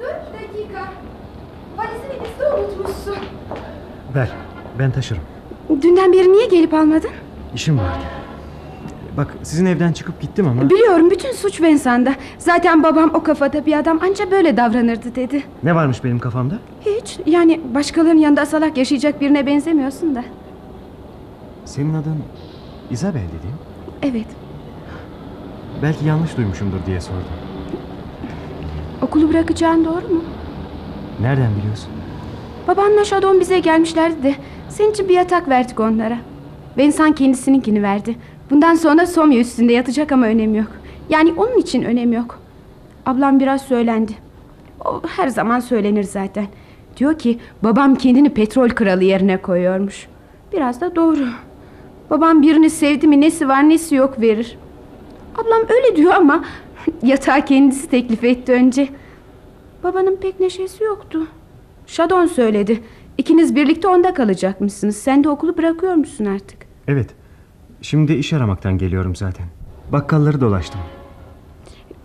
Dur bir dakika. Valizini bizde unutmuşsun. Ver, ben taşırım. Dünden beri niye gelip almadın? İşim vardı. Bak sizin evden çıkıp gittim ama... Biliyorum bütün suç Vincent'da. Zaten babam o kafada bir adam anca böyle davranırdı dedi. Ne varmış benim kafamda? Hiç yani başkalarının yanında salak yaşayacak birine benzemiyorsun da. Senin adın Isabel dediğim. Evet Belki yanlış duymuşumdur diye sordum. okulu bırakacağın doğru mu? Nereden biliyorsun? Babanla Şadon bize gelmişlerdi de senin için bir yatak verdik onlara. Vincent kendisininkini verdi. Bundan sonra Somya üstünde yatacak ama önemi yok. Yani onun için önemi yok. Ablam biraz söylendi. O her zaman söylenir zaten. Diyor ki babam kendini petrol kralı yerine koyuyormuş. Biraz da doğru. Babam birini sevdi mi nesi var nesi yok verir. Ablam öyle diyor ama Yatağı kendisi teklif etti önce. Babanın pek neşesi yoktu. Şadon söyledi. İkiniz birlikte onda kalacakmışsınız. Sen de okulu bırakıyormuşsun artık. Evet. Şimdi iş aramaktan geliyorum zaten. Bakkalları dolaştım.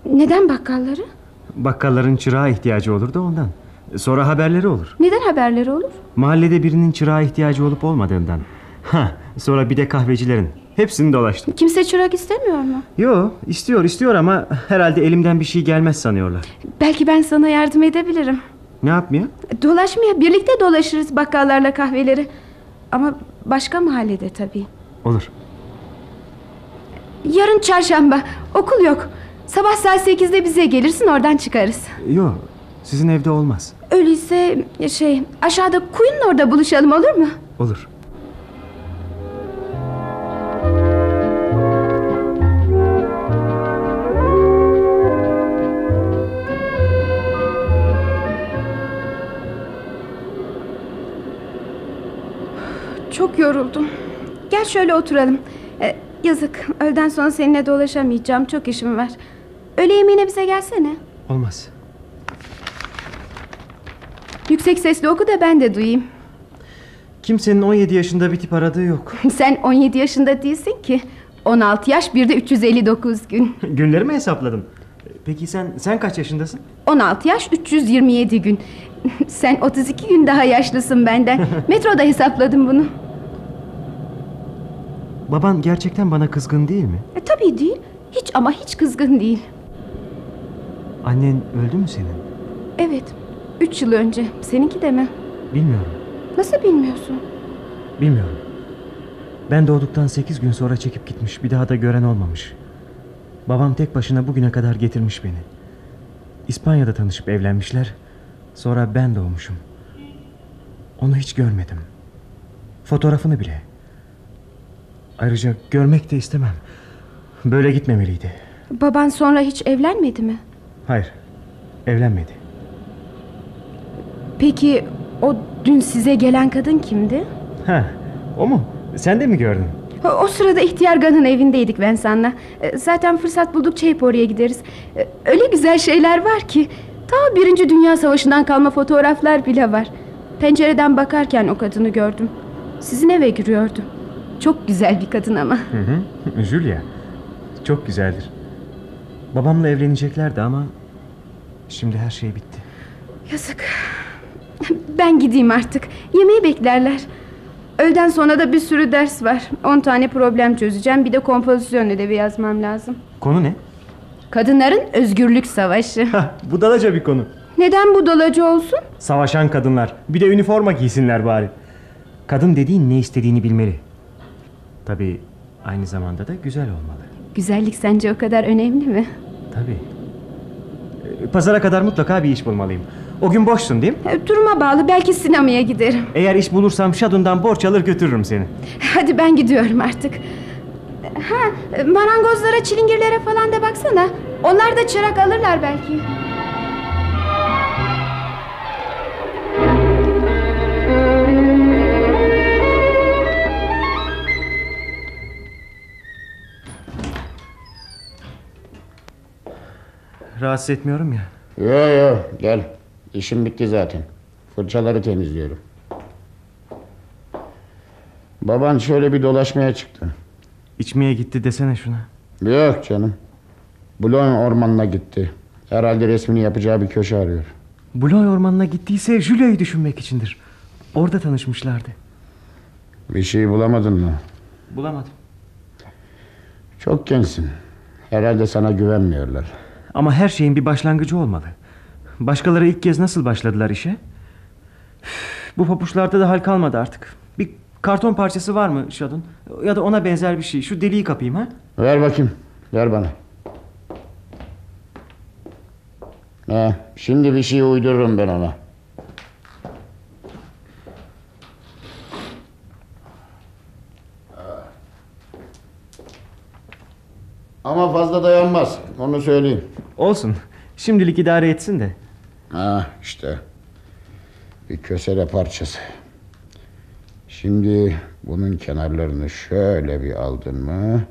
Neden bakkalları? Bakkalların çırağa ihtiyacı olur da ondan. Sonra haberleri olur. Neden haberleri olur? Mahallede birinin çırağa ihtiyacı olup olmadığından. Ha, sonra bir de kahvecilerin. Hepsini dolaştım. Kimse çırak istemiyor mu? Yo, istiyor istiyor ama herhalde elimden bir şey gelmez sanıyorlar. Belki ben sana yardım edebilirim. Ne yapmaya? Dolaşmaya birlikte dolaşırız bakkallarla kahveleri. Ama başka mahallede tabii. Olur. Yarın çarşamba. Okul yok. Sabah saat 8'de bize gelirsin oradan çıkarız. Yo, sizin evde olmaz. Öyleyse şey aşağıda kuyunun orada buluşalım olur mu? Olur. Çok yoruldum. Gel şöyle oturalım. Ee, yazık. Öğleden sonra seninle dolaşamayacağım. Çok işim var. Öğle yemeğine bize gelsene. Olmaz. Yüksek sesle oku da ben de duyayım. Kimsenin 17 yaşında bir tip aradığı yok. Sen 17 yaşında değilsin ki. 16 yaş bir de 359 gün. Günleri mi hesapladın? Peki sen sen kaç yaşındasın? 16 yaş 327 gün. Sen 32 gün daha yaşlısın benden. Metroda hesapladım bunu. Baban gerçekten bana kızgın değil mi? E, tabii değil. Hiç ama hiç kızgın değil. Annen öldü mü senin? Evet. Üç yıl önce. Seninki de mi? Bilmiyorum. Nasıl bilmiyorsun? Bilmiyorum. Ben doğduktan sekiz gün sonra çekip gitmiş. Bir daha da gören olmamış. Babam tek başına bugüne kadar getirmiş beni. İspanya'da tanışıp evlenmişler. Sonra ben doğmuşum. Onu hiç görmedim. Fotoğrafını bile. Ayrıca görmek de istemem. Böyle gitmemeliydi. Baban sonra hiç evlenmedi mi? Hayır. Evlenmedi. Peki o dün size gelen kadın kimdi? Ha, o mu? Sen de mi gördün? O, sırada ihtiyar Gan'ın evindeydik Vensan'la. E, Zaten fırsat buldukça hep oraya gideriz. E, Öyle güzel şeyler var ki. Ta Birinci Dünya Savaşı'ndan kalma fotoğraflar bile var. Pencereden bakarken o kadını gördüm. Sizin eve giriyordu. Çok güzel bir kadın ama. Hı hı. Julia. Çok güzeldir. Babamla evleneceklerdi ama... Şimdi her şey bitti. Yazık. Ben gideyim artık. Yemeği beklerler. Öğleden sonra da bir sürü ders var. 10 tane problem çözeceğim. Bir de kompozisyon ödevi yazmam lazım. Konu ne? Kadınların özgürlük savaşı. Budalaca bir konu. Neden budalacı olsun? Savaşan kadınlar. Bir de üniforma giysinler bari. Kadın dediğin ne istediğini bilmeli. Tabii aynı zamanda da güzel olmalı. Güzellik sence o kadar önemli mi? Tabii. Ee, Pazara kadar mutlaka bir iş bulmalıyım. O gün boşsun değil mi? E, Duruma bağlı. Belki sinemaya giderim. Eğer iş bulursam Şadun'dan borç alır götürürüm seni. Hadi ben gidiyorum artık. Ha, marangozlara, çilingirlere falan da baksana. Onlar da çırak alırlar belki. Rahatsız etmiyorum ya. Yo yo gel. İşim bitti zaten. Fırçaları temizliyorum. Baban şöyle bir dolaşmaya çıktı. İçmeye gitti desene şuna. Yok canım. Blon ormanına gitti. Herhalde resmini yapacağı bir köşe arıyor. Bloy ormanına gittiyse Julia'yı düşünmek içindir. Orada tanışmışlardı. Bir şey bulamadın mı? Bulamadım. Çok gençsin. Herhalde sana güvenmiyorlar. Ama her şeyin bir başlangıcı olmalı. Başkaları ilk kez nasıl başladılar işe? Bu papuçlarda da hal kalmadı artık. Bir karton parçası var mı Şadun? Ya da ona benzer bir şey. Şu deliği kapayım ha? Ver bakayım. Ver bana. Ha, şimdi bir şey uydururum ben ona. Ama fazla dayanmaz. Onu söyleyeyim. Olsun. Şimdilik idare etsin de. Ha işte. Bir kösele parçası. Şimdi bunun kenarlarını şöyle bir aldın mı?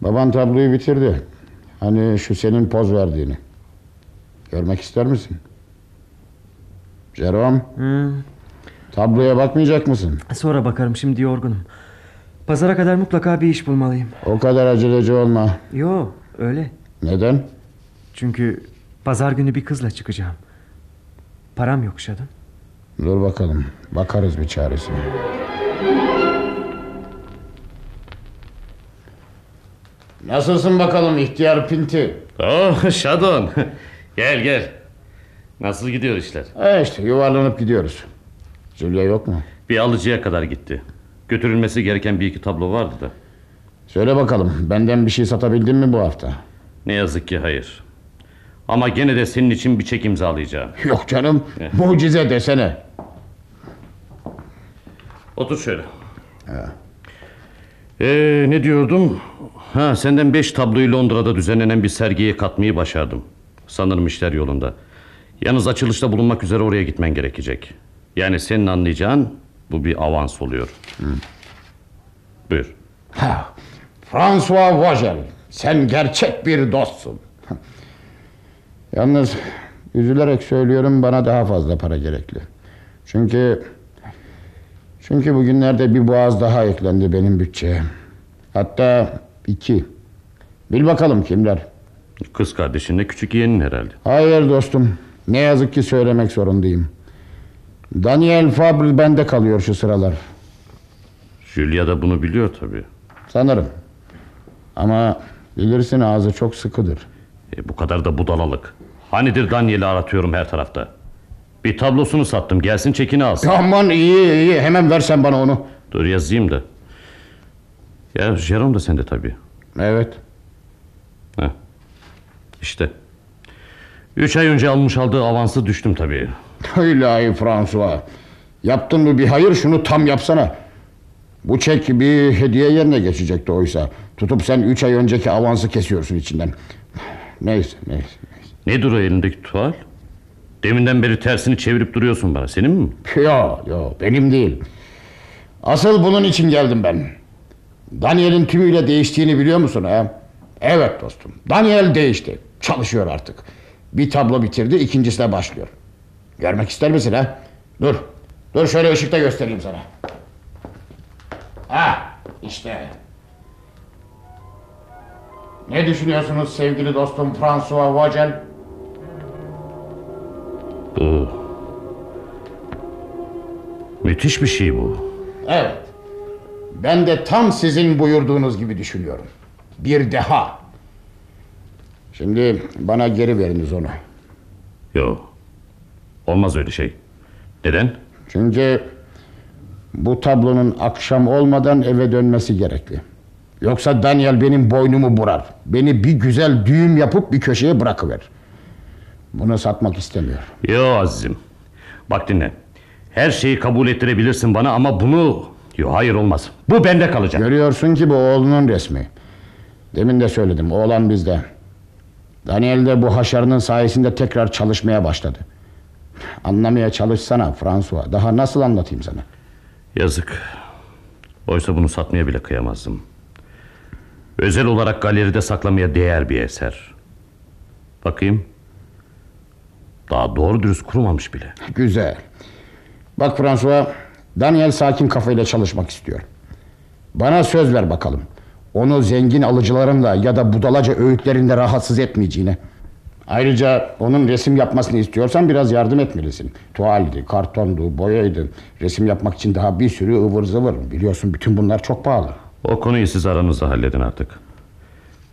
Baban tabloyu bitirdi. Hani şu senin poz verdiğini. Görmek ister misin? Jerome. Tabloya bakmayacak mısın? Sonra bakarım şimdi yorgunum. Pazara kadar mutlaka bir iş bulmalıyım. O kadar aceleci olma. Yo öyle. Neden? Çünkü pazar günü bir kızla çıkacağım. Param yok Şadın. Dur bakalım. Bakarız bir çaresine. Nasılsın bakalım ihtiyar pinti? Oh Şadon. gel gel. Nasıl gidiyor işler? E işte yuvarlanıp gidiyoruz. Julia yok mu? Bir alıcıya kadar gitti. Götürülmesi gereken bir iki tablo vardı da. Söyle bakalım benden bir şey satabildin mi bu hafta? Ne yazık ki hayır. Ama gene de senin için bir çek imzalayacağım. Yok canım mucize desene. Otur şöyle. Ee, ne diyordum? Ha, senden beş tabloyu Londra'da düzenlenen bir sergiye katmayı başardım. Sanırım işler yolunda. Yalnız açılışta bulunmak üzere oraya gitmen gerekecek. Yani senin anlayacağın bu bir avans oluyor. Buyur. Ha, François Vogel. Sen gerçek bir dostsun. Yalnız üzülerek söylüyorum bana daha fazla para gerekli. Çünkü çünkü bugünlerde bir boğaz daha eklendi benim bütçeye. Hatta iki. Bil bakalım kimler? Kız kardeşinle küçük yeğenin herhalde. Hayır dostum. Ne yazık ki söylemek zorundayım. Daniel Fabre bende kalıyor şu sıralar. Julia da bunu biliyor tabii. Sanırım. Ama bilirsin ağzı çok sıkıdır. E, bu kadar da budalalık. Hanidir Daniel'i aratıyorum her tarafta. Bir tablosunu sattım. Gelsin çekini alsın. Aman iyi iyi. Hemen versen bana onu. Dur yazayım da. Ya Jerome da sende tabii. Evet. Heh. İşte. Üç ay önce almış aldığı avansı düştüm tabii. İlahi François. Yaptın mı bir hayır şunu tam yapsana. Bu çek bir hediye yerine geçecekti oysa. Tutup sen üç ay önceki avansı kesiyorsun içinden. Neyse neyse. Nedir o elindeki tuval? Deminden beri tersini çevirip duruyorsun bana. Senin mi? Yo yo benim değil. Asıl bunun için geldim ben. Daniel'in tümüyle değiştiğini biliyor musun ha? Evet dostum. Daniel değişti. Çalışıyor artık. Bir tablo bitirdi, ikincisine başlıyor. Görmek ister misin ha? Dur. Dur şöyle ışıkta göstereyim sana. Ha, işte. Ne düşünüyorsunuz sevgili dostum François Vogel? Bu... Müthiş bir şey bu. Evet. Ben de tam sizin buyurduğunuz gibi düşünüyorum. Bir deha. Şimdi bana geri veriniz onu. Yok. Olmaz öyle şey. Neden? Çünkü bu tablonun akşam olmadan eve dönmesi gerekli. Yoksa Daniel benim boynumu burar. Beni bir güzel düğüm yapıp bir köşeye bırakıver. Bunu satmak istemiyor. Yo azizim. Bak dinle. Her şeyi kabul ettirebilirsin bana ama bunu... Yo hayır olmaz. Bu bende kalacak. Görüyorsun ki bu oğlunun resmi. Demin de söyledim oğlan bizde. Daniel de bu haşarının sayesinde tekrar çalışmaya başladı. Anlamaya çalışsana François. Daha nasıl anlatayım sana? Yazık. Oysa bunu satmaya bile kıyamazdım. Özel olarak galeride saklamaya değer bir eser. Bakayım. Daha doğru dürüst kurumamış bile. Güzel. Bak François, Daniel sakin kafayla çalışmak istiyor. Bana söz ver bakalım. Onu zengin alıcılarınla ya da budalaca öğütlerinde rahatsız etmeyeceğine. Ayrıca onun resim yapmasını istiyorsan biraz yardım etmelisin. Tuvaldi, kartondu, boyaydı. Resim yapmak için daha bir sürü ıvır zıvır. Biliyorsun bütün bunlar çok pahalı. O konuyu siz aranızda halledin artık.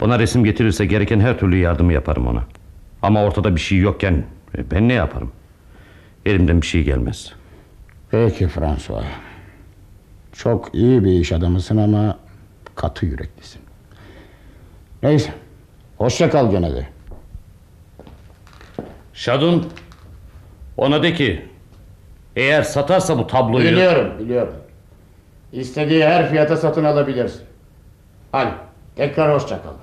Bana resim getirirse gereken her türlü yardımı yaparım ona. Ama ortada bir şey yokken e, ben ne yaparım? Elimden bir şey gelmez. Peki François. Çok iyi bir iş adamısın ama katı yüreklisin. Neyse. Hoşça kal gene de. Şadun ona de ki eğer satarsa bu tabloyu... Biliyorum, biliyorum. İstediği her fiyata satın alabilirsin. Hadi tekrar hoşça kal.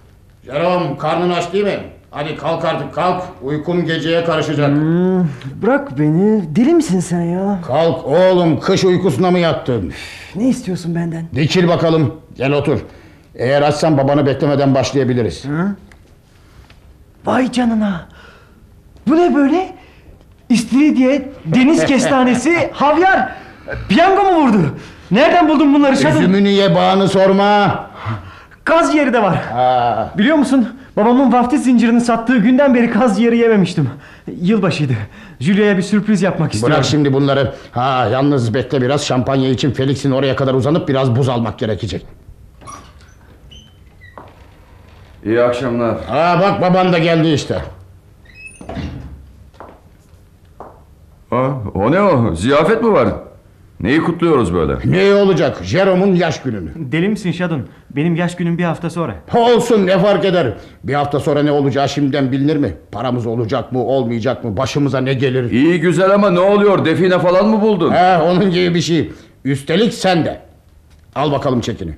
Jerome. Karnın aç değil mi? Hadi kalk artık kalk. Uykum geceye karışacak. Bırak beni. Deli misin sen ya? Kalk oğlum kış uykusuna mı yattın? Ne istiyorsun benden? Dikil bakalım. Gel otur. Eğer açsan babanı beklemeden başlayabiliriz. Vay canına. Bu ne böyle? İstiridye, deniz kestanesi, havyar. Piyango mu vurdu? Nereden buldun bunları Şadın? Üzümünü ye bağını sorma. Kaz yeri de var. Biliyor musun? Babamın vaftiz zincirini sattığı günden beri kaz yeri yememiştim. Yılbaşıydı. Julia'ya bir sürpriz yapmak istiyorum. Bırak şimdi bunları. Ha yalnız bekle biraz şampanya için Felix'in oraya kadar uzanıp biraz buz almak gerekecek. İyi akşamlar. Ha bak baban da geldi işte. Ha, o ne o? Ziyafet mi var? Neyi kutluyoruz böyle? Ne olacak? Jerome'un yaş gününü. Deli misin Şadın? Benim yaş günüm bir hafta sonra. Olsun ne fark eder? Bir hafta sonra ne olacağı şimdiden bilinir mi? Paramız olacak mı olmayacak mı? Başımıza ne gelir? İyi güzel ama ne oluyor? Define falan mı buldun? He onun gibi bir şey. Üstelik sen de. Al bakalım çekini.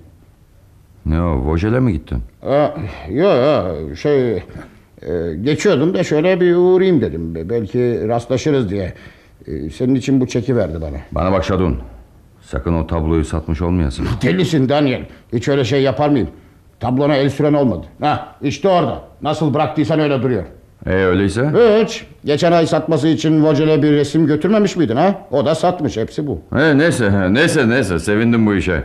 Ne o? Vojele mi gittin? Ha, yo yo şey... e, geçiyordum da şöyle bir uğrayayım dedim. Belki rastlaşırız diye. E, senin için bu çeki verdi bana. Bana bak Şadun. Sakın o tabloyu satmış olmayasın. Delisin Daniel. Hiç öyle şey yapar mıyım? Tablona el süren olmadı. Ha, işte orada. Nasıl bıraktıysan öyle duruyor. E öyleyse? Hiç. Geçen ay satması için Vogel'e bir resim götürmemiş miydin ha? O da satmış. Hepsi bu. He, neyse neyse neyse sevindim bu işe.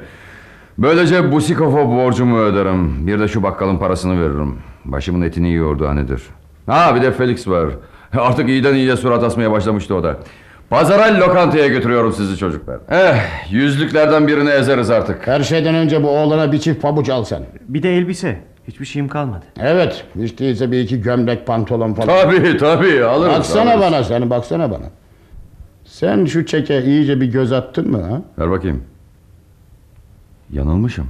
Böylece Busikov'a borcumu öderim. Bir de şu bakkalın parasını veririm. Başımın etini yiyordu hanedir. Ha bir de Felix var. Artık iyiden iyiye surat asmaya başlamıştı o da. Pazara lokantaya götürüyorum sizi çocuklar. Eh yüzlüklerden birini ezeriz artık. Her şeyden önce bu oğlana bir çift pabuç al sen. Bir de elbise. Hiçbir şeyim kalmadı. Evet. Hiç değilse bir iki gömlek pantolon falan. Tabii tabii alırız. Baksana alırız. bana sen baksana bana. Sen şu çeke iyice bir göz attın mı ha? Ver bakayım. Yanılmışım.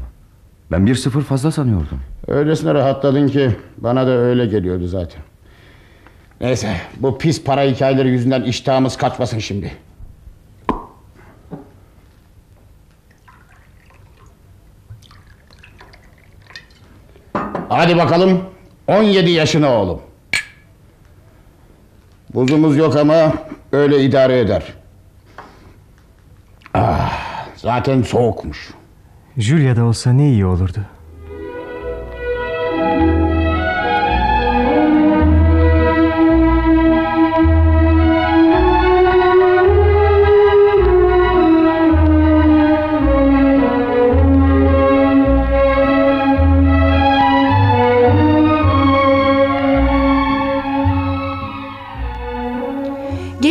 Ben bir sıfır fazla sanıyordum. Öylesine rahatladın ki bana da öyle geliyordu zaten. Neyse bu pis para hikayeleri yüzünden iştahımız kaçmasın şimdi. Hadi bakalım 17 yaşına oğlum. Buzumuz yok ama öyle idare eder. Ah, zaten soğukmuş. Julia'da olsa ne iyi olurdu.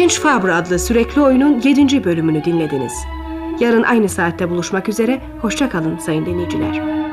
Genç Fabra adlı sürekli oyunun 7. bölümünü dinlediniz. Yarın aynı saatte buluşmak üzere, hoşça kalın sayın dinleyiciler.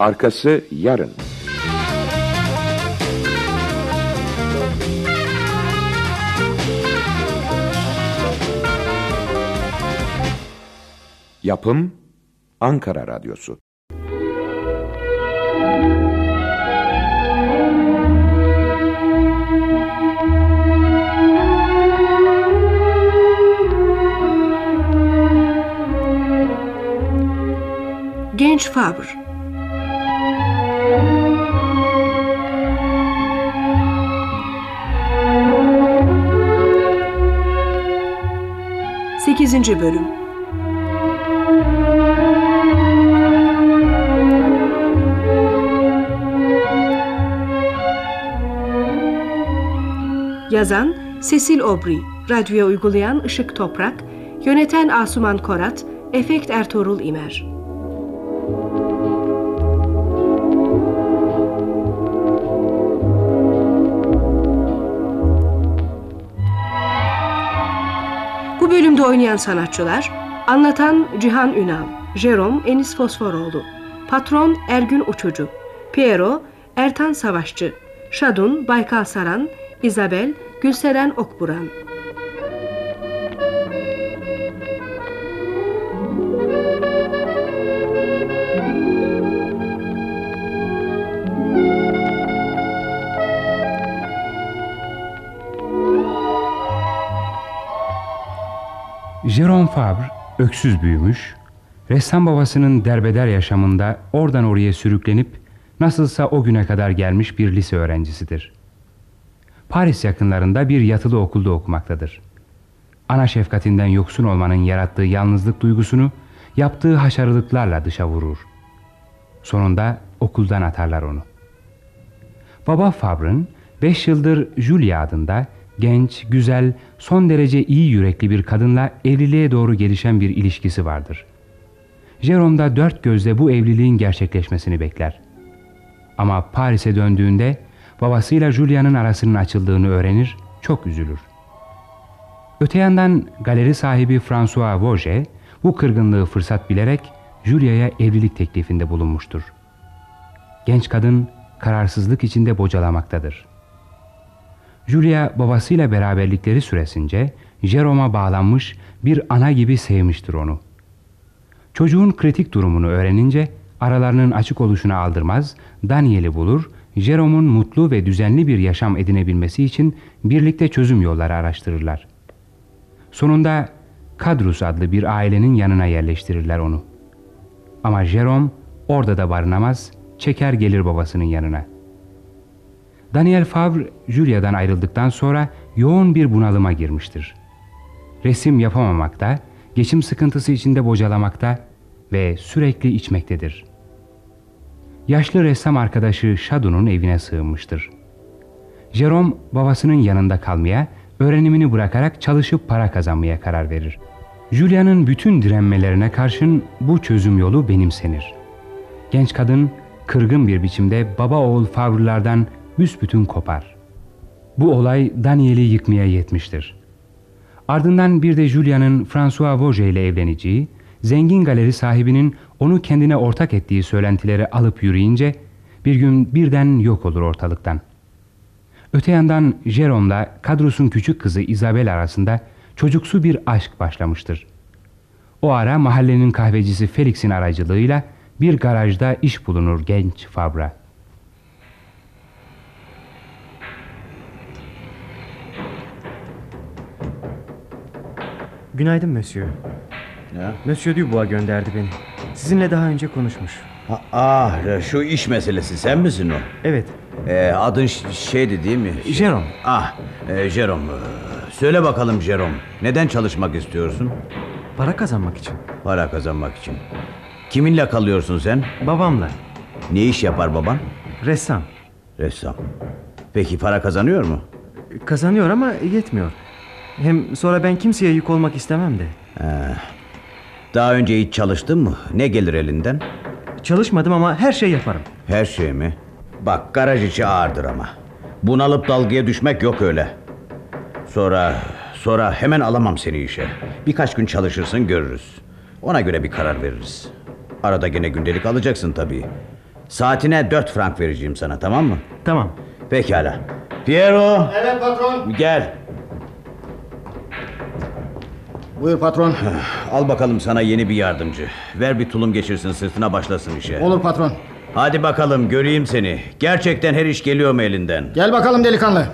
Arkası yarın. Yapım Ankara Radyosu. Genç Fabr 8. Bölüm Yazan Cecil Obri, radyoya uygulayan Işık Toprak, yöneten Asuman Korat, efekt Ertuğrul İmer. Bölümde oynayan sanatçılar Anlatan Cihan Ünal, Jerome Enis Fosforoğlu, Patron Ergün Uçucu, Piero Ertan Savaşçı, Şadun Baykal Saran, Isabel Gülseren Okburan. Jerome Fabre öksüz büyümüş, ressam babasının derbeder yaşamında oradan oraya sürüklenip nasılsa o güne kadar gelmiş bir lise öğrencisidir. Paris yakınlarında bir yatılı okulda okumaktadır. Ana şefkatinden yoksun olmanın yarattığı yalnızlık duygusunu yaptığı haşarılıklarla dışa vurur. Sonunda okuldan atarlar onu. Baba Fabre'ın 5 yıldır Julia adında genç, güzel, son derece iyi yürekli bir kadınla evliliğe doğru gelişen bir ilişkisi vardır. Jerome da dört gözle bu evliliğin gerçekleşmesini bekler. Ama Paris'e döndüğünde babasıyla Julia'nın arasının açıldığını öğrenir, çok üzülür. Öte yandan galeri sahibi François Vauget bu kırgınlığı fırsat bilerek Julia'ya evlilik teklifinde bulunmuştur. Genç kadın kararsızlık içinde bocalamaktadır. Julia babasıyla beraberlikleri süresince Jerome'a bağlanmış bir ana gibi sevmiştir onu. Çocuğun kritik durumunu öğrenince aralarının açık oluşuna aldırmaz, Daniel'i bulur, Jerome'un mutlu ve düzenli bir yaşam edinebilmesi için birlikte çözüm yolları araştırırlar. Sonunda Kadrus adlı bir ailenin yanına yerleştirirler onu. Ama Jerome orada da barınamaz, çeker gelir babasının yanına. Daniel Favre, Julia'dan ayrıldıktan sonra yoğun bir bunalıma girmiştir. Resim yapamamakta, geçim sıkıntısı içinde bocalamakta ve sürekli içmektedir. Yaşlı ressam arkadaşı Shadow'un evine sığınmıştır. Jerome babasının yanında kalmaya, öğrenimini bırakarak çalışıp para kazanmaya karar verir. Julia'nın bütün direnmelerine karşın bu çözüm yolu benimsenir. Genç kadın kırgın bir biçimde baba oğul Favre'lardan büsbütün kopar. Bu olay Daniel'i yıkmaya yetmiştir. Ardından bir de Julia'nın François Vauget ile evleneceği, zengin galeri sahibinin onu kendine ortak ettiği söylentileri alıp yürüyünce bir gün birden yok olur ortalıktan. Öte yandan Jerome'la Kadrus'un küçük kızı Isabel arasında çocuksu bir aşk başlamıştır. O ara mahallenin kahvecisi Felix'in aracılığıyla bir garajda iş bulunur genç Fabra. Günaydın Monsieur. Ya? Monsieur Dubois gönderdi beni. Sizinle daha önce konuşmuş. Ha, ah şu iş meselesi sen misin o? Evet. Ee, adın şeydi değil mi? Şey- Jerome. Ah e, Jerome. Söyle bakalım Jerome. Neden çalışmak istiyorsun? Para kazanmak için. Para kazanmak için. Kiminle kalıyorsun sen? Babamla. Ne iş yapar baban? Ressam. Ressam. Peki para kazanıyor mu? Kazanıyor ama yetmiyor. Hem sonra ben kimseye yük olmak istemem de. Ee, daha önce hiç çalıştın mı? Ne gelir elinden? Çalışmadım ama her şey yaparım. Her şey mi? Bak garaj içi ağırdır ama. Bunalıp dalgaya düşmek yok öyle. Sonra sonra hemen alamam seni işe. Birkaç gün çalışırsın görürüz. Ona göre bir karar veririz. Arada gene gündelik alacaksın tabii. Saatine dört frank vereceğim sana tamam mı? Tamam. Pekala. Piero Evet patron. gel. Buyur patron. Al bakalım sana yeni bir yardımcı. Ver bir tulum geçirsin sırtına başlasın işe. Olur patron. Hadi bakalım göreyim seni. Gerçekten her iş geliyor mu elinden? Gel bakalım delikanlı.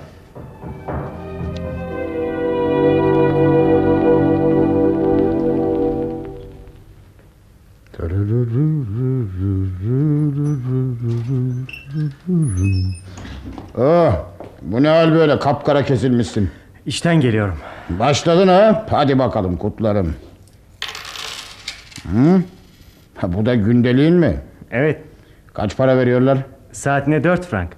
Oh, bu ne hal böyle kapkara kesilmişsin. İşten geliyorum. Başladın ha? Hadi bakalım kutlarım. Hı? Ha, bu da gündeliğin mi? Evet. Kaç para veriyorlar? Saatine dört frank.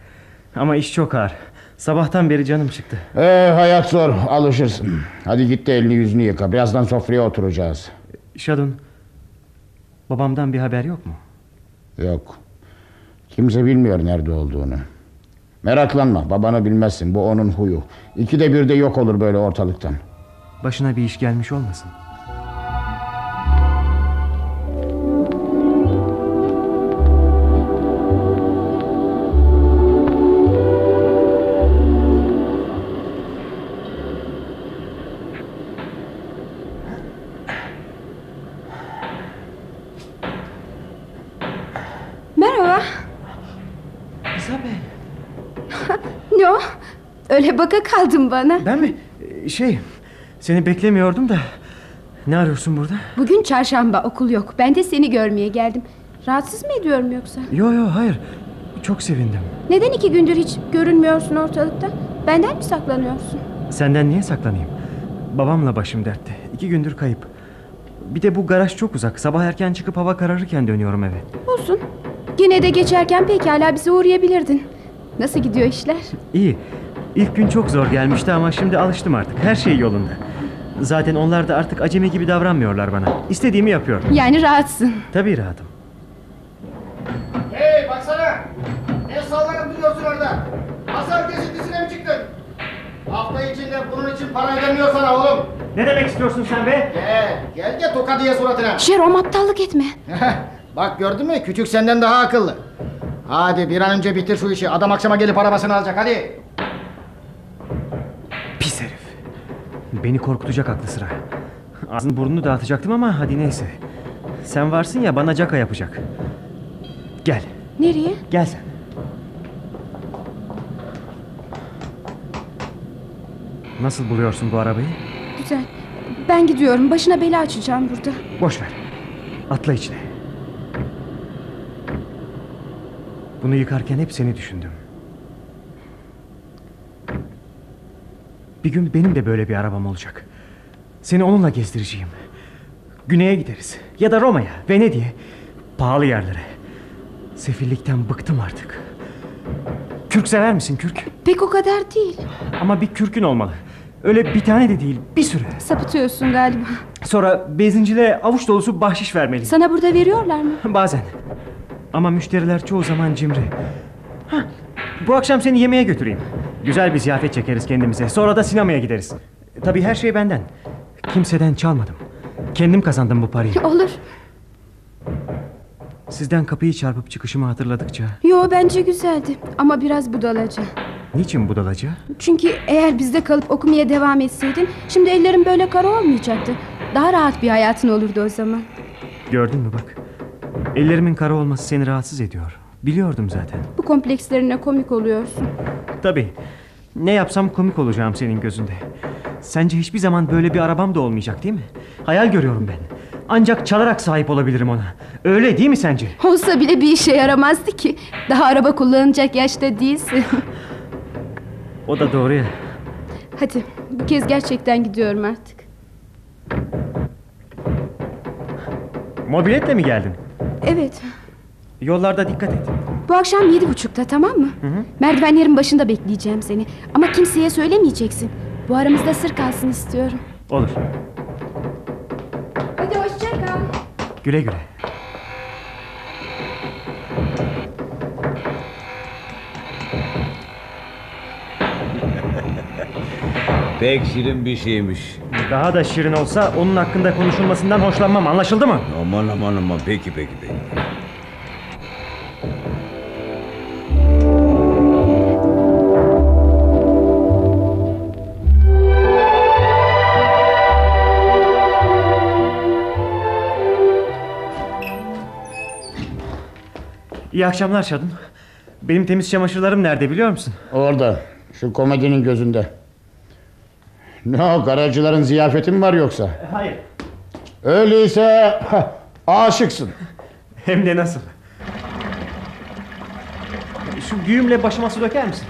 Ama iş çok ağır. Sabahtan beri canım çıktı. Ee, hayat zor alışırsın. Hadi git de elini yüzünü yıka. Birazdan sofraya oturacağız. Şadun, babamdan bir haber yok mu? Yok. Kimse bilmiyor nerede olduğunu. Meraklanma babanı bilmezsin bu onun huyu. İkide bir de yok olur böyle ortalıktan. Başına bir iş gelmiş olmasın? Kaldın bana. Ben mi? Ee, Şey, seni beklemiyordum da. Ne arıyorsun burada? Bugün çarşamba okul yok. Ben de seni görmeye geldim. Rahatsız mı ediyorum yoksa? Yo yo hayır. Çok sevindim. Neden iki gündür hiç görünmüyorsun ortalıkta? Benden mi saklanıyorsun? Senden niye saklanayım? Babamla başım dertte. İki gündür kayıp. Bir de bu garaj çok uzak. Sabah erken çıkıp hava kararırken dönüyorum eve. Olsun. Yine de geçerken pekala bize uğrayabilirdin. Nasıl gidiyor işler? İyi. İlk gün çok zor gelmişti ama şimdi alıştım artık. Her şey yolunda. Zaten onlar da artık acemi gibi davranmıyorlar bana. İstediğimi yapıyorum. Yani rahatsın. Tabii rahatım. Hey baksana. Ne sallanıp duruyorsun orada? Hasar kesintisine mi çıktın? Hafta içinde bunun için para ödemiyor sana oğlum. Ne demek istiyorsun sen be? Gel, gel de toka diye suratına. Jerome aptallık etme. Bak gördün mü? Küçük senden daha akıllı. Hadi bir an önce bitir şu işi. Adam akşama gelip arabasını alacak hadi. Beni korkutacak aklı sıra. Ağzını burnunu dağıtacaktım ama hadi neyse. Sen varsın ya bana caka yapacak. Gel. Nereye? Gel sen. Nasıl buluyorsun bu arabayı? Güzel. Ben gidiyorum. Başına bela açacağım burada. Boş ver. Atla içine. Bunu yıkarken hep seni düşündüm. Bir gün benim de böyle bir arabam olacak. Seni onunla gezdireceğim. Güney'e gideriz. Ya da Roma'ya, Venedik'e. Pahalı yerlere. Sefillikten bıktım artık. Kürk sever misin kürk? Pek o kadar değil. Ama bir kürkün olmalı. Öyle bir tane de değil, bir sürü. Sapıtıyorsun galiba. Sonra benzincilere avuç dolusu bahşiş vermeliyim. Sana burada veriyorlar mı? Bazen. Ama müşteriler çoğu zaman cimri. Hah, bu akşam seni yemeğe götüreyim. Güzel bir ziyafet çekeriz kendimize. Sonra da sinemaya gideriz. Tabii her şey benden. Kimseden çalmadım. Kendim kazandım bu parayı. Olur. Sizden kapıyı çarpıp çıkışımı hatırladıkça... Yo bence güzeldi. Ama biraz budalaca. Niçin budalaca? Çünkü eğer bizde kalıp okumaya devam etseydin... ...şimdi ellerin böyle kara olmayacaktı. Daha rahat bir hayatın olurdu o zaman. Gördün mü bak. Ellerimin kara olması seni rahatsız ediyor. Biliyordum zaten. Bu komplekslerine komik oluyorsun. Tabii. Ne yapsam komik olacağım senin gözünde. Sence hiçbir zaman böyle bir arabam da olmayacak değil mi? Hayal görüyorum ben. Ancak çalarak sahip olabilirim ona. Öyle değil mi sence? Olsa bile bir işe yaramazdı ki. Daha araba kullanacak yaşta değilsin. O da doğru ya. Hadi bu kez gerçekten gidiyorum artık. Mobiletle mi geldin? Evet. Yollarda dikkat et. Bu akşam yedi buçukta tamam mı? Hı hı. Merdivenlerin başında bekleyeceğim seni. Ama kimseye söylemeyeceksin. Bu aramızda sır kalsın istiyorum. Olur. Hadi hoşça kal. Güle güle. Pek şirin bir şeymiş. Daha da şirin olsa onun hakkında konuşulmasından hoşlanmam anlaşıldı mı? Aman aman aman peki peki peki. İyi akşamlar Şadun. Benim temiz çamaşırlarım nerede biliyor musun? Orada şu komedinin gözünde. Ne o garajcıların ziyafeti mi var yoksa? Hayır. Öyleyse aşıksın. Hem de nasıl? Şu güğümle başıma su döker misin?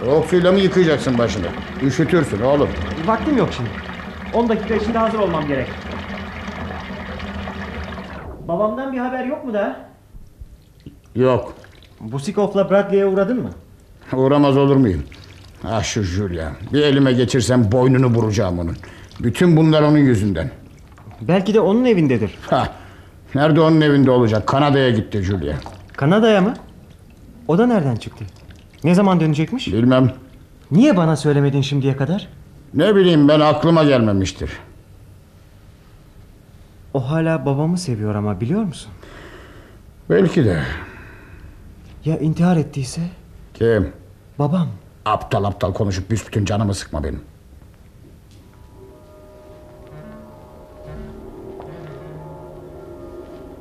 Soğuk suyla mı yıkayacaksın başını? Üşütürsün oğlum. Vaktim yok şimdi. 10 dakika içinde hazır olmam gerek. Babamdan bir haber yok mu da? Yok. Busikov'la Bradley'e uğradın mı? Uğramaz olur muyum? Ah şu Julia. Bir elime geçirsem boynunu vuracağım onun. Bütün bunlar onun yüzünden. Belki de onun evindedir. Ha. Nerede onun evinde olacak? Kanada'ya gitti Julia. Kanada'ya mı? O da nereden çıktı? Ne zaman dönecekmiş? Bilmem. Niye bana söylemedin şimdiye kadar? Ne bileyim ben aklıma gelmemiştir. O hala babamı seviyor ama biliyor musun? Belki de. Ya intihar ettiyse? Kim? Babam. Aptal aptal konuşup büsbütün canımı sıkma benim.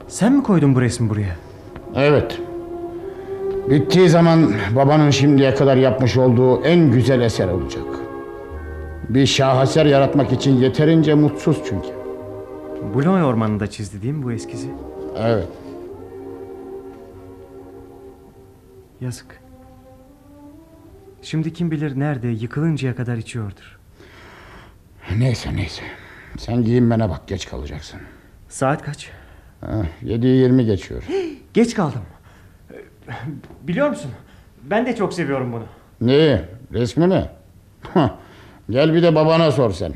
Sen mi koydun bu resmi buraya? Evet. Bittiği zaman babanın şimdiye kadar yapmış olduğu en güzel eser olacak. Bir şaheser yaratmak için yeterince mutsuz çünkü. Boulogne ormanında çizdi değil mi bu eskizi? Evet. Yazık. Şimdi kim bilir nerede yıkılıncaya kadar içiyordur. Neyse neyse. Sen giyinmene bak geç kalacaksın. Saat kaç? 7'yi 20 geçiyor. Geç kaldım. Biliyor musun? Ben de çok seviyorum bunu. Neyi? Resmi mi? Gel bir de babana sor sen.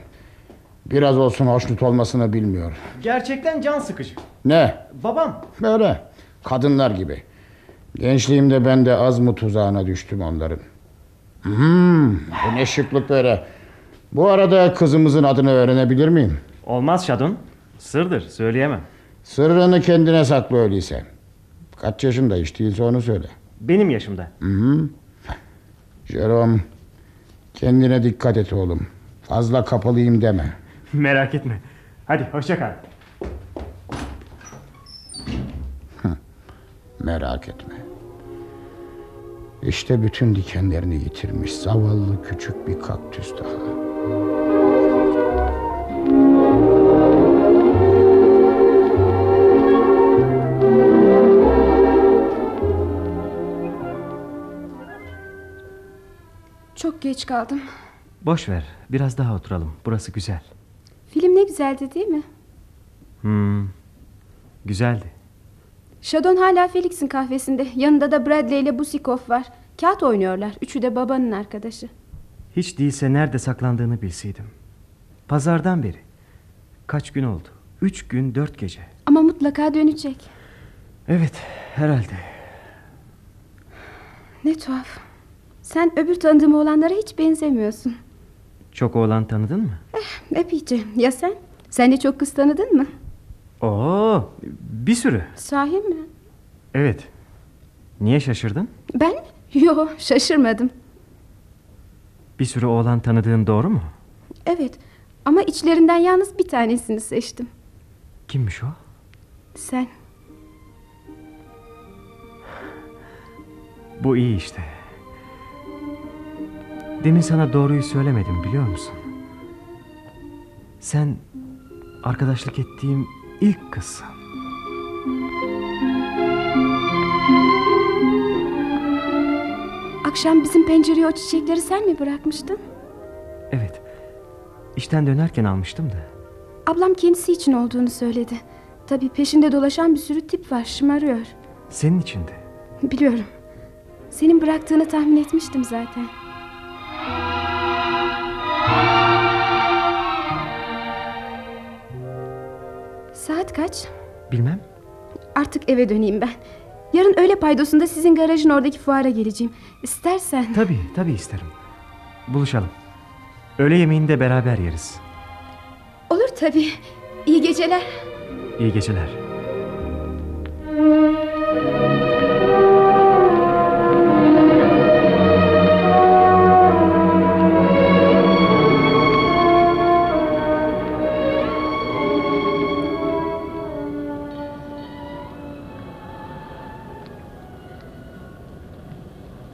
Biraz olsun hoşnut olmasını bilmiyor. Gerçekten can sıkıcı. Ne? Babam. Böyle. Kadınlar gibi. Gençliğimde ben de az mı tuzağına düştüm onların. Hmm, bu ne şıklık böyle. Bu arada kızımızın adını öğrenebilir miyim? Olmaz Şadon. Sırdır söyleyemem. Sırrını kendine sakla öyleyse. Kaç yaşında hiç değilse onu söyle. Benim yaşımda. Hı hı. Jerome, kendine dikkat et oğlum. Fazla kapalıyım deme. Merak etme. Hadi hoşça kal. Merak etme. İşte bütün dikenlerini yitirmiş zavallı küçük bir kaktüs daha. Çok geç kaldım. Boş ver. Biraz daha oturalım. Burası güzel. Film ne güzeldi değil mi? Hmm. Güzeldi. Şadon hala Felix'in kahvesinde. Yanında da Bradley ile Busikov var. Kağıt oynuyorlar. Üçü de babanın arkadaşı. Hiç değilse nerede saklandığını bilseydim. Pazardan beri. Kaç gün oldu? Üç gün dört gece. Ama mutlaka dönecek. Evet herhalde. Ne tuhaf. Sen öbür tanıdığım oğlanlara hiç benzemiyorsun. Çok oğlan tanıdın mı? Epeyce. Ya sen? Sen de çok kız tanıdın mı? Oo, bir sürü. Sahi mi? Evet. Niye şaşırdın? Ben? Yo şaşırmadım. Bir sürü oğlan tanıdığın doğru mu? Evet ama içlerinden yalnız bir tanesini seçtim. Kimmiş o? Sen. Bu iyi işte. Demin sana doğruyu söylemedim biliyor musun? Sen arkadaşlık ettiğim ilk kızsın. Akşam bizim pencereye o çiçekleri sen mi bırakmıştın? Evet. İşten dönerken almıştım da. Ablam kendisi için olduğunu söyledi. Tabii peşinde dolaşan bir sürü tip var şımarıyor. Senin için de. Biliyorum. Senin bıraktığını tahmin etmiştim zaten. Saat kaç? Bilmem. Artık eve döneyim ben. Yarın öğle paydosunda sizin garajın oradaki fuara geleceğim. İstersen. Tabii tabii isterim. Buluşalım. Öğle yemeğini de beraber yeriz. Olur tabii. İyi geceler. İyi geceler.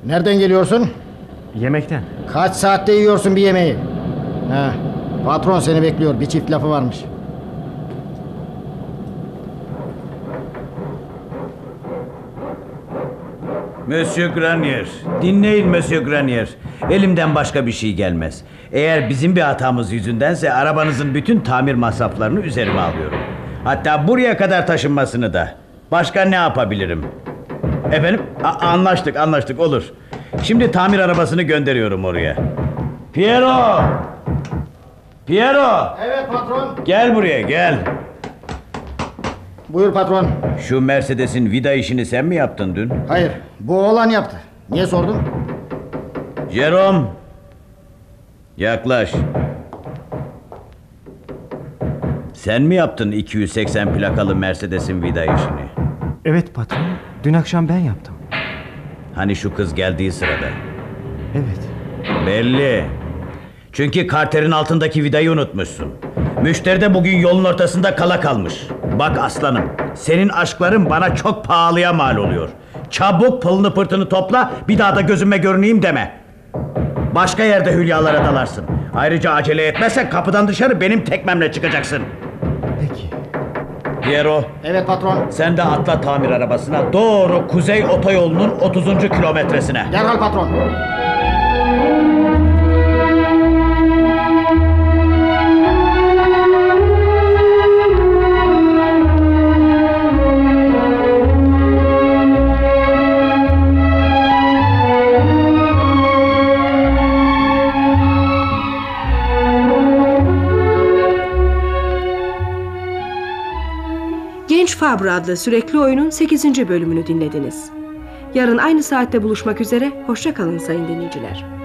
Nereden geliyorsun? Yemekten. Kaç saatte yiyorsun bir yemeği? Ha, patron seni bekliyor. Bir çift lafı varmış. Monsieur Granier, dinleyin Monsieur Granier. Elimden başka bir şey gelmez. Eğer bizim bir hatamız yüzündense arabanızın bütün tamir masraflarını üzerime alıyorum. Hatta buraya kadar taşınmasını da. Başka ne yapabilirim? Efendim? A- anlaştık, anlaştık olur. Şimdi tamir arabasını gönderiyorum oraya. Piero! Piero! Evet patron. Gel buraya gel. Buyur patron. Şu Mercedes'in vida işini sen mi yaptın dün? Hayır bu oğlan yaptı. Niye sordun? Jerome. Yaklaş. Sen mi yaptın 280 plakalı Mercedes'in vida işini? Evet patron. Dün akşam ben yaptım. Hani şu kız geldiği sırada. Evet. Belli. Çünkü karterin altındaki vidayı unutmuşsun. Müşteri de bugün yolun ortasında kala kalmış. Bak aslanım, senin aşkların bana çok pahalıya mal oluyor. Çabuk pılını pırtını topla, bir daha da gözüme görüneyim deme. Başka yerde hülyalara dalarsın. Ayrıca acele etmezsen kapıdan dışarı benim tekmemle çıkacaksın. Piero. Evet patron. Sen de atla tamir arabasına doğru kuzey otoyolunun 30. kilometresine. Derhal patron. Fabre adlı sürekli oyunun 8. bölümünü dinlediniz. Yarın aynı saatte buluşmak üzere, hoşça kalın sayın dinleyiciler.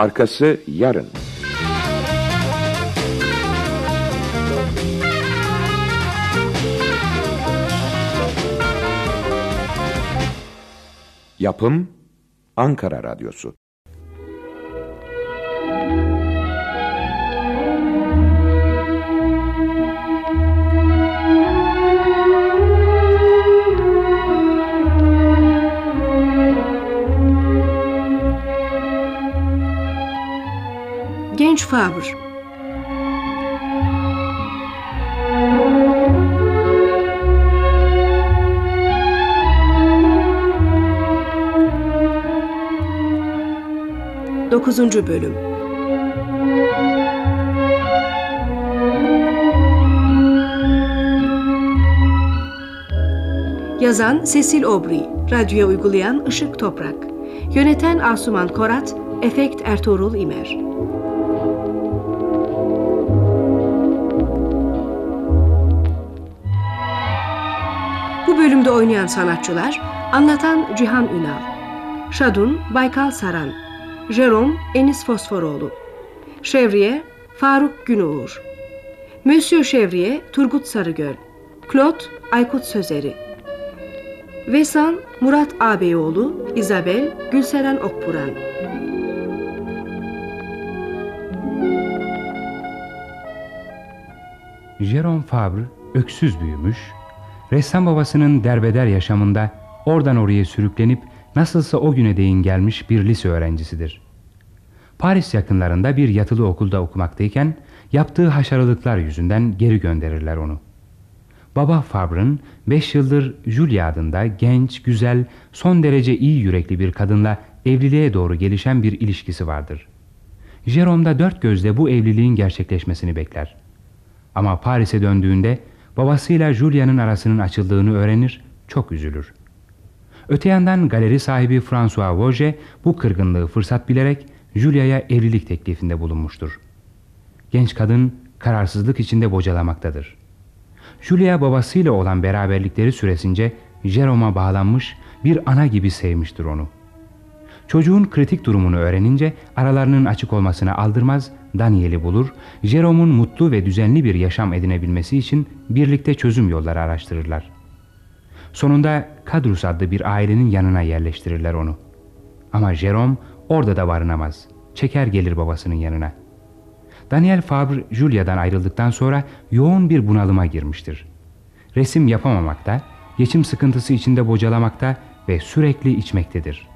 Arkası yarın. Yapım Ankara Radyosu. Fabre Dokuzuncu Bölüm. Yazan Cecil Aubry, radyoya uygulayan Işık Toprak, yöneten Asuman Korat, efekt Ertuğrul İmer. Bölümde oynayan sanatçılar Anlatan Cihan Ünal Şadun Baykal Saran Jerome Enis Fosforoğlu Şevriye Faruk Günuğur Monsieur Şevriye Turgut Sarıgöl Claude Aykut Sözeri Vesan Murat Ağabeyoğlu İzabel Gülseren Okburan. Jerome Fabre öksüz büyümüş, ressam babasının derbeder yaşamında oradan oraya sürüklenip nasılsa o güne değin gelmiş bir lise öğrencisidir. Paris yakınlarında bir yatılı okulda okumaktayken yaptığı haşarılıklar yüzünden geri gönderirler onu. Baba Fabre'ın 5 yıldır Julia adında genç, güzel, son derece iyi yürekli bir kadınla evliliğe doğru gelişen bir ilişkisi vardır. Jerome da dört gözle bu evliliğin gerçekleşmesini bekler. Ama Paris'e döndüğünde babasıyla Julia'nın arasının açıldığını öğrenir, çok üzülür. Öte yandan galeri sahibi François Vauget bu kırgınlığı fırsat bilerek Julia'ya evlilik teklifinde bulunmuştur. Genç kadın kararsızlık içinde bocalamaktadır. Julia babasıyla olan beraberlikleri süresince Jerome'a bağlanmış bir ana gibi sevmiştir onu. Çocuğun kritik durumunu öğrenince aralarının açık olmasına aldırmaz, Daniel'i bulur, Jerome'un mutlu ve düzenli bir yaşam edinebilmesi için birlikte çözüm yolları araştırırlar. Sonunda Kadrus adlı bir ailenin yanına yerleştirirler onu. Ama Jerome orada da barınamaz. Çeker gelir babasının yanına. Daniel Fabre Julia'dan ayrıldıktan sonra yoğun bir bunalıma girmiştir. Resim yapamamakta, geçim sıkıntısı içinde bocalamakta ve sürekli içmektedir.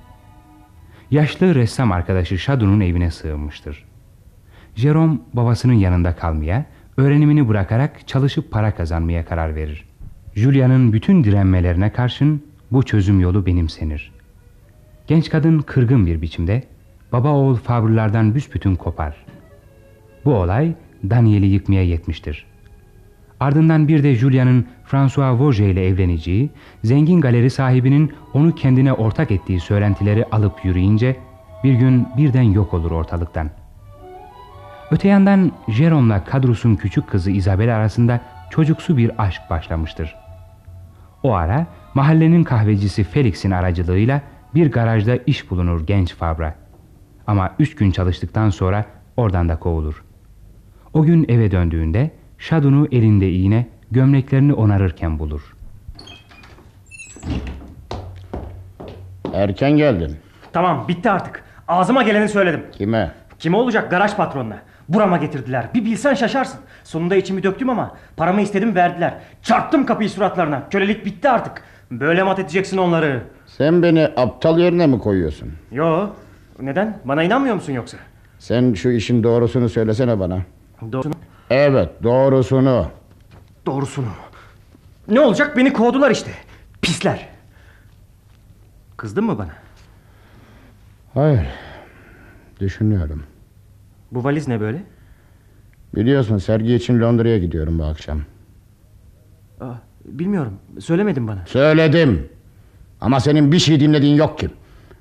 Yaşlı ressam arkadaşı Shadow'un evine sığınmıştır. Jerome babasının yanında kalmaya, öğrenimini bırakarak çalışıp para kazanmaya karar verir. Julia'nın bütün direnmelerine karşın bu çözüm yolu benimsenir. Genç kadın kırgın bir biçimde baba oğul Fabre'lardan büsbütün kopar. Bu olay Daniel'i yıkmaya yetmiştir. Ardından bir de Julia'nın François Vosges ile evleneceği, zengin galeri sahibinin onu kendine ortak ettiği söylentileri alıp yürüyünce bir gün birden yok olur ortalıktan. Öte yandan Jerome'la Kadrus'un küçük kızı Isabel arasında çocuksu bir aşk başlamıştır. O ara mahallenin kahvecisi Felix'in aracılığıyla bir garajda iş bulunur genç Fabra. Ama üç gün çalıştıktan sonra oradan da kovulur. O gün eve döndüğünde Şadun'u elinde iğne gömleklerini onarırken bulur. Erken geldin. Tamam bitti artık. Ağzıma geleni söyledim. Kime? Kime olacak garaj patronuna? Burama getirdiler. Bir bilsen şaşarsın. Sonunda içimi döktüm ama paramı istedim verdiler. Çarptım kapıyı suratlarına. Kölelik bitti artık. Böyle mat edeceksin onları. Sen beni aptal yerine mi koyuyorsun? Yo. Neden? Bana inanmıyor musun yoksa? Sen şu işin doğrusunu söylesene bana. Doğrusunu? Evet doğrusunu. Doğrusunu. Ne olacak? Beni kovdular işte. Pisler. Kızdın mı bana? Hayır. Düşünüyorum. Bu valiz ne böyle? Biliyorsun sergi için Londra'ya gidiyorum bu akşam. Aa, bilmiyorum. Söylemedin bana. Söyledim. Ama senin bir şey dinlediğin yok ki.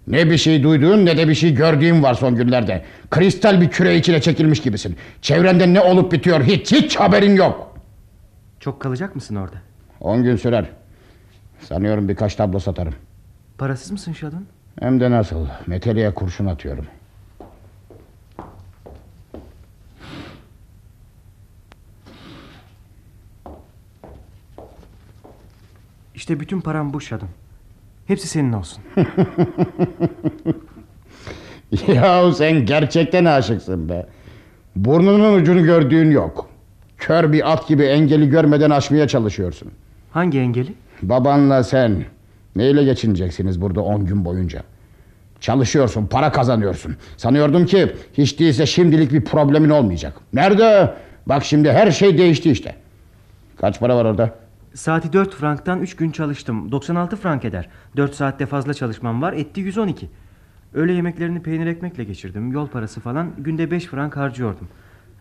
Ne bir şey duyduğun ne de bir şey gördüğün var son günlerde. Kristal bir küre içine çekilmiş gibisin. Çevrende ne olup bitiyor hiç hiç haberin yok. Çok kalacak mısın orada? On gün sürer. Sanıyorum birkaç tablo satarım. Parasız mısın Şadun? Hem de nasıl. Meteliğe kurşun atıyorum. İşte bütün param bu Şadun. Hepsi senin olsun. Yahu sen gerçekten aşıksın be. Burnunun ucunu gördüğün yok. Kör bir at gibi engeli görmeden aşmaya çalışıyorsun. Hangi engeli? Babanla sen. Neyle geçineceksiniz burada on gün boyunca? Çalışıyorsun, para kazanıyorsun. Sanıyordum ki hiç değilse şimdilik bir problemin olmayacak. Nerede? Bak şimdi her şey değişti işte. Kaç para var orada? Saati 4 franktan 3 gün çalıştım. 96 frank eder. 4 saatte fazla çalışmam var. Etti 112. Öğle yemeklerini peynir ekmekle geçirdim. Yol parası falan günde 5 frank harcıyordum.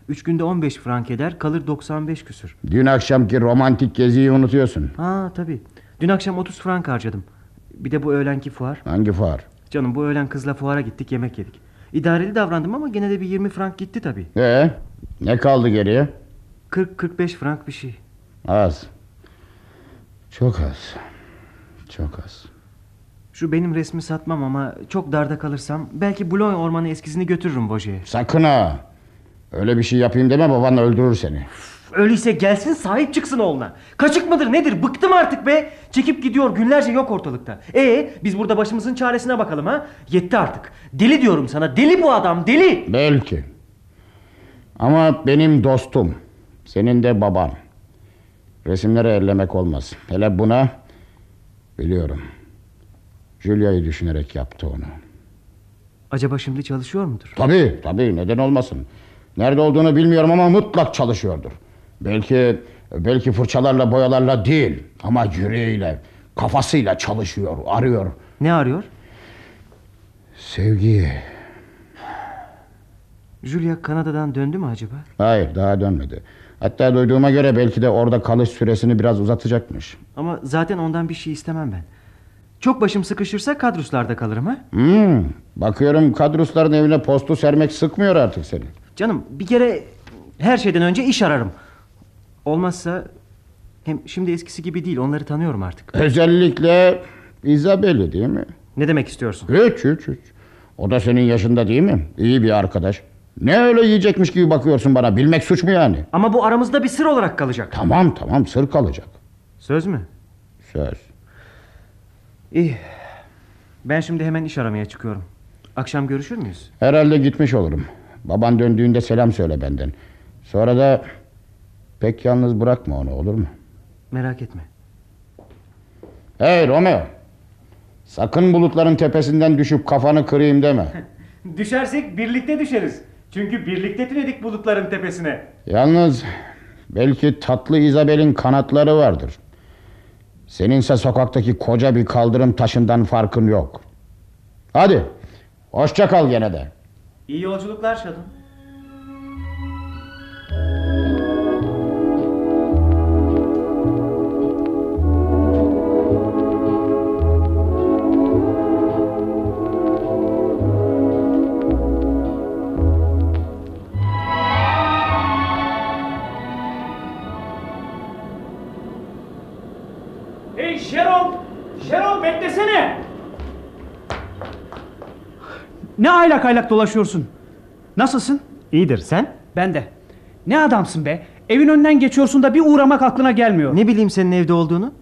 3 günde 15 frank eder. Kalır 95 küsür. Dün akşamki romantik geziyi unutuyorsun. Ha tabii. Dün akşam 30 frank harcadım. Bir de bu öğlenki fuar. Hangi fuar? Canım bu öğlen kızla fuara gittik yemek yedik. İdareli davrandım ama gene de bir 20 frank gitti tabii. Ee, ne kaldı geriye? 40-45 frank bir şey. Az. Çok az. Çok az. Şu benim resmi satmam ama çok darda kalırsam belki Boulogne ormanı eskizini götürürüm Vosges'e. Sakın ha. Öyle bir şey yapayım deme baban öldürür seni. Öyleyse gelsin sahip çıksın oğluna. Kaçık mıdır nedir bıktım artık be. Çekip gidiyor günlerce yok ortalıkta. E biz burada başımızın çaresine bakalım ha. Yetti artık. Deli diyorum sana deli bu adam deli. Belki. Ama benim dostum. Senin de baban. Resimleri ellemek olmaz. Hele buna biliyorum. Julia'yı düşünerek yaptı onu. Acaba şimdi çalışıyor mudur? Tabii tabii neden olmasın. Nerede olduğunu bilmiyorum ama mutlak çalışıyordur. Belki belki fırçalarla boyalarla değil ama yüreğiyle, kafasıyla çalışıyor, arıyor. Ne arıyor? Sevgiyi. Julia Kanada'dan döndü mü acaba? Hayır daha dönmedi. Hatta duyduğuma göre belki de orada kalış süresini biraz uzatacakmış. Ama zaten ondan bir şey istemem ben. Çok başım sıkışırsa kadruslarda kalırım ha? Hmm, bakıyorum kadrusların evine postu sermek sıkmıyor artık seni. Canım bir kere her şeyden önce iş ararım. Olmazsa hem şimdi eskisi gibi değil onları tanıyorum artık. Özellikle Isabel'i değil mi? Ne demek istiyorsun? Hiç hiç hiç. O da senin yaşında değil mi? İyi bir arkadaş. Ne öyle yiyecekmiş gibi bakıyorsun bana? Bilmek suç mu yani? Ama bu aramızda bir sır olarak kalacak. Tamam tamam sır kalacak. Söz mü? Söz. İyi. Ben şimdi hemen iş aramaya çıkıyorum. Akşam görüşür müyüz? Herhalde gitmiş olurum. Baban döndüğünde selam söyle benden. Sonra da pek yalnız bırakma onu olur mu? Merak etme. Hey Romeo. Sakın bulutların tepesinden düşüp kafanı kırayım deme. Düşersek birlikte düşeriz. Çünkü birlikte tünedik bulutların tepesine. Yalnız belki tatlı Isabel'in kanatları vardır. Seninse sokaktaki koca bir kaldırım taşından farkın yok. Hadi. Hoşça kal gene de. İyi yolculuklar Şadon. Aylak aylak dolaşıyorsun? Nasılsın? İyidir sen? Ben de. Ne adamsın be? Evin önünden geçiyorsun da bir uğramak aklına gelmiyor. Ne bileyim senin evde olduğunu.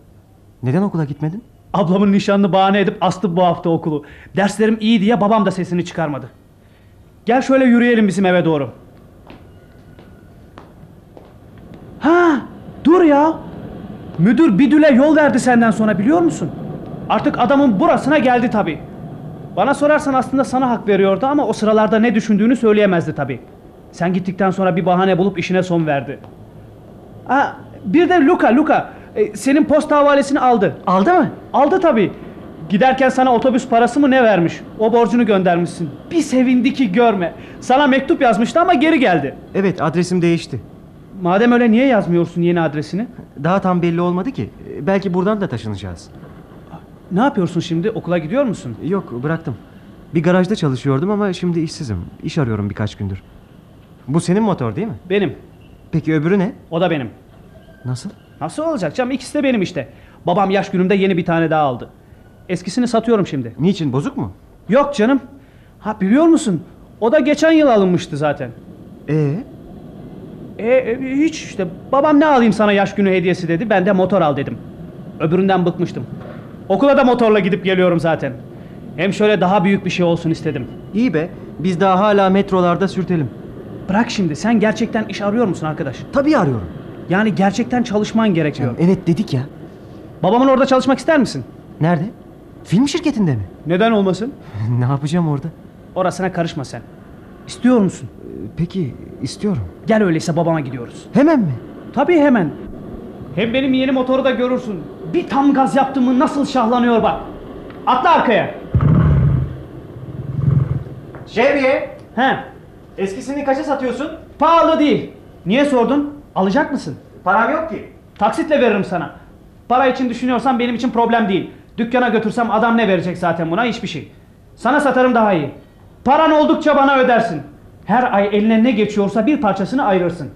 Neden okula gitmedin? Ablamın nişanını bahane edip astı bu hafta okulu. Derslerim iyi diye babam da sesini çıkarmadı. Gel şöyle yürüyelim bizim eve doğru. Ha, dur ya. Müdür Bidül'e yol verdi senden sonra biliyor musun? Artık adamın burasına geldi tabi. Bana sorarsan aslında sana hak veriyordu ama o sıralarda ne düşündüğünü söyleyemezdi tabi. Sen gittikten sonra bir bahane bulup işine son verdi. Ha, bir de Luka, Luka. e, senin posta havalesini aldı. Aldı mı? Aldı tabi. Giderken sana otobüs parası mı ne vermiş? O borcunu göndermişsin. Bir sevindi ki görme. Sana mektup yazmıştı ama geri geldi. Evet adresim değişti. Madem öyle niye yazmıyorsun yeni adresini? Daha tam belli olmadı ki. Belki buradan da taşınacağız. Ne yapıyorsun şimdi? Okula gidiyor musun? Yok bıraktım. Bir garajda çalışıyordum ama şimdi işsizim. İş arıyorum birkaç gündür. Bu senin motor değil mi? Benim. Peki öbürü ne? O da benim. Nasıl? Nasıl olacak canım? İkisi de benim işte. Babam yaş günümde yeni bir tane daha aldı. Eskisini satıyorum şimdi. Niçin bozuk mu? Yok canım. Ha biliyor musun? O da geçen yıl alınmıştı zaten. Ee? E, e, hiç işte babam ne alayım sana yaş günü hediyesi dedi. Ben de motor al dedim. Öbüründen bıkmıştım. Okula da motorla gidip geliyorum zaten. Hem şöyle daha büyük bir şey olsun istedim. İyi be. Biz daha hala metrolarda sürtelim. Bırak şimdi sen gerçekten iş arıyor musun arkadaş? Tabii arıyorum. Yani gerçekten çalışman gerekiyor. Evet dedik ya. Babamın orada çalışmak ister misin? Nerede? Film şirketinde mi? Neden olmasın? ne yapacağım orada? Orasına karışma sen. İstiyor musun? Peki istiyorum. Gel öyleyse babama gidiyoruz. Hemen mi? Tabii hemen. Hem benim yeni motoru da görürsün. Bir tam gaz yaptım mı nasıl şahlanıyor bak. Atla arkaya. Şevriye. He. Eskisini kaça satıyorsun? Pahalı değil. Niye sordun? Alacak mısın? Param yok ki. Taksitle veririm sana. Para için düşünüyorsan benim için problem değil. Dükkana götürsem adam ne verecek zaten buna? Hiçbir şey. Sana satarım daha iyi. Paran oldukça bana ödersin. Her ay eline ne geçiyorsa bir parçasını ayırırsın.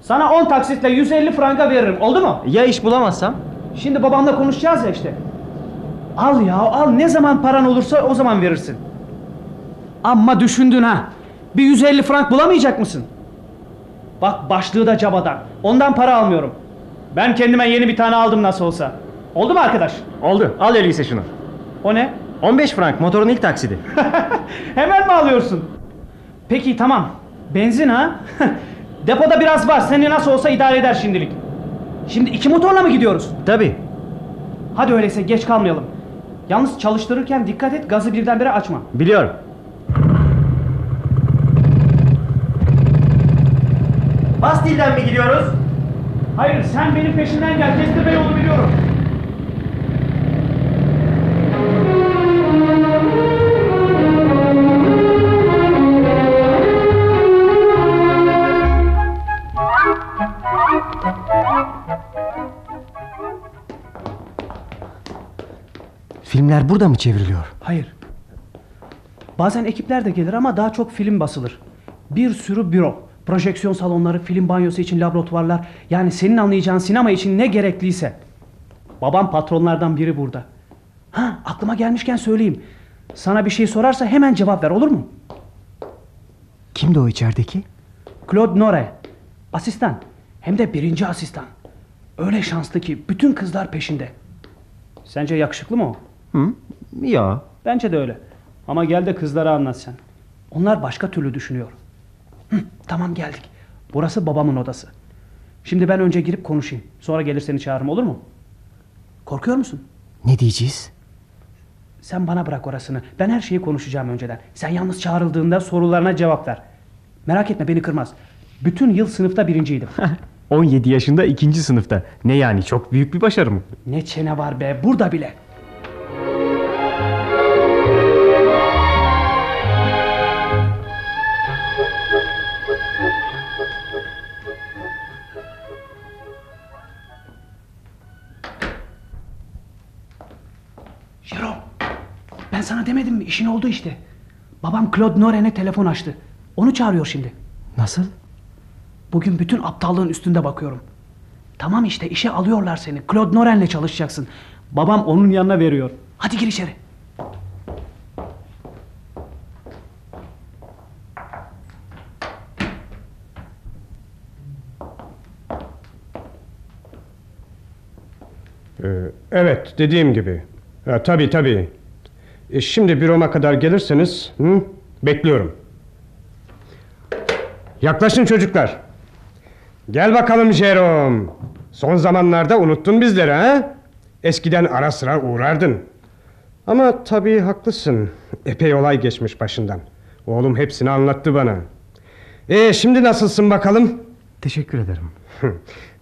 Sana 10 taksitle 150 franga veririm. Oldu mu? Ya iş bulamazsam? Şimdi babamla konuşacağız ya işte. Al ya al ne zaman paran olursa o zaman verirsin. Amma düşündün ha. Bir 150 frank bulamayacak mısın? Bak başlığı da cabadan. Ondan para almıyorum. Ben kendime yeni bir tane aldım nasıl olsa. Oldu mu arkadaş? Oldu. Al öyleyse şunu. O ne? 15 frank motorun ilk taksidi. Hemen mi alıyorsun? Peki tamam. Benzin ha? Depoda biraz var. Seni nasıl olsa idare eder şimdilik. Şimdi iki motorla mı gidiyoruz? Tabii. Hadi öyleyse geç kalmayalım. Yalnız çalıştırırken dikkat et gazı birdenbire açma. Biliyorum. Bastil'den mi gidiyoruz? Hayır sen benim peşinden gel. Kestirme yolu biliyorum. Filmler burada mı çevriliyor? Hayır. Bazen ekipler de gelir ama daha çok film basılır. Bir sürü büro, projeksiyon salonları, film banyosu için laboratuvarlar. Yani senin anlayacağın sinema için ne gerekliyse. Babam patronlardan biri burada. Ha aklıma gelmişken söyleyeyim. Sana bir şey sorarsa hemen cevap ver olur mu? Kimdi o içerideki? Claude Nore. Asistan. Hem de birinci asistan. Öyle şanslı ki bütün kızlar peşinde. Sence yakışıklı mı o? Hı? Ya. Bence de öyle. Ama gel de kızlara anlat sen. Onlar başka türlü düşünüyor. Hı, tamam geldik. Burası babamın odası. Şimdi ben önce girip konuşayım. Sonra gelir seni çağırırım olur mu? Korkuyor musun? Ne diyeceğiz? Sen bana bırak orasını. Ben her şeyi konuşacağım önceden. Sen yalnız çağrıldığında sorularına cevap ver. Merak etme beni kırmaz. Bütün yıl sınıfta birinciydim. 17 yaşında ikinci sınıfta. Ne yani çok büyük bir başarı mı? ne çene var be burada bile. Ben sana demedim mi? İşin oldu işte. Babam Claude Noren'e telefon açtı. Onu çağırıyor şimdi. Nasıl? Bugün bütün aptallığın üstünde bakıyorum. Tamam işte işe alıyorlar seni. Claude Noren'le çalışacaksın. Babam onun yanına veriyor. Hadi gir içeri. Ee, evet dediğim gibi. Ha, tabii tabii. E, şimdi büroma kadar gelirseniz hı, bekliyorum. Yaklaşın çocuklar. Gel bakalım Jerome. Son zamanlarda unuttun bizleri ha? Eskiden ara sıra uğrardın. Ama tabii haklısın. Epey olay geçmiş başından. Oğlum hepsini anlattı bana. E şimdi nasılsın bakalım? Teşekkür ederim.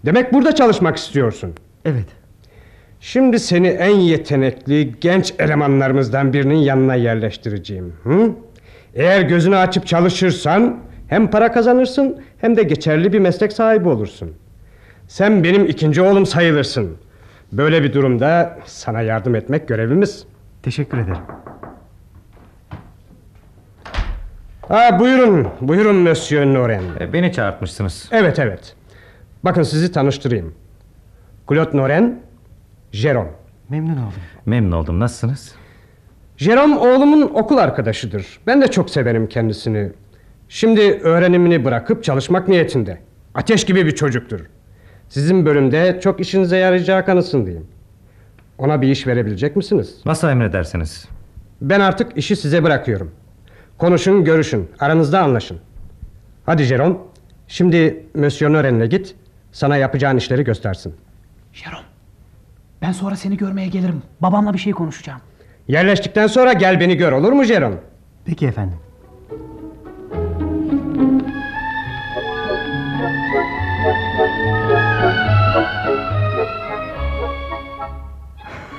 Demek burada çalışmak istiyorsun. Evet. Şimdi seni en yetenekli genç elemanlarımızdan birinin yanına yerleştireceğim. Hı? Eğer gözünü açıp çalışırsan hem para kazanırsın hem de geçerli bir meslek sahibi olursun. Sen benim ikinci oğlum sayılırsın. Böyle bir durumda sana yardım etmek görevimiz. Teşekkür ederim. Ha buyurun, buyurun Monsieur Noren. Beni çağırtmışsınız. Evet evet. Bakın sizi tanıştırayım. Claude Noren, Jerome. Memnun oldum. Memnun oldum. Nasılsınız? Jerome oğlumun okul arkadaşıdır. Ben de çok severim kendisini. Şimdi öğrenimini bırakıp çalışmak niyetinde. Ateş gibi bir çocuktur. Sizin bölümde çok işinize yarayacağı kanısındayım. Ona bir iş verebilecek misiniz? Nasıl emredersiniz? Ben artık işi size bırakıyorum. Konuşun, görüşün. Aranızda anlaşın. Hadi Jerome. Şimdi Monsieur Noren'le git. Sana yapacağın işleri göstersin. Jerome, ben sonra seni görmeye gelirim. Babamla bir şey konuşacağım. Yerleştikten sonra gel beni gör olur mu Jerome? Peki efendim.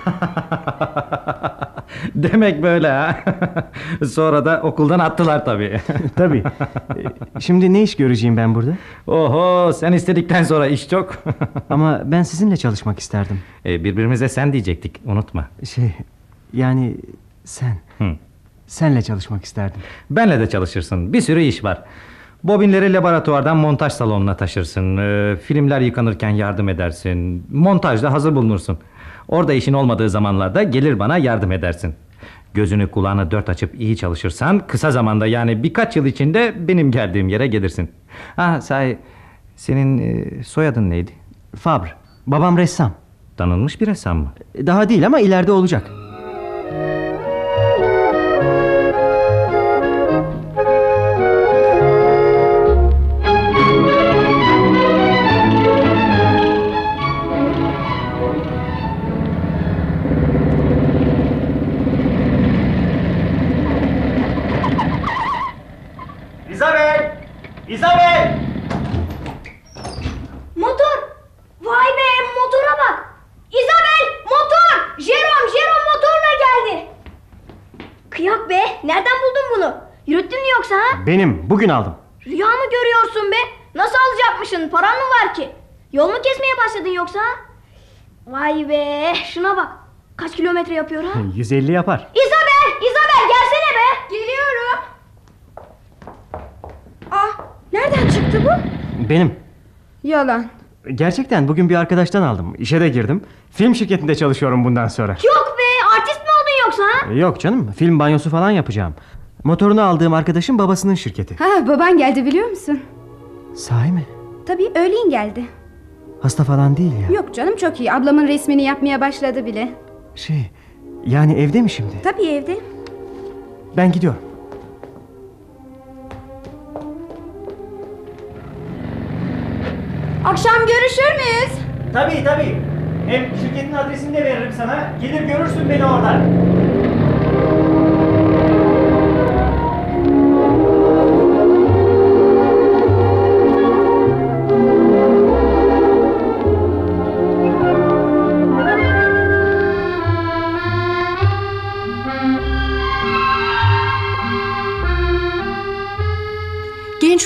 Demek böyle ha. Sonra da okuldan attılar tabii. tabii. Şimdi ne iş göreceğim ben burada? Oho sen istedikten sonra iş çok. Ama ben sizinle çalışmak isterdim. E, birbirimize sen diyecektik unutma. Şey yani sen. Hı. Senle çalışmak isterdim. Benle de çalışırsın. Bir sürü iş var. Bobinleri laboratuvardan montaj salonuna taşırsın. Ee, filmler yıkanırken yardım edersin. Montajda hazır bulunursun. Orada işin olmadığı zamanlarda gelir bana yardım edersin. Gözünü kulağını dört açıp iyi çalışırsan kısa zamanda yani birkaç yıl içinde benim geldiğim yere gelirsin. Ha sahi senin e, soyadın neydi? Fabre. Babam ressam. Tanınmış bir ressam mı? Daha değil ama ileride olacak. Benim. Bugün aldım. Rüya mı görüyorsun be? Nasıl alacakmışsın? Paran mı var ki? Yol mu kesmeye başladın yoksa? Vay be! Şuna bak! Kaç kilometre yapıyor ha? 150 yapar. İzabel! İzabel gelsene be! Geliyorum. Ah, nereden çıktı bu? Benim. Yalan. Gerçekten bugün bir arkadaştan aldım. İşe de girdim. Film şirketinde çalışıyorum bundan sonra. Yok be! Artist mi oldun yoksa ha? Yok canım. Film banyosu falan yapacağım. Motorunu aldığım arkadaşın babasının şirketi. Ha, baban geldi biliyor musun? Sahi mi? Tabii öğleyin geldi. Hasta falan değil ya. Yok canım çok iyi. Ablamın resmini yapmaya başladı bile. Şey, yani evde mi şimdi? Tabii evde. Ben gidiyorum. Akşam görüşür müyüz? Tabii tabii. Hem şirketin adresini de veririm sana. Gelir görürsün beni orada.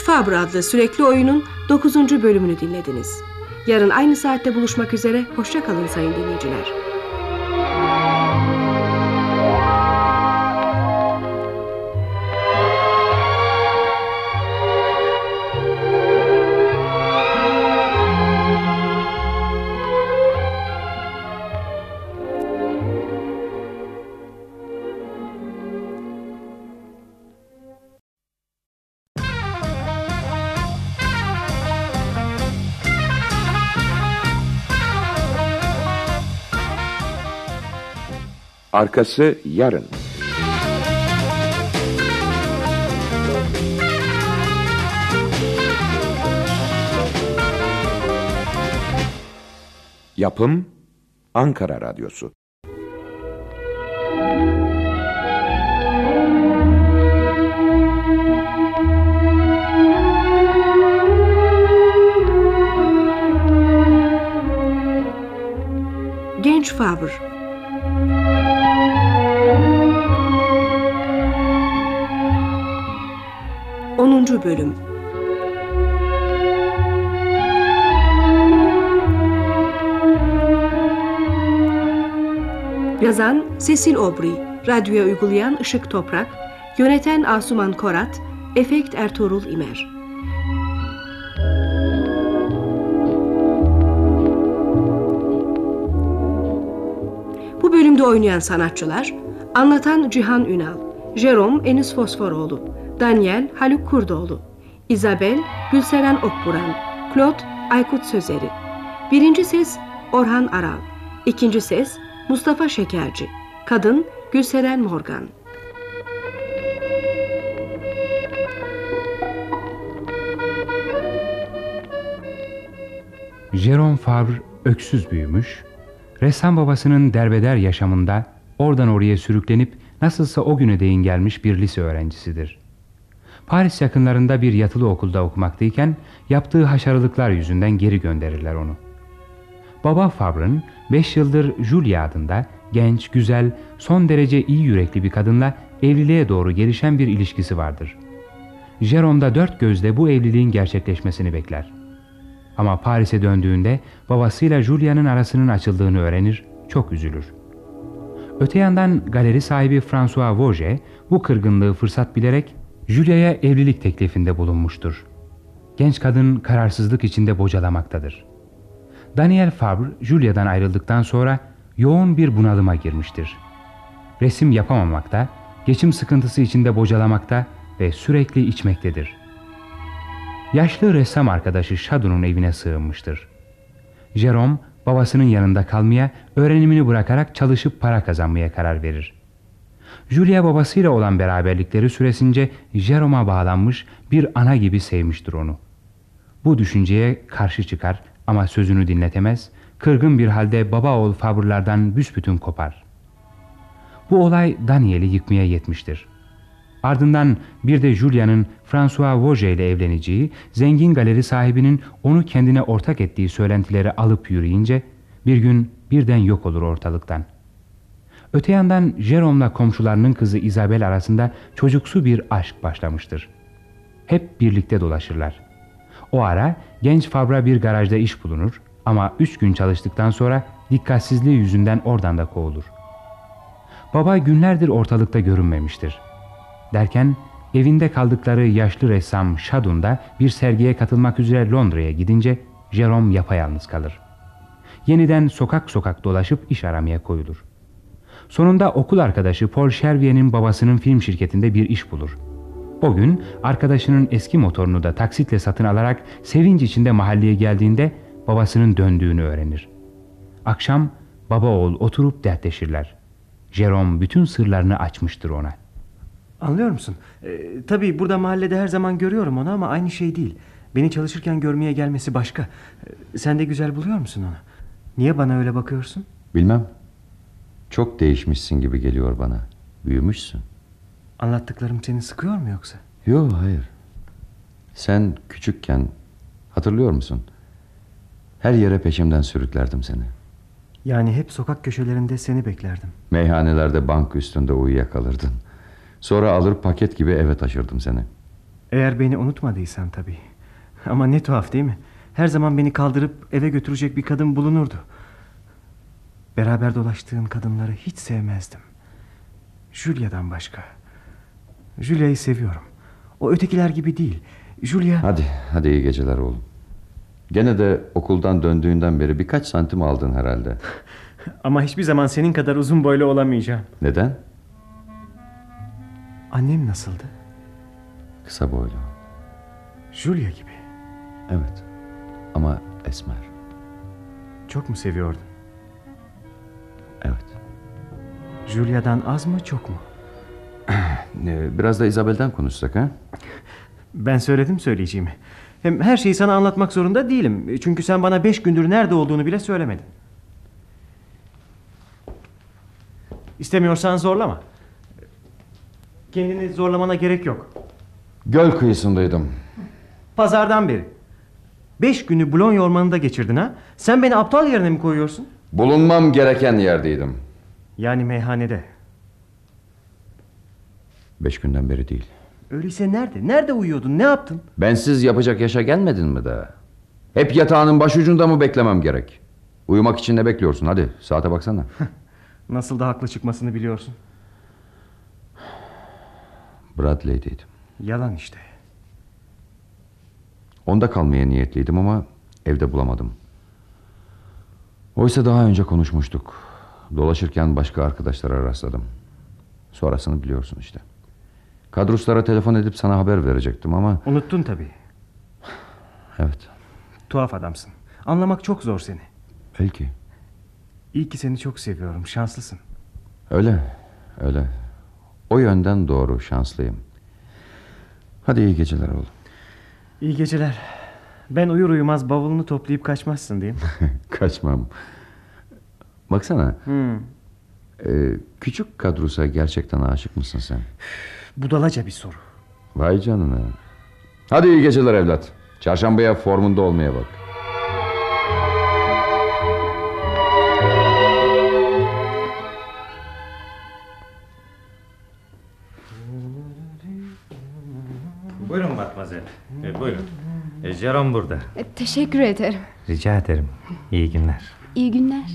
Fabra adlı sürekli oyunun 9. bölümünü dinlediniz. Yarın aynı saatte buluşmak üzere, hoşça kalın sayın dinleyiciler. Arkası yarın. Yapım Ankara Radyosu Genç Faber 10. Bölüm Yazan Cecil Obri, radyoya uygulayan Işık Toprak, yöneten Asuman Korat, efekt Ertuğrul İmer. Bu bölümde oynayan sanatçılar, anlatan Cihan Ünal, Jerome Enis Fosforoğlu, Daniel Haluk Kurdoğlu Isabel Gülseren Okburan Claude Aykut Sözeri Birinci ses Orhan Aral İkinci ses Mustafa Şekerci Kadın Gülseren Morgan Jerome Favre öksüz büyümüş, ressam babasının derbeder yaşamında oradan oraya sürüklenip nasılsa o güne değin gelmiş bir lise öğrencisidir. Paris yakınlarında bir yatılı okulda okumaktayken yaptığı haşarılıklar yüzünden geri gönderirler onu. Baba Favre'ın 5 yıldır Julia adında genç, güzel, son derece iyi yürekli bir kadınla evliliğe doğru gelişen bir ilişkisi vardır. Jerome da dört gözle bu evliliğin gerçekleşmesini bekler. Ama Paris'e döndüğünde babasıyla Julia'nın arasının açıldığını öğrenir, çok üzülür. Öte yandan galeri sahibi François Vauget bu kırgınlığı fırsat bilerek Julia'ya evlilik teklifinde bulunmuştur. Genç kadın kararsızlık içinde bocalamaktadır. Daniel Fabre, Julia'dan ayrıldıktan sonra yoğun bir bunalıma girmiştir. Resim yapamamakta, geçim sıkıntısı içinde bocalamakta ve sürekli içmektedir. Yaşlı ressam arkadaşı Shadow'un evine sığınmıştır. Jerome, babasının yanında kalmaya, öğrenimini bırakarak çalışıp para kazanmaya karar verir. Julia babasıyla olan beraberlikleri süresince Jerome'a bağlanmış bir ana gibi sevmiştir onu. Bu düşünceye karşı çıkar ama sözünü dinletemez, kırgın bir halde baba oğul Fabre'lardan büsbütün kopar. Bu olay Daniel'i yıkmaya yetmiştir. Ardından bir de Julia'nın François Vauget ile evleneceği, zengin galeri sahibinin onu kendine ortak ettiği söylentileri alıp yürüyünce bir gün birden yok olur ortalıktan. Öte yandan Jerome'la komşularının kızı Isabel arasında çocuksu bir aşk başlamıştır. Hep birlikte dolaşırlar. O ara genç Fabra bir garajda iş bulunur ama üç gün çalıştıktan sonra dikkatsizliği yüzünden oradan da kovulur. Baba günlerdir ortalıkta görünmemiştir. Derken evinde kaldıkları yaşlı ressam Shadun da bir sergiye katılmak üzere Londra'ya gidince Jerome yapayalnız kalır. Yeniden sokak sokak dolaşıp iş aramaya koyulur. Sonunda okul arkadaşı Paul Chervier'in babasının film şirketinde bir iş bulur. O gün arkadaşının eski motorunu da taksitle satın alarak sevinç içinde mahalleye geldiğinde babasının döndüğünü öğrenir. Akşam baba oğul oturup dertleşirler. Jerome bütün sırlarını açmıştır ona. Anlıyor musun? Ee, tabii burada mahallede her zaman görüyorum onu ama aynı şey değil. Beni çalışırken görmeye gelmesi başka. Ee, sen de güzel buluyor musun onu? Niye bana öyle bakıyorsun? Bilmem. Çok değişmişsin gibi geliyor bana. Büyümüşsün. Anlattıklarım seni sıkıyor mu yoksa? Yok hayır. Sen küçükken hatırlıyor musun? Her yere peşimden sürüklerdim seni. Yani hep sokak köşelerinde seni beklerdim. Meyhanelerde bank üstünde uyuyakalırdın. Sonra alır paket gibi eve taşırdım seni. Eğer beni unutmadıysan tabii. Ama ne tuhaf değil mi? Her zaman beni kaldırıp eve götürecek bir kadın bulunurdu. Beraber dolaştığın kadınları hiç sevmezdim. Julia'dan başka. Julia'yı seviyorum. O ötekiler gibi değil. Julia... Hadi, hadi iyi geceler oğlum. Gene de okuldan döndüğünden beri birkaç santim aldın herhalde. Ama hiçbir zaman senin kadar uzun boylu olamayacağım. Neden? Annem nasıldı? Kısa boylu. Julia gibi. Evet. Ama esmer. Çok mu seviyordun? Evet. Julia'dan az mı çok mu? Ee, Biraz da Isabel'den konuşsak ha? Ben söyledim söyleyeceğimi. Hem her şeyi sana anlatmak zorunda değilim. Çünkü sen bana beş gündür nerede olduğunu bile söylemedin. İstemiyorsan zorlama. Kendini zorlamana gerek yok. Göl kıyısındaydım. Pazardan beri. Beş günü Bologna ormanında geçirdin ha? Sen beni aptal yerine mi koyuyorsun? Bulunmam gereken yerdeydim. Yani meyhanede. Beş günden beri değil. Öyleyse nerede? Nerede uyuyordun? Ne yaptın? Bensiz yapacak yaşa gelmedin mi daha? Hep yatağının başucunda mı beklemem gerek? Uyumak için ne bekliyorsun? Hadi saate baksana. Nasıl da haklı çıkmasını biliyorsun. Bradley'deydim. Yalan işte. Onda kalmaya niyetliydim ama evde bulamadım. Oysa daha önce konuşmuştuk. Dolaşırken başka arkadaşlara rastladım. Sonrasını biliyorsun işte. Kadruslara telefon edip sana haber verecektim ama... Unuttun tabii. Evet. Tuhaf adamsın. Anlamak çok zor seni. Belki. İyi ki seni çok seviyorum. Şanslısın. Öyle. Öyle. O yönden doğru şanslıyım. Hadi iyi geceler oğlum. İyi geceler. Ben uyur uyumaz bavulunu toplayıp kaçmazsın mi? Kaçmam. Baksana. Hmm. Ee, küçük kadrosa gerçekten aşık mısın sen? Budalaca bir soru. Vay canına. Hadi iyi geceler evlat. Çarşambaya formunda olmaya bak. Buyurun Matmazel. E, buyurun. E, Jerome burada. E, teşekkür ederim. Rica ederim. İyi günler. İyi günler.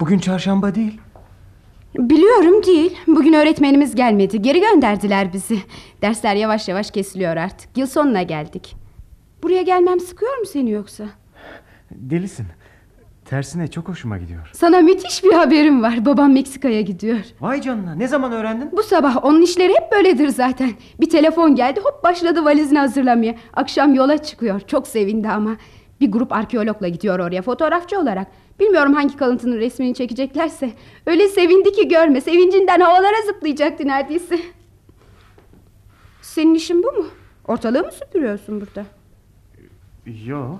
Bugün çarşamba değil. Biliyorum değil. Bugün öğretmenimiz gelmedi. Geri gönderdiler bizi. Dersler yavaş yavaş kesiliyor artık. Yıl sonuna geldik. Buraya gelmem sıkıyor mu seni yoksa? Delisin. Tersine çok hoşuma gidiyor. Sana müthiş bir haberim var. Babam Meksika'ya gidiyor. Vay canına ne zaman öğrendin? Bu sabah onun işleri hep böyledir zaten. Bir telefon geldi hop başladı valizini hazırlamaya. Akşam yola çıkıyor. Çok sevindi ama. Bir grup arkeologla gidiyor oraya fotoğrafçı olarak. Bilmiyorum hangi kalıntının resmini çekeceklerse. Öyle sevindi ki görme. Sevincinden havalara zıplayacaktı neredeyse. Senin işin bu mu? Ortalığı mı süpürüyorsun burada? Yo.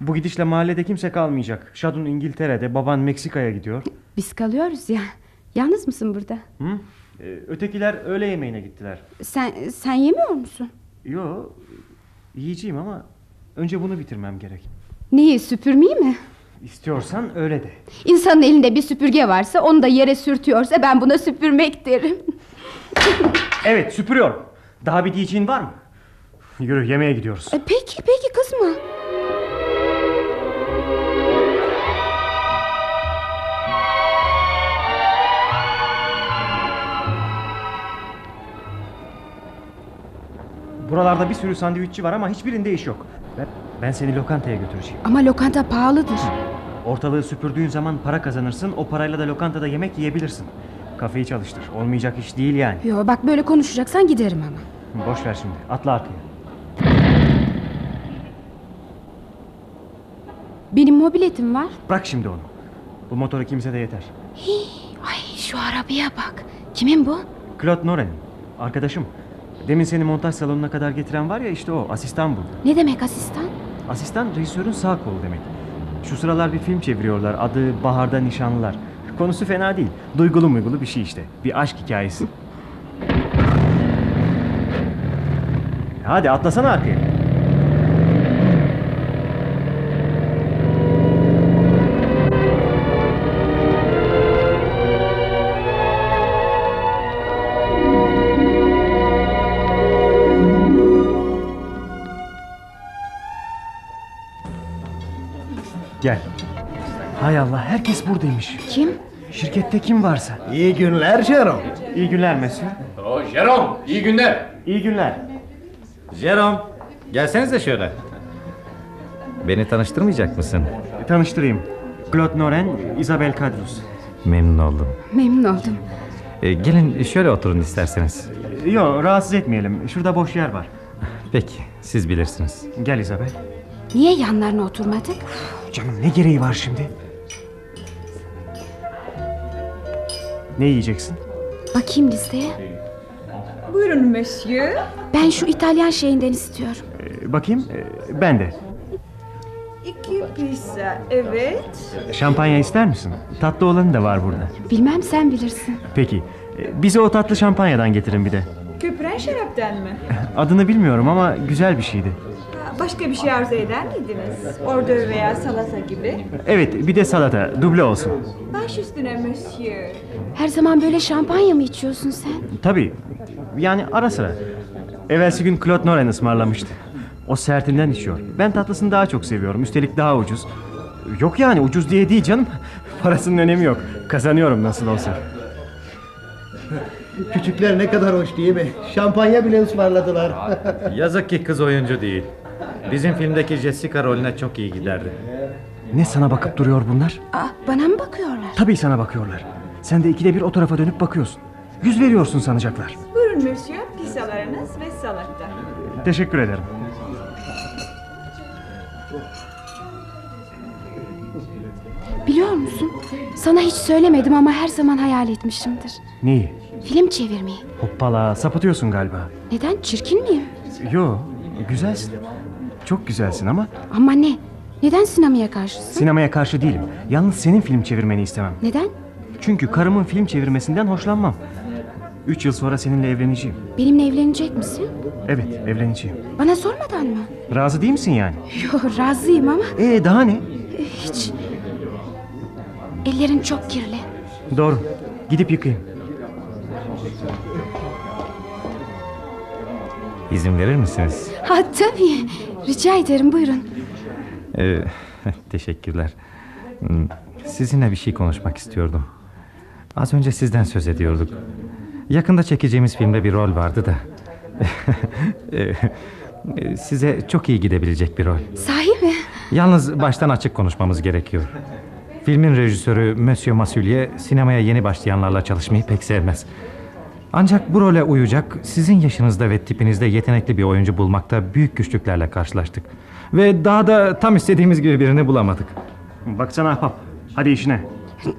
Bu gidişle mahallede kimse kalmayacak. Şadun İngiltere'de, baban Meksika'ya gidiyor. Biz kalıyoruz ya. Yalnız mısın burada? Hı? Ee, ötekiler öğle yemeğine gittiler. Sen sen yemiyor musun? Yo. Yiyeceğim ama önce bunu bitirmem gerek. Neyi süpürmeyi mi? İstiyorsan öyle de. İnsanın elinde bir süpürge varsa onu da yere sürtüyorsa ben buna süpürmek derim. Evet süpürüyorum. Daha bir diyeceğin var mı? Yürü yemeğe gidiyoruz. E, peki peki kızma. Buralarda bir sürü sandviççi var ama hiçbirinde iş yok. Ben, ben seni lokantaya götüreceğim. Ama lokanta pahalıdır. Ortalığı süpürdüğün zaman para kazanırsın. O parayla da lokantada yemek yiyebilirsin. Kafayı çalıştır. Olmayacak iş değil yani. Yo bak böyle konuşacaksan giderim ama. Boş ver şimdi. Atla arkaya. Benim mobiletim var. Bırak şimdi onu. Bu motor ikimize de yeter. Hii, ay şu arabaya bak. Kimin bu? Claude Noren'in. Arkadaşım. Demin seni montaj salonuna kadar getiren var ya işte o asistan bu. Ne demek asistan? Asistan rejisörün sağ kolu demek. Şu sıralar bir film çeviriyorlar. Adı Baharda Nişanlılar. Konusu fena değil. Duygulu muygulu bir şey işte. Bir aşk hikayesi. Hadi atlasana arkaya. Gel. Hay Allah herkes buradaymış. Kim? Şirkette kim varsa. İyi günler Jerome. İyi günler Mesut. O Jerome iyi günler. İyi günler. Jerome gelsenize şöyle. Beni tanıştırmayacak mısın? Tanıştırayım. Claude Noren, Isabel Kadrus. Memnun oldum. Memnun oldum. E, gelin şöyle oturun isterseniz. Yok rahatsız etmeyelim. Şurada boş yer var. Peki siz bilirsiniz. Gel Isabel. Niye yanlarına oturmadık? Canım ne gereği var şimdi? Ne yiyeceksin? Bakayım listeye. Buyurun monsieur. Ben şu İtalyan şeyinden istiyorum. Ee, bakayım. Ee, ben de. İki pizza, evet. Şampanya ister misin? Tatlı olanı da var burada. Bilmem sen bilirsin. Peki. Ee, bize o tatlı şampanyadan getirin bir de. Köpüren şaraptan mı? Adını bilmiyorum ama güzel bir şeydi. Başka bir şey arzu eder miydiniz? Ordö veya salata gibi. Evet bir de salata. Duble olsun. Baş üstüne monsieur. Her zaman böyle şampanya mı içiyorsun sen? Tabii. Yani ara sıra. Evvelsi gün Claude Noren ısmarlamıştı. O sertinden içiyor. Ben tatlısını daha çok seviyorum. Üstelik daha ucuz. Yok yani ucuz diye değil canım. Parasının önemi yok. Kazanıyorum nasıl olsa. Küçükler ne kadar hoş değil mi? Şampanya bile ısmarladılar. Yazık ki kız oyuncu değil. Bizim filmdeki Jessica rolüne çok iyi giderdi. Ne sana bakıp duruyor bunlar? Aa, bana mı bakıyorlar? Tabii sana bakıyorlar. Sen de ikide bir o tarafa dönüp bakıyorsun. Yüz veriyorsun sanacaklar. Buyurun monsieur, pizzalarınız ve salata. Teşekkür ederim. Biliyor musun? Sana hiç söylemedim ama her zaman hayal etmişimdir. Neyi? Film çevirmeyi. Hoppala sapıtıyorsun galiba. Neden? Çirkin miyim? Yo güzelsin. Çok güzelsin ama Ama ne? Neden sinemaya karşısın? sinemaya karşı değilim. Yalnız senin film çevirmeni istemem. Neden? Çünkü karımın film çevirmesinden hoşlanmam. Üç yıl sonra seninle evleneceğim. Benimle evlenecek misin? Evet evleneceğim. Bana sormadan mı? Razı değil misin yani? Yo razıyım ama Ee daha ne? hiç. Ellerin çok kirli. Doğru. Gidip yıkayayım. İzin verir misiniz? Ha tabii. Rica ederim buyurun. Ee, teşekkürler. Hmm, Sizinle bir şey konuşmak istiyordum. Az önce sizden söz ediyorduk. Yakında çekeceğimiz filmde bir rol vardı da. Ee, Size çok iyi gidebilecek bir rol. Sahi mi? Yalnız baştan açık konuşmamız gerekiyor. Filmin rejisörü Monsieur Masulye sinemaya yeni başlayanlarla çalışmayı pek sevmez. Ancak bu role uyacak sizin yaşınızda ve tipinizde yetenekli bir oyuncu bulmakta büyük güçlüklerle karşılaştık. Ve daha da tam istediğimiz gibi birini bulamadık. Baksana ahbap. Hadi işine.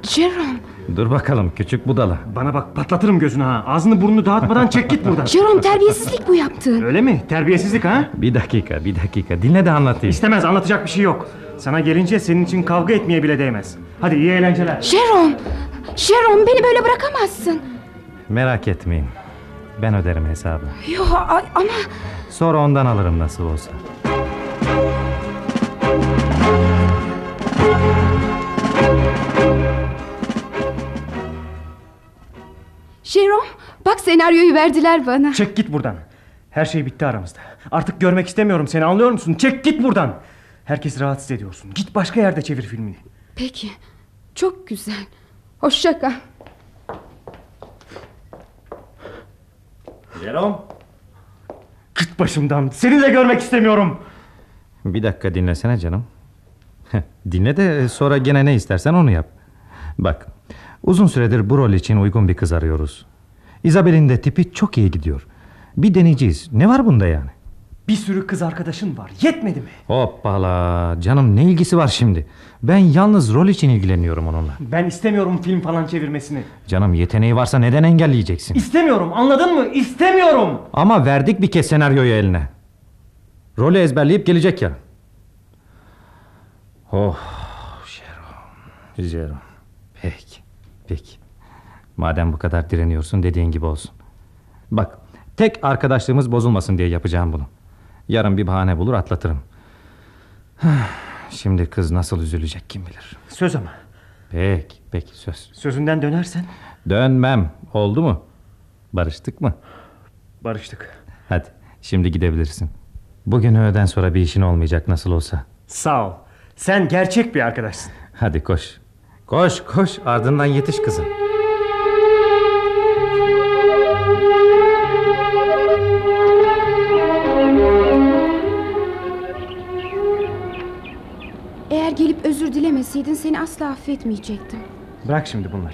Jerome. Dur bakalım küçük budala. Bana bak patlatırım gözünü ha. Ağzını burnunu dağıtmadan çek git buradan. Jerome terbiyesizlik bu yaptığın. Öyle mi? Terbiyesizlik ha? Bir dakika bir dakika dinle de anlatayım. İstemez anlatacak bir şey yok. Sana gelince senin için kavga etmeye bile değmez. Hadi iyi eğlenceler. Jerome. Jerome beni böyle bırakamazsın. Merak etmeyin. Ben öderim hesabı. Yo a- ama Sonra ondan alırım nasıl olsa. Jerome bak senaryoyu verdiler bana. Çek git buradan. Her şey bitti aramızda. Artık görmek istemiyorum seni anlıyor musun? Çek git buradan. Herkesi rahatsız ediyorsun. Git başka yerde çevir filmini. Peki. Çok güzel. Hoşça kal. Jerome. Git başımdan. Seni de görmek istemiyorum. Bir dakika dinlesene canım. Dinle de sonra gene ne istersen onu yap. Bak uzun süredir bu rol için uygun bir kız arıyoruz. Isabel'in de tipi çok iyi gidiyor. Bir deneyeceğiz. Ne var bunda yani? Bir sürü kız arkadaşın var. Yetmedi mi? Hoppala canım ne ilgisi var şimdi? Ben yalnız rol için ilgileniyorum onunla. Ben istemiyorum film falan çevirmesini. Canım yeteneği varsa neden engelleyeceksin? İstemiyorum anladın mı? İstemiyorum. Ama verdik bir kez senaryoyu eline. Rolü ezberleyip gelecek ya. Oh Jerome. Jerome. Peki. Peki. Madem bu kadar direniyorsun dediğin gibi olsun. Bak tek arkadaşlığımız bozulmasın diye yapacağım bunu. Yarın bir bahane bulur atlatırım. Şimdi kız nasıl üzülecek kim bilir. Söz ama. Peki peki söz. Sözünden dönersen. Dönmem. Oldu mu? Barıştık mı? Barıştık. Hadi şimdi gidebilirsin. Bugün öğleden sonra bir işin olmayacak nasıl olsa. Sağ ol. Sen gerçek bir arkadaşsın. Hadi koş. Koş koş ardından yetiş kızım. Özür dilemeseydin seni asla affetmeyecektim. Bırak şimdi bunları.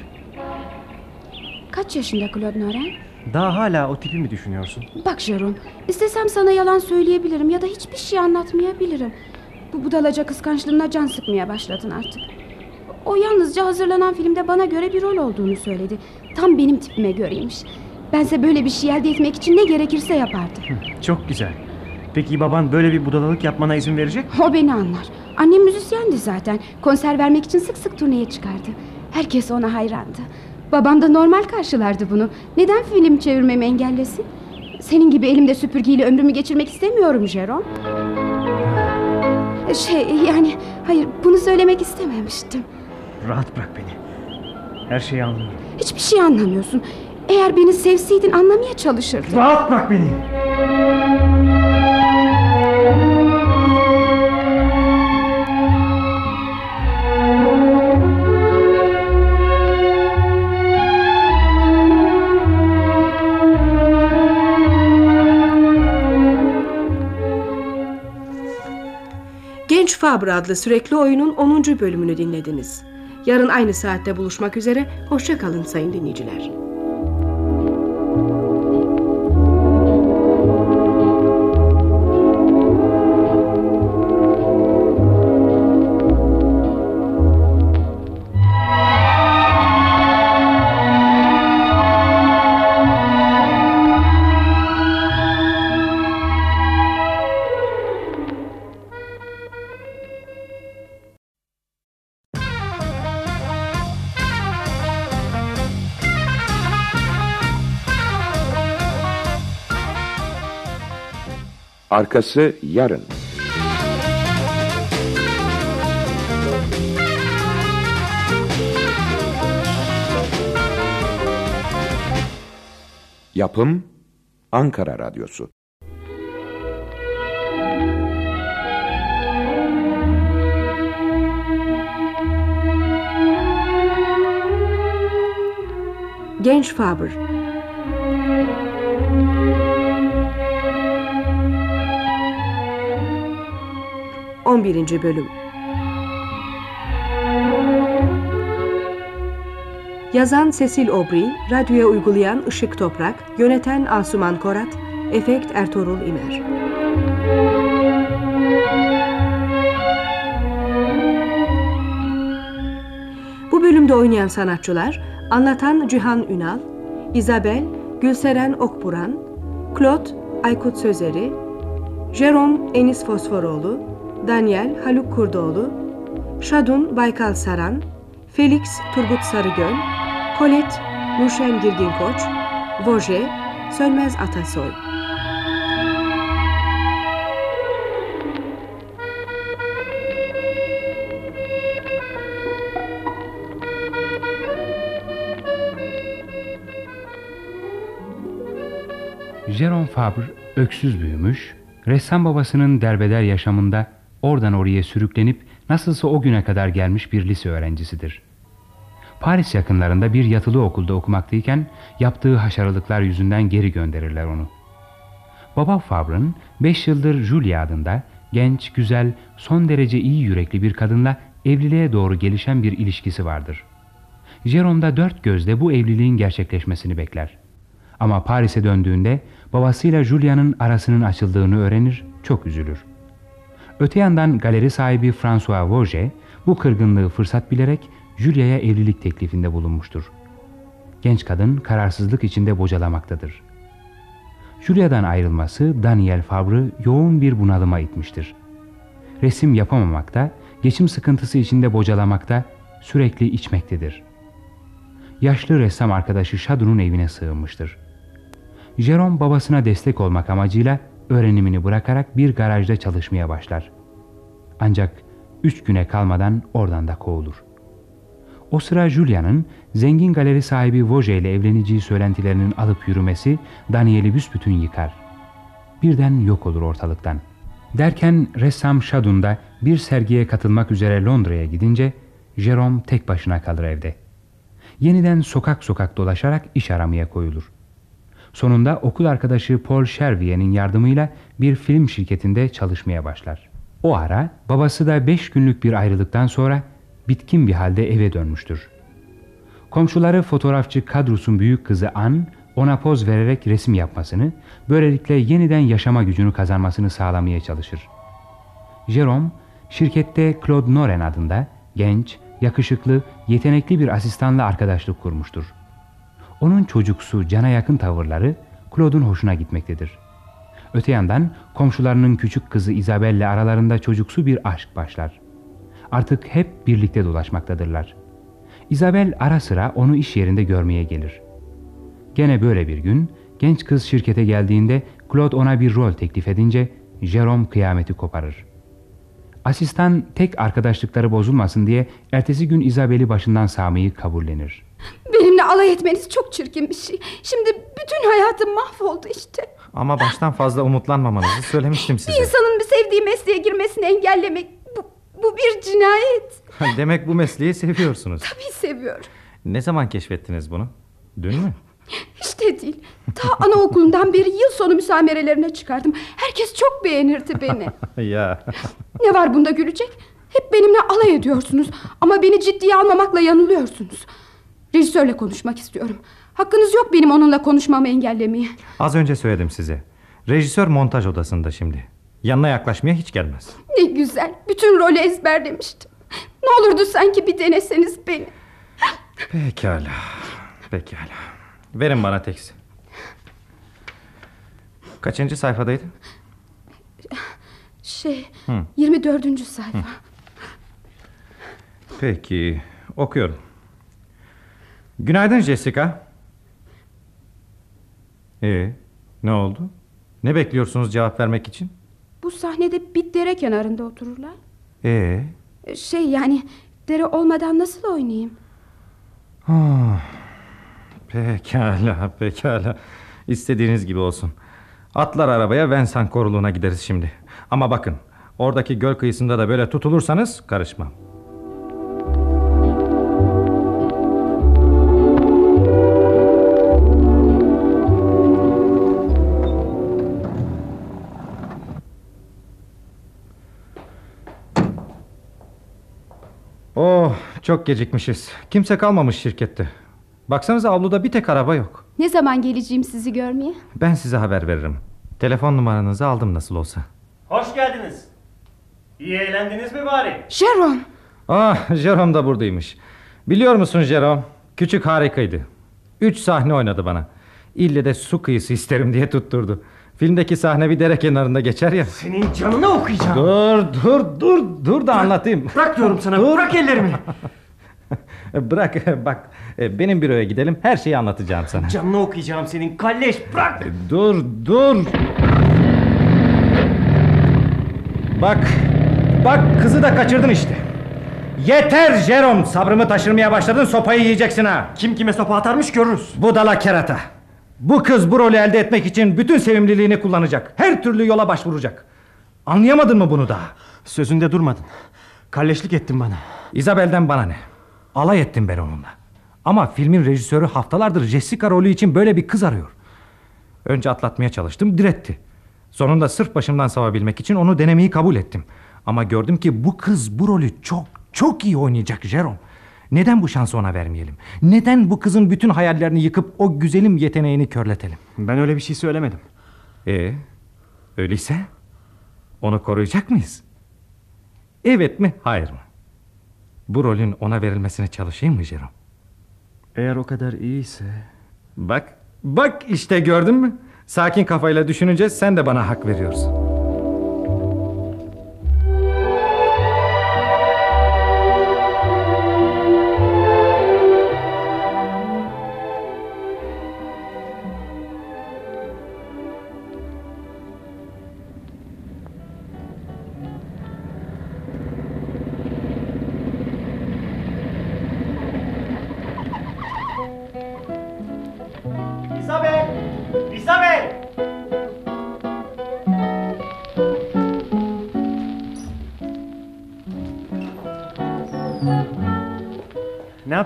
Kaç yaşında Claude Noren? Daha hala o tipi mi düşünüyorsun? Bak Jerome, istesem sana yalan söyleyebilirim ya da hiçbir şey anlatmayabilirim. Bu budalaca kıskançlığına can sıkmaya başladın artık. O yalnızca hazırlanan filmde bana göre bir rol olduğunu söyledi. Tam benim tipime göreymiş. Bense böyle bir şey elde etmek için ne gerekirse yapardım. Çok güzel. Peki baban böyle bir budalalık yapmana izin verecek mi? O beni anlar. Annem müzisyendi zaten. Konser vermek için sık sık turneye çıkardı. Herkes ona hayrandı. Babam da normal karşılardı bunu. Neden film çevirmemi engellesin? Senin gibi elimde süpürgeyle ömrümü geçirmek istemiyorum Jerome. Şey yani hayır bunu söylemek istememiştim. Rahat bırak beni. Her şeyi anlıyorum. Hiçbir şey anlamıyorsun. Eğer beni sevseydin anlamaya çalışırdın. Rahat bırak beni. Genç Fabra adlı sürekli oyunun 10. bölümünü dinlediniz. Yarın aynı saatte buluşmak üzere. Hoşçakalın sayın dinleyiciler. Arkası yarın. Yapım Ankara Radyosu. Genç Faber On birinci Bölüm Yazan Cecil Aubry, radyoya uygulayan Işık Toprak, yöneten Asuman Korat, efekt Ertuğrul İmer. Bu bölümde oynayan sanatçılar, anlatan Cihan Ünal, Isabel, Gülseren Okburan, Claude, Aykut Sözeri, Jerome Enis Fosforoğlu, Daniel Haluk Kurdoğlu, Şadun Baykal Saran, Felix Turgut Sarıgöl, Colette Nurşen Girgin Koç, Voje Sönmez Atasoy. Jerome Fabre öksüz büyümüş, ressam babasının derbeder yaşamında oradan oraya sürüklenip nasılsa o güne kadar gelmiş bir lise öğrencisidir. Paris yakınlarında bir yatılı okulda okumaktayken yaptığı haşarılıklar yüzünden geri gönderirler onu. Baba Fabre'ın 5 yıldır Julia adında genç, güzel, son derece iyi yürekli bir kadınla evliliğe doğru gelişen bir ilişkisi vardır. Jerome da dört gözle bu evliliğin gerçekleşmesini bekler. Ama Paris'e döndüğünde babasıyla Julia'nın arasının açıldığını öğrenir, çok üzülür. Öte yandan galeri sahibi François Vauget bu kırgınlığı fırsat bilerek Julia'ya evlilik teklifinde bulunmuştur. Genç kadın kararsızlık içinde bocalamaktadır. Julia'dan ayrılması Daniel Fabre'ı yoğun bir bunalıma itmiştir. Resim yapamamakta, geçim sıkıntısı içinde bocalamakta, sürekli içmektedir. Yaşlı ressam arkadaşı Shadow'un evine sığınmıştır. Jerome babasına destek olmak amacıyla öğrenimini bırakarak bir garajda çalışmaya başlar. Ancak üç güne kalmadan oradan da kovulur. O sıra Julia'nın zengin galeri sahibi Vauget ile evleneceği söylentilerinin alıp yürümesi Daniel'i büsbütün yıkar. Birden yok olur ortalıktan. Derken ressam Shadun da bir sergiye katılmak üzere Londra'ya gidince Jerome tek başına kalır evde. Yeniden sokak sokak dolaşarak iş aramaya koyulur. Sonunda okul arkadaşı Paul Chervier'in yardımıyla bir film şirketinde çalışmaya başlar. O ara babası da beş günlük bir ayrılıktan sonra bitkin bir halde eve dönmüştür. Komşuları fotoğrafçı Kadrus'un büyük kızı Anne ona poz vererek resim yapmasını, böylelikle yeniden yaşama gücünü kazanmasını sağlamaya çalışır. Jerome, şirkette Claude Noren adında genç, yakışıklı, yetenekli bir asistanla arkadaşlık kurmuştur. Onun çocuksu, cana yakın tavırları Claude'un hoşuna gitmektedir. Öte yandan komşularının küçük kızı Isabelle aralarında çocuksu bir aşk başlar. Artık hep birlikte dolaşmaktadırlar. Isabel ara sıra onu iş yerinde görmeye gelir. Gene böyle bir gün genç kız şirkete geldiğinde Claude ona bir rol teklif edince Jerome kıyameti koparır. Asistan tek arkadaşlıkları bozulmasın diye ertesi gün Isabel'i başından sağmayı kabullenir. Benimle alay etmeniz çok çirkin bir şey. Şimdi bütün hayatım mahvoldu işte. Ama baştan fazla umutlanmamanızı söylemiştim Bir size. insanın bir sevdiği mesleğe girmesini engellemek bu, bu bir cinayet. Demek bu mesleği seviyorsunuz. Tabii seviyorum. Ne zaman keşfettiniz bunu? Dün mü? Hiç de değil. Ta anaokulundan beri yıl sonu müsamerelerine çıkardım. Herkes çok beğenirdi beni. ya. Ne var bunda gülecek? Hep benimle alay ediyorsunuz. Ama beni ciddiye almamakla yanılıyorsunuz. Rejisörle konuşmak istiyorum. Hakkınız yok benim onunla konuşmamı engellemeye. Az önce söyledim size. Rejisör montaj odasında şimdi. Yanına yaklaşmaya hiç gelmez. Ne güzel. Bütün rolü ezberlemiştim. Ne olurdu sanki bir deneseniz beni. Pekala. Pekala. Verin bana teksti. Kaçıncı sayfadaydı? Şey, Hı. 24. sayfa. Peki. Okuyorum. Günaydın Jessica. Ee, ne oldu? Ne bekliyorsunuz cevap vermek için? Bu sahnede bir dere kenarında otururlar. Ee, Şey yani dere olmadan nasıl oynayayım? ah, pekala, pekala. İstediğiniz gibi olsun. Atlar arabaya Vensan koruluğuna gideriz şimdi. Ama bakın, oradaki göl kıyısında da böyle tutulursanız karışmam. Oh, çok gecikmişiz. Kimse kalmamış şirkette. Baksanıza avluda bir tek araba yok. Ne zaman geleceğim sizi görmeye? Ben size haber veririm. Telefon numaranızı aldım nasıl olsa. Hoş geldiniz. İyi eğlendiniz mi bari? Jerome. Ah, Jerome da buradaymış. Biliyor musun Jerome? Küçük harikaydı. Üç sahne oynadı bana. İlle de su kıyısı isterim diye tutturdu. Filmdeki sahne bir dere kenarında geçer ya. Senin canını okuyacağım. Dur, dur, dur, dur da anlatayım. Bırak diyorum sana, Dur. bırak ellerimi. bırak, bak. e, Benim büroya gidelim, her şeyi anlatacağım sana. Canını okuyacağım senin kalleş bırak. Dur, dur. Bak, bak kızı da kaçırdın işte. Yeter Jerome, sabrımı taşırmaya başladın, sopayı yiyeceksin ha. Kim kime sopa atarmış görürüz. Budala kerata. Bu kız bu rolü elde etmek için bütün sevimliliğini kullanacak. Her türlü yola başvuracak. Anlayamadın mı bunu daha? Sözünde durmadın. Kalleşlik ettin bana. Isabel'den bana ne? Alay ettim ben onunla. Ama filmin rejisörü haftalardır Jessica rolü için böyle bir kız arıyor. Önce atlatmaya çalıştım, diretti. Sonunda sırf başımdan savabilmek için onu denemeyi kabul ettim. Ama gördüm ki bu kız bu rolü çok çok iyi oynayacak Jerome. Neden bu şansı ona vermeyelim? Neden bu kızın bütün hayallerini yıkıp o güzelim yeteneğini körletelim? Ben öyle bir şey söylemedim. Ee, öyleyse onu koruyacak mıyız? Evet mi, hayır mı? Bu rolün ona verilmesine çalışayım mı Jerome? Eğer o kadar iyiyse... Bak, bak işte gördün mü? Sakin kafayla düşününce sen de bana hak veriyorsun.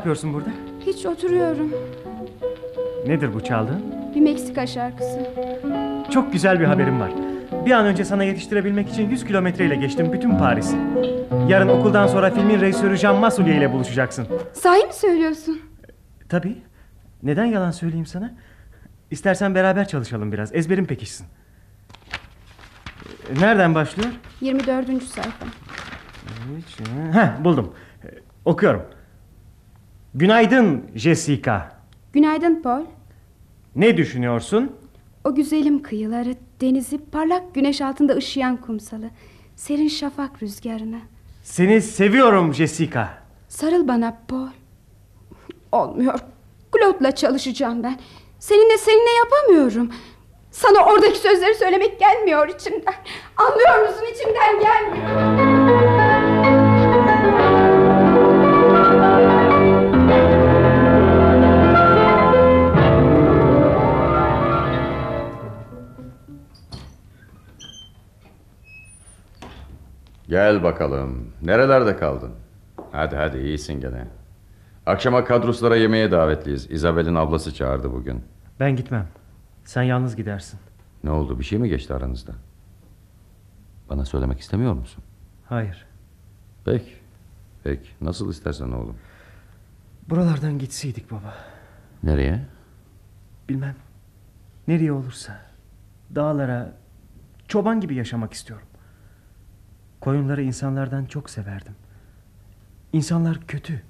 Yapıyorsun burada? Hiç oturuyorum. Nedir bu çaldığın? Bir Meksika şarkısı. Çok güzel bir haberim var. Bir an önce sana yetiştirebilmek için 100 kilometreyle geçtim bütün Paris'i. Yarın okuldan sonra filmin rejisörü Jean Massulier ile buluşacaksın. Sahi mi söylüyorsun? Tabii. Neden yalan söyleyeyim sana? İstersen beraber çalışalım biraz. Ezberim pekişsin. Nereden başlıyor? 24. sayfa. Heh, buldum. Ee, Okuyorum. Günaydın Jessica. Günaydın Paul. Ne düşünüyorsun? O güzelim kıyıları, denizi, parlak güneş altında ışıyan kumsalı, serin şafak rüzgarını. Seni seviyorum Jessica. Sarıl bana Paul. Olmuyor. Claude'la çalışacağım ben. Seninle seninle yapamıyorum. Sana oradaki sözleri söylemek gelmiyor içimden. Anlıyor musun içimden gelmiyor. Gel bakalım. Nerelerde kaldın? Hadi hadi iyisin gene. Akşama kadroslara yemeğe davetliyiz. Isabel'in ablası çağırdı bugün. Ben gitmem. Sen yalnız gidersin. Ne oldu? Bir şey mi geçti aranızda? Bana söylemek istemiyor musun? Hayır. Peki. Peki. Nasıl istersen oğlum. Buralardan gitseydik baba. Nereye? Bilmem. Nereye olursa. Dağlara, çoban gibi yaşamak istiyorum. Koyunları insanlardan çok severdim. İnsanlar kötü.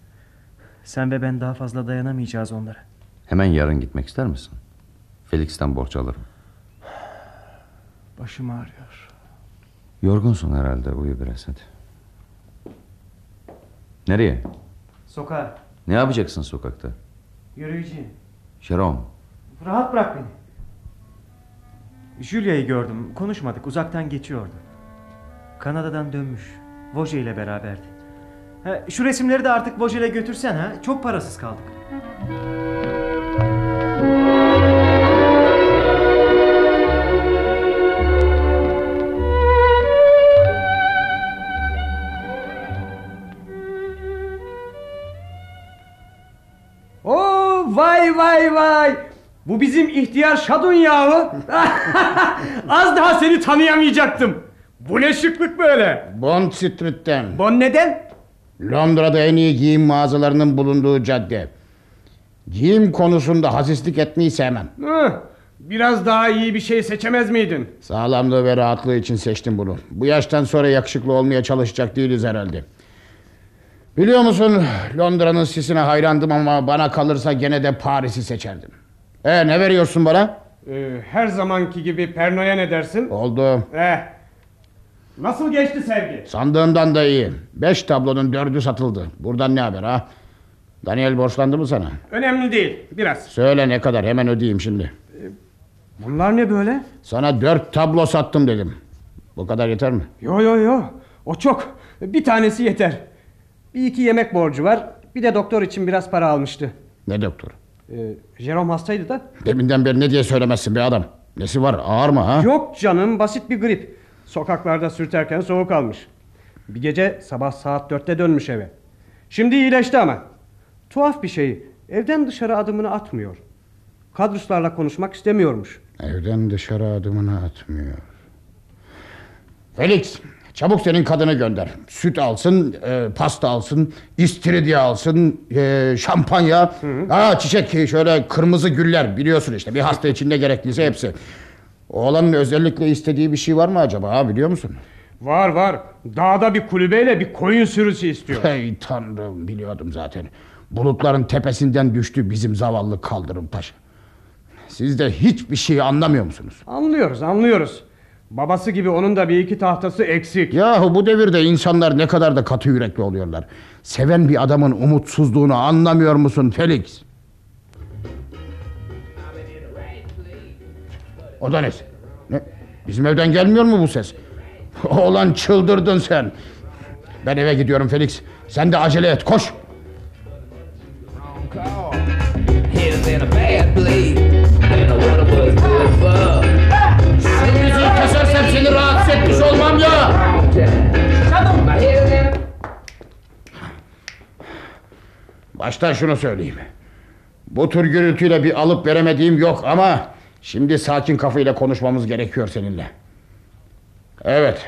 Sen ve ben daha fazla dayanamayacağız onlara. Hemen yarın gitmek ister misin? Felix'ten borç alırım. Başım ağrıyor. Yorgunsun herhalde. Uyu biraz hadi. Nereye? Sokağa. Ne yapacaksın sokakta? Yürüyeceğim. Jerome. Rahat bırak beni. Julia'yı gördüm. Konuşmadık. Uzaktan geçiyordu. Kanada'dan dönmüş. Voje ile beraberdi. Ha, şu resimleri de artık Voje'le götürsen ha. Çok parasız kaldık. Oo vay vay vay. Bu bizim ihtiyar Şadun yahu. Az daha seni tanıyamayacaktım. Bu ne şıklık böyle? Bond Street'ten. Bon neden? Londra'da en iyi giyim mağazalarının bulunduğu cadde. Giyim konusunda hasislik etmeyi sevmem. Hı, biraz daha iyi bir şey seçemez miydin? Sağlamlığı ve rahatlığı için seçtim bunu. Bu yaştan sonra yakışıklı olmaya çalışacak değiliz herhalde. Biliyor musun Londra'nın sisine hayrandım ama bana kalırsa gene de Paris'i seçerdim. E ne veriyorsun bana? Ee, her zamanki gibi Perno'ya ne dersin? Oldu. Eh. Nasıl geçti sevgi? Sandığımdan da iyi. Beş tablonun dördü satıldı. Buradan ne haber ha? Daniel borçlandı mı sana? Önemli değil. Biraz. Söyle ne kadar hemen ödeyeyim şimdi. Bunlar ne böyle? Sana dört tablo sattım dedim. Bu kadar yeter mi? Yo yo yo. O çok. Bir tanesi yeter. Bir iki yemek borcu var. Bir de doktor için biraz para almıştı. Ne doktor? Ee, Jerome hastaydı da. Deminden beri ne diye söylemezsin be adam? Nesi var ağır mı ha? Yok canım basit bir grip. Sokaklarda sürterken soğuk almış. Bir gece sabah saat dörtte dönmüş eve. Şimdi iyileşti ama. Tuhaf bir şey. Evden dışarı adımını atmıyor. Kadruslarla konuşmak istemiyormuş. Evden dışarı adımını atmıyor. Felix çabuk senin kadını gönder. Süt alsın, e, pasta alsın, istiridye alsın, e, şampanya. Aa, çiçek şöyle kırmızı güller biliyorsun işte bir hasta için ne gerekliyse hepsi. Oğlanın özellikle istediği bir şey var mı acaba ha biliyor musun? Var var. Dağda bir kulübeyle bir koyun sürüsü istiyor. Hey tanrım biliyordum zaten. Bulutların tepesinden düştü bizim zavallı kaldırım taşı. Siz de hiçbir şey anlamıyor musunuz? Anlıyoruz anlıyoruz. Babası gibi onun da bir iki tahtası eksik. Yahu bu devirde insanlar ne kadar da katı yürekli oluyorlar. Seven bir adamın umutsuzluğunu anlamıyor musun Felix? O da ne? ne? Bizim evden gelmiyor mu bu ses? Oğlan çıldırdın sen. Ben eve gidiyorum Felix. Sen de acele et koş. Şu müziği kesersem seni rahatsız etmiş olmam ya. Baştan şunu söyleyeyim. Bu tür gürültüyle bir alıp veremediğim yok ama... ...şimdi sakin kafayla konuşmamız gerekiyor seninle. Evet.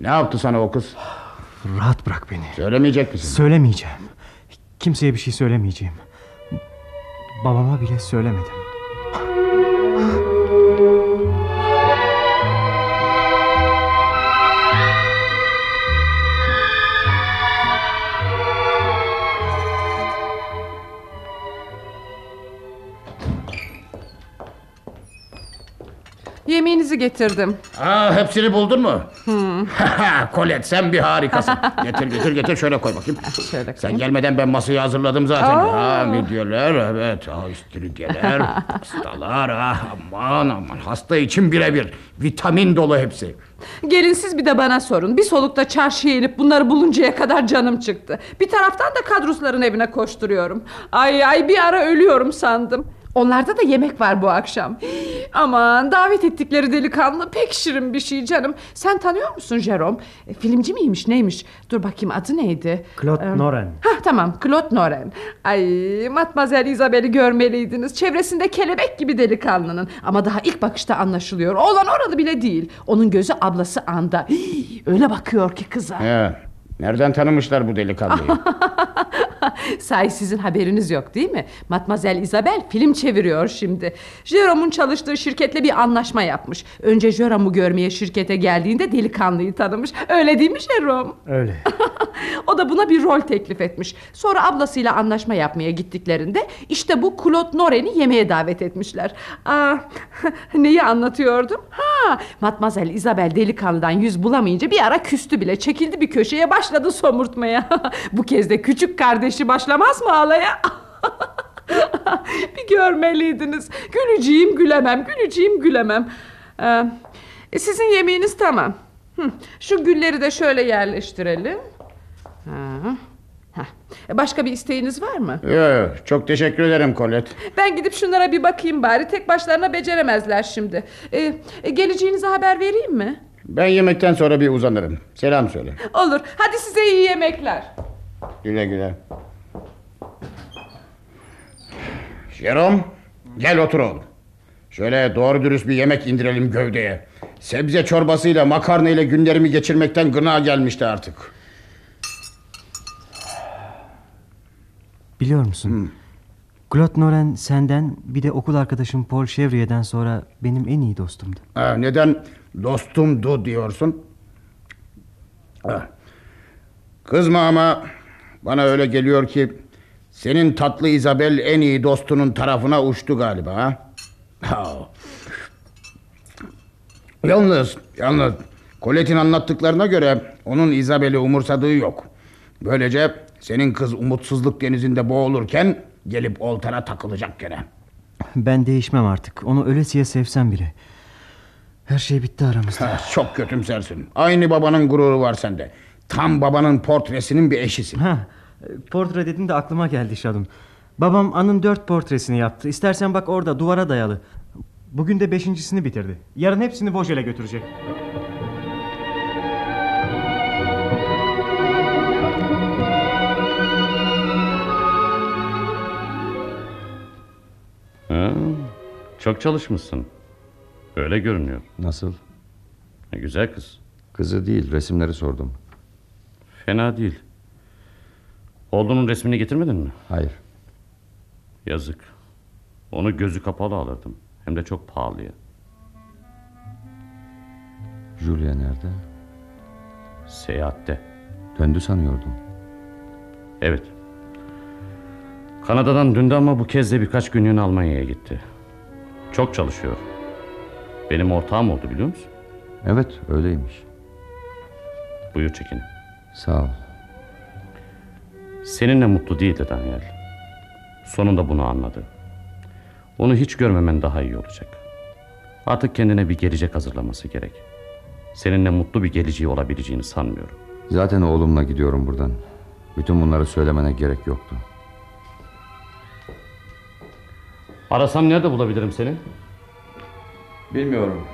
Ne yaptı sana o kız? Rahat bırak beni. Söylemeyecek misin? Söylemeyeceğim. Kimseye bir şey söylemeyeceğim. Babama bile söylemedim. Yemeğinizi getirdim. Aa, hepsini buldun mu? Hmm. Kolet sen bir harikasın. getir getir getir şöyle koy bakayım. Sen gelmeden ben masayı hazırladım zaten. Aa. Ha, midyeler evet. Ha, istiridyeler, pastalar. Ah, aman aman hasta için birebir. Vitamin dolu hepsi. Gelin siz bir de bana sorun. Bir solukta çarşıya inip bunları buluncaya kadar canım çıktı. Bir taraftan da kadrusların evine koşturuyorum. Ay ay bir ara ölüyorum sandım. Onlarda da yemek var bu akşam. Aman davet ettikleri delikanlı pek şirin bir şey canım. Sen tanıyor musun Jerome? E, filmci miymiş neymiş? Dur bakayım adı neydi? Claude Ee, Noren. Hah tamam Claude Noren. Ay Matmazel Isabel'i görmeliydiniz. Çevresinde kelebek gibi delikanlının. Ama daha ilk bakışta anlaşılıyor. Oğlan oralı bile değil. Onun gözü ablası anda. Hii, öyle bakıyor ki kıza. He, nereden tanımışlar bu delikanlıyı? Sahi sizin haberiniz yok değil mi? Matmazel Isabel film çeviriyor şimdi. Jerome'un çalıştığı şirketle bir anlaşma yapmış. Önce Jerome'u görmeye şirkete geldiğinde delikanlıyı tanımış. Öyle değil mi Jerome? Öyle. O da buna bir rol teklif etmiş. Sonra ablasıyla anlaşma yapmaya gittiklerinde işte bu Claude Noren'i yemeğe davet etmişler. Aa, neyi anlatıyordum? Ha, Matmazel Isabel delikanlıdan yüz bulamayınca bir ara küstü bile. Çekildi bir köşeye başladı somurtmaya. bu kez de küçük kardeşi başlamaz mı ağlaya? bir görmeliydiniz. Güleceğim gülemem, güleceğim gülemem. Ee, e, sizin yemeğiniz tamam. Hı, şu gülleri de şöyle yerleştirelim. Ha. E, Başka bir isteğiniz var mı? Yok, çok teşekkür ederim Colette. Ben gidip şunlara bir bakayım bari. Tek başlarına beceremezler şimdi. E, e, geleceğinize haber vereyim mi? Ben yemekten sonra bir uzanırım. Selam söyle. Olur. Hadi size iyi yemekler. Güle güle. Jerome, gel otur oğlum. Şöyle doğru dürüst bir yemek indirelim gövdeye. Sebze çorbasıyla makarna ile günlerimi geçirmekten gına gelmişti artık. Biliyor musun? Claude Noren senden bir de okul arkadaşım Paul Chevrier'den sonra benim en iyi dostumdu. Ha, neden dostumdu diyorsun? Ha. Kızma ama bana öyle geliyor ki senin tatlı Isabel en iyi dostunun tarafına uçtu galiba. Ha? Yalnız, yalnız Colette'in anlattıklarına göre onun Isabel'i umursadığı yok. Böylece senin kız umutsuzluk denizinde boğulurken gelip oltana takılacak gene. Ben değişmem artık. Onu ölesiye sevsem bile. Her şey bitti aramızda. Ha, çok kötümsersin. Aynı babanın gururu var sende. Tam babanın portresinin bir eşisin. Ha, portre dedin de aklıma geldi Şadun. Babam An'ın dört portresini yaptı. İstersen bak orada duvara dayalı. Bugün de beşincisini bitirdi. Yarın hepsini Vosgel'e götürecek. Ha, çok çalışmışsın. Öyle görünüyor. Nasıl? E, güzel kız. Kızı değil resimleri sordum. Fena değil. Oğlunun resmini getirmedin mi? Hayır. Yazık. Onu gözü kapalı alırdım. Hem de çok pahalıya. Julia nerede? Seyahatte. Döndü sanıyordum. Evet. Kanada'dan döndü ama bu kez de birkaç günlüğüne Almanya'ya gitti. Çok çalışıyor. Benim ortağım oldu biliyor musun? Evet öyleymiş. Buyur çekin. Sağ ol. Seninle mutlu değildi Daniel. Sonunda bunu anladı. Onu hiç görmemen daha iyi olacak. Artık kendine bir gelecek hazırlaması gerek. Seninle mutlu bir geleceği olabileceğini sanmıyorum. Zaten oğlumla gidiyorum buradan. Bütün bunları söylemene gerek yoktu. Arasam nerede bulabilirim seni? Bilmiyorum.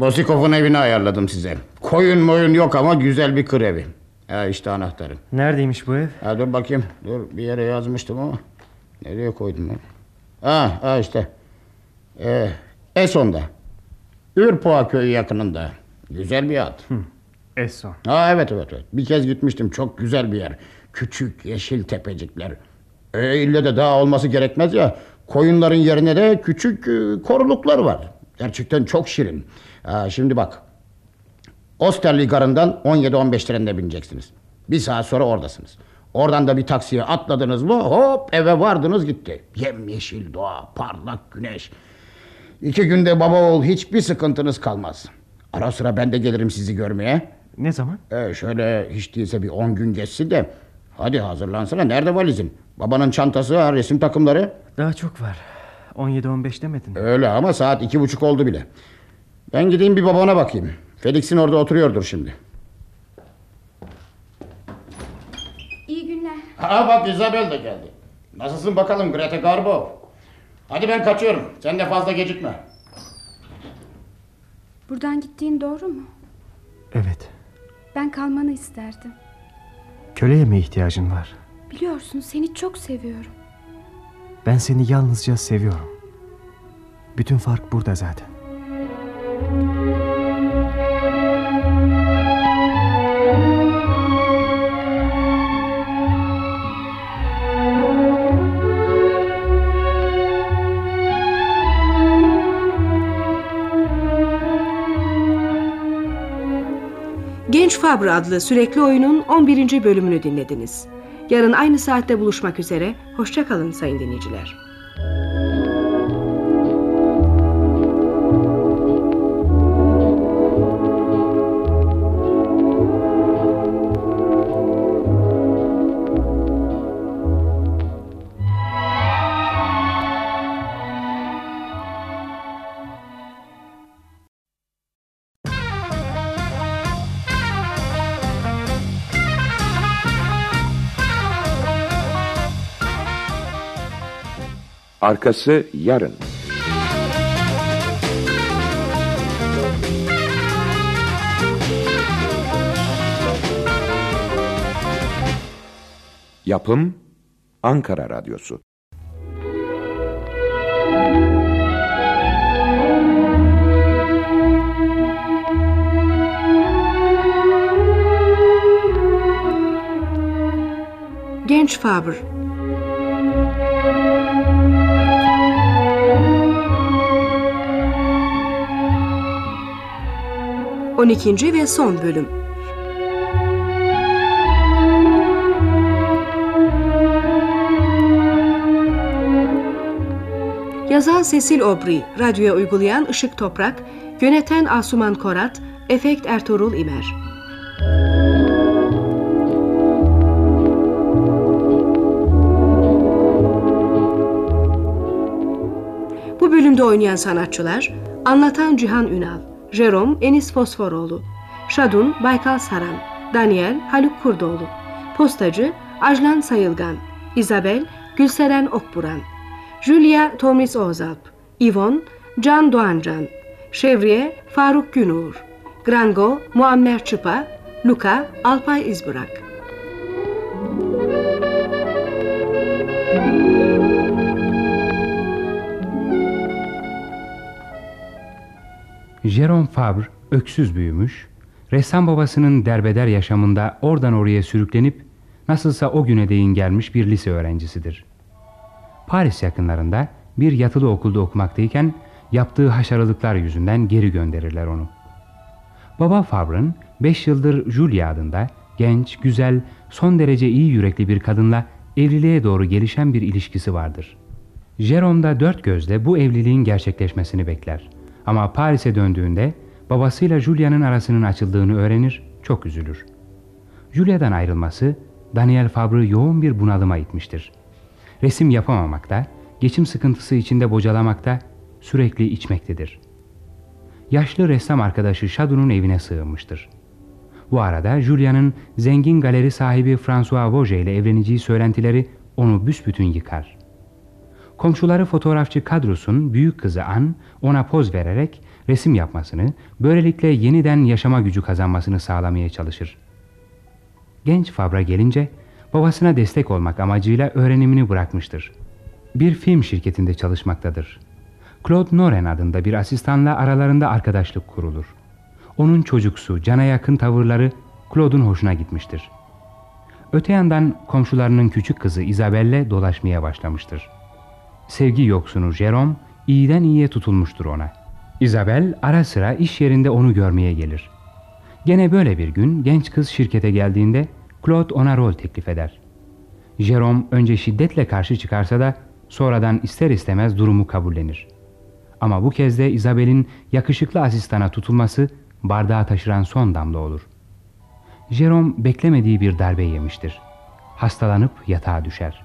Bosikov'un evini ayarladım size. Koyun moyun yok ama güzel bir kır evi. Ha işte anahtarı. Neredeymiş bu ev? Ha, dur bakayım. Dur bir yere yazmıştım ama. Nereye koydum ben? Ha, ha işte. Ee, Eson'da. Ürpoğa köyü yakınında. Güzel bir ad. Eson. Ha evet evet evet. Bir kez gitmiştim. Çok güzel bir yer. Küçük yeşil tepecikler. E, ille de daha olması gerekmez ya. Koyunların yerine de küçük e, koruluklar var. Gerçekten çok şirin. Ha, şimdi bak. Osterli garından 17-15 trenine bineceksiniz. Bir saat sonra oradasınız. Oradan da bir taksiye atladınız mı hop eve vardınız gitti. Yemyeşil doğa, parlak güneş. İki günde baba oğul hiçbir sıkıntınız kalmaz. Ara sıra ben de gelirim sizi görmeye. Ne zaman? Ee, şöyle hiç değilse bir on gün geçsin de. Hadi hazırlansana. Nerede valizin? Babanın çantası, resim takımları. Daha çok var. 17-15 demedin. Öyle ama saat iki buçuk oldu bile. Ben gideyim bir babana bakayım. Felix'in orada oturuyordur şimdi. İyi günler. Ha bak Isabel de geldi. Nasılsın bakalım Greta Garbo? Hadi ben kaçıyorum. Sen de fazla gecikme. Buradan gittiğin doğru mu? Evet. Ben kalmanı isterdim. Köleye mi ihtiyacın var? Biliyorsun seni çok seviyorum. Ben seni yalnızca seviyorum. Bütün fark burada zaten. Genç Fabra adlı sürekli oyunun 11. bölümünü dinlediniz. Yarın aynı saatte buluşmak üzere. Hoşçakalın sayın dinleyiciler. Arkası yarın. Yapım Ankara Radyosu Genç Faber 12. ve son bölüm. Yazan Sesil Obri, radyoya uygulayan Işık Toprak, yöneten Asuman Korat, efekt Ertuğrul İmer. Bu bölümde oynayan sanatçılar, anlatan Cihan Ünal, Jerome Enis Fosforoğlu, Şadun Baykal Saran, Daniel Haluk Kurdoğlu, Postacı Ajlan Sayılgan, Isabel Gülseren Okburan, Julia Tomris Ozalp, Yvonne Can Doğancan, Şevriye Faruk Günur, Grango Muammer Çıpa, Luka Alpay İzbırak. Jerome Fabre öksüz büyümüş, ressam babasının derbeder yaşamında oradan oraya sürüklenip nasılsa o güne değin gelmiş bir lise öğrencisidir. Paris yakınlarında bir yatılı okulda okumaktayken yaptığı haşarılıklar yüzünden geri gönderirler onu. Baba Fabre'ın 5 yıldır Julia adında genç, güzel, son derece iyi yürekli bir kadınla evliliğe doğru gelişen bir ilişkisi vardır. Jerome da dört gözle bu evliliğin gerçekleşmesini bekler. Ama Paris'e döndüğünde babasıyla Julia'nın arasının açıldığını öğrenir, çok üzülür. Julia'dan ayrılması Daniel Fabre'ı yoğun bir bunalıma itmiştir. Resim yapamamakta, geçim sıkıntısı içinde bocalamakta, sürekli içmektedir. Yaşlı ressam arkadaşı Shadou'nun evine sığınmıştır. Bu arada Julia'nın zengin galeri sahibi François Vauget ile evleneceği söylentileri onu büsbütün yıkar. Komşuları fotoğrafçı Kadrus'un büyük kızı An ona poz vererek resim yapmasını, böylelikle yeniden yaşama gücü kazanmasını sağlamaya çalışır. Genç Fabra gelince babasına destek olmak amacıyla öğrenimini bırakmıştır. Bir film şirketinde çalışmaktadır. Claude Noren adında bir asistanla aralarında arkadaşlık kurulur. Onun çocuksu, cana yakın tavırları Claude'un hoşuna gitmiştir. Öte yandan komşularının küçük kızı Isabelle dolaşmaya başlamıştır. Sevgi yoksunu Jerome iyiden iyiye tutulmuştur ona. Isabel ara sıra iş yerinde onu görmeye gelir. Gene böyle bir gün genç kız şirkete geldiğinde Claude ona rol teklif eder. Jerome önce şiddetle karşı çıkarsa da sonradan ister istemez durumu kabullenir. Ama bu kez de Isabel'in yakışıklı asistana tutulması bardağı taşıran son damla olur. Jerome beklemediği bir darbe yemiştir. Hastalanıp yatağa düşer.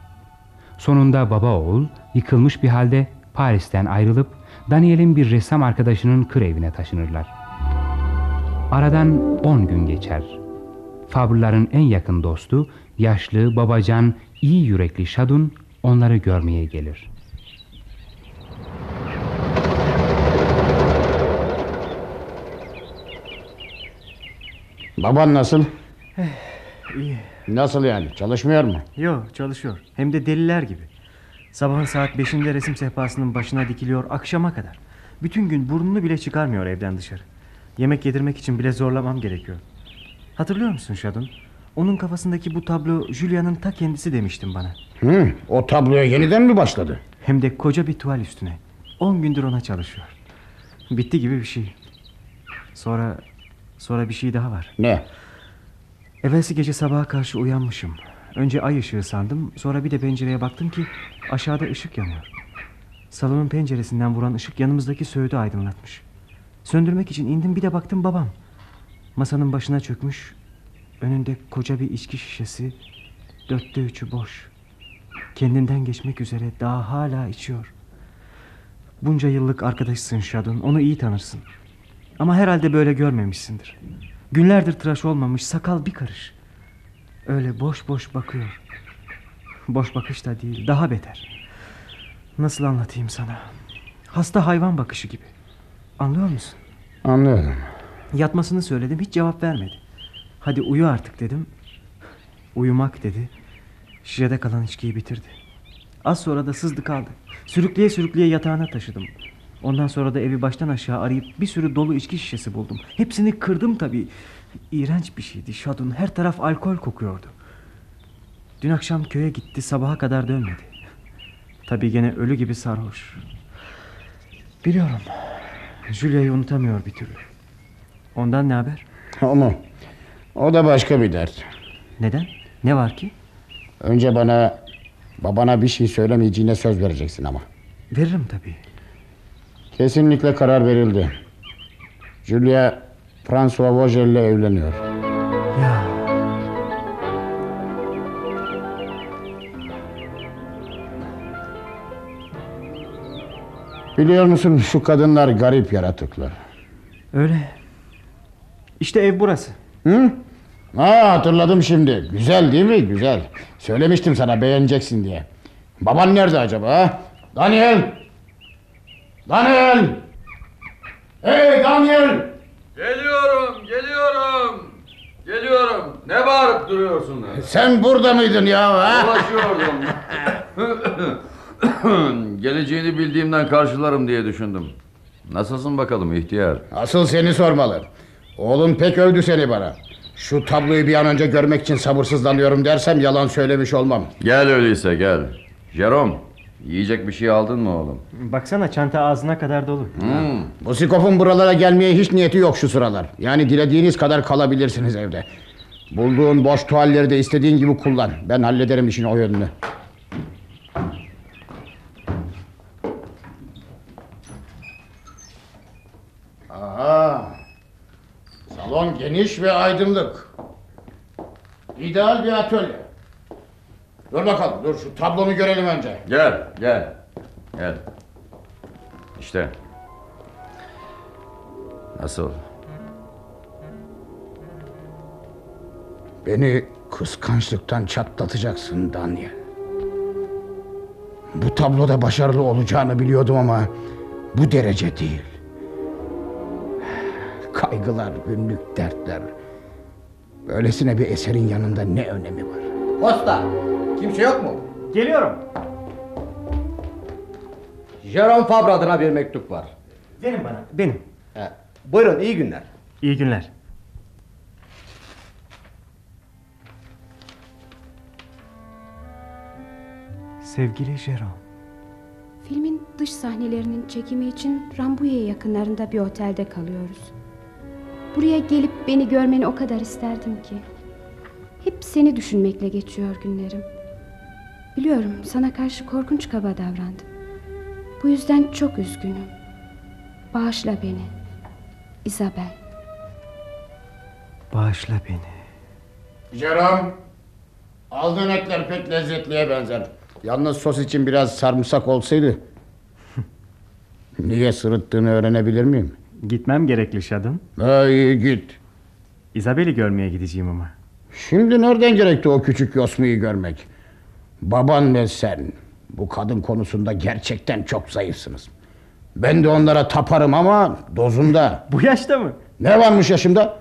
Sonunda baba oğul yıkılmış bir halde Paris'ten ayrılıp Daniel'in bir ressam arkadaşının kır evine taşınırlar. Aradan 10 gün geçer. Fabre'ların en yakın dostu, yaşlı, babacan, iyi yürekli Şadun onları görmeye gelir. Baban nasıl? İyi. Nasıl yani? Çalışmıyor mu? Yok çalışıyor. Hem de deliler gibi. Sabahın saat 5'inde resim sehpasının başına dikiliyor akşama kadar. Bütün gün burnunu bile çıkarmıyor evden dışarı. Yemek yedirmek için bile zorlamam gerekiyor. Hatırlıyor musun Şadun? Onun kafasındaki bu tablo Julia'nın ta kendisi demiştin bana. Hı, o tabloya yeniden mi başladı? Hem de koca bir tuval üstüne. 10 gündür ona çalışıyor. Bitti gibi bir şey. Sonra sonra bir şey daha var. Ne? Evvelsi gece sabaha karşı uyanmışım. Önce ay ışığı sandım. Sonra bir de pencereye baktım ki aşağıda ışık yanıyor. Salonun penceresinden vuran ışık yanımızdaki söğüdü aydınlatmış. Söndürmek için indim bir de baktım babam. Masanın başına çökmüş. Önünde koca bir içki şişesi. Dörtte üçü boş. Kendinden geçmek üzere daha hala içiyor. Bunca yıllık arkadaşsın Şadun. Onu iyi tanırsın. Ama herhalde böyle görmemişsindir. Günlerdir tıraş olmamış sakal bir karış. Öyle boş boş bakıyor. Boş bakış da değil daha beter. Nasıl anlatayım sana? Hasta hayvan bakışı gibi. Anlıyor musun? Anlıyorum. Yatmasını söyledim hiç cevap vermedi. Hadi uyu artık dedim. Uyumak dedi. Şişede kalan içkiyi bitirdi. Az sonra da sızdı kaldı. Sürükleye sürükleye yatağına taşıdım. Ondan sonra da evi baştan aşağı arayıp bir sürü dolu içki şişesi buldum. Hepsini kırdım tabii. İğrenç bir şeydi Şadun. Her taraf alkol kokuyordu. Dün akşam köye gitti sabaha kadar dönmedi. Tabii gene ölü gibi sarhoş. Biliyorum. Julia'yı unutamıyor bir türlü. Ondan ne haber? O mu? O da başka bir dert. Neden? Ne var ki? Önce bana babana bir şey söylemeyeceğine söz vereceksin ama. Veririm tabii. Kesinlikle karar verildi. Julia François Vogel ile evleniyor. Ya Biliyor musun şu kadınlar garip yaratıklar. öyle. İşte ev burası. Hı? Aa, hatırladım şimdi. Güzel değil mi? Güzel. Söylemiştim sana beğeneceksin diye. Baban nerede acaba? ha? Daniel! Daniel! Hey Daniel! Geliyorum, geliyorum. Geliyorum. Ne bağırıp duruyorsun? Sen burada mıydın ya? Ha? Dolaşıyordum. Geleceğini bildiğimden karşılarım diye düşündüm. Nasılsın bakalım ihtiyar? Asıl seni sormalı. Oğlum pek övdü seni bana. Şu tabloyu bir an önce görmek için sabırsızlanıyorum dersem yalan söylemiş olmam. Gel öyleyse gel. Jerome yiyecek bir şey aldın mı oğlum? Baksana çanta ağzına kadar dolu. Hmm. Musikof'un buralara gelmeye hiç niyeti yok şu sıralar. Yani dilediğiniz kadar kalabilirsiniz evde. Bulduğun boş tuvalleri de istediğin gibi kullan. Ben hallederim işin o yönünü. Aha. Salon geniş ve aydınlık. İdeal bir atölye. Dur bakalım dur şu tablonu görelim önce. Gel gel. Gel. İşte. Nasıl? Beni kıskançlıktan çatlatacaksın Daniel. Bu tabloda başarılı olacağını biliyordum ama bu derece değil. Kaygılar, günlük dertler. Böylesine bir eserin yanında ne önemi var? Posta. Kimse yok mu? Geliyorum. Jerome Fabre adına bir mektup var. Verin bana. Benim. He. Buyurun iyi günler. İyi günler. Sevgili Jerome. Filmin dış sahnelerinin çekimi için Rambouillet yakınlarında bir otelde kalıyoruz. Buraya gelip beni görmeni o kadar isterdim ki. Hep seni düşünmekle geçiyor günlerim. Biliyorum sana karşı korkunç kaba davrandım. Bu yüzden çok üzgünüm. Bağışla beni. Isabel. Bağışla beni. Jerome, aldığın etler pek lezzetliye benzer. Yalnız sos için biraz sarımsak olsaydı. Niye sırıttığını öğrenebilir miyim? Gitmem gerekli Şadın. Ha iyi git. Isabel'i görmeye gideceğim ama. Şimdi nereden gerekti o küçük Yosmi'yi görmek? Baban ve sen bu kadın konusunda gerçekten çok zayıfsınız. Ben de onlara taparım ama dozunda. Bu yaşta mı? Ne varmış yaşımda?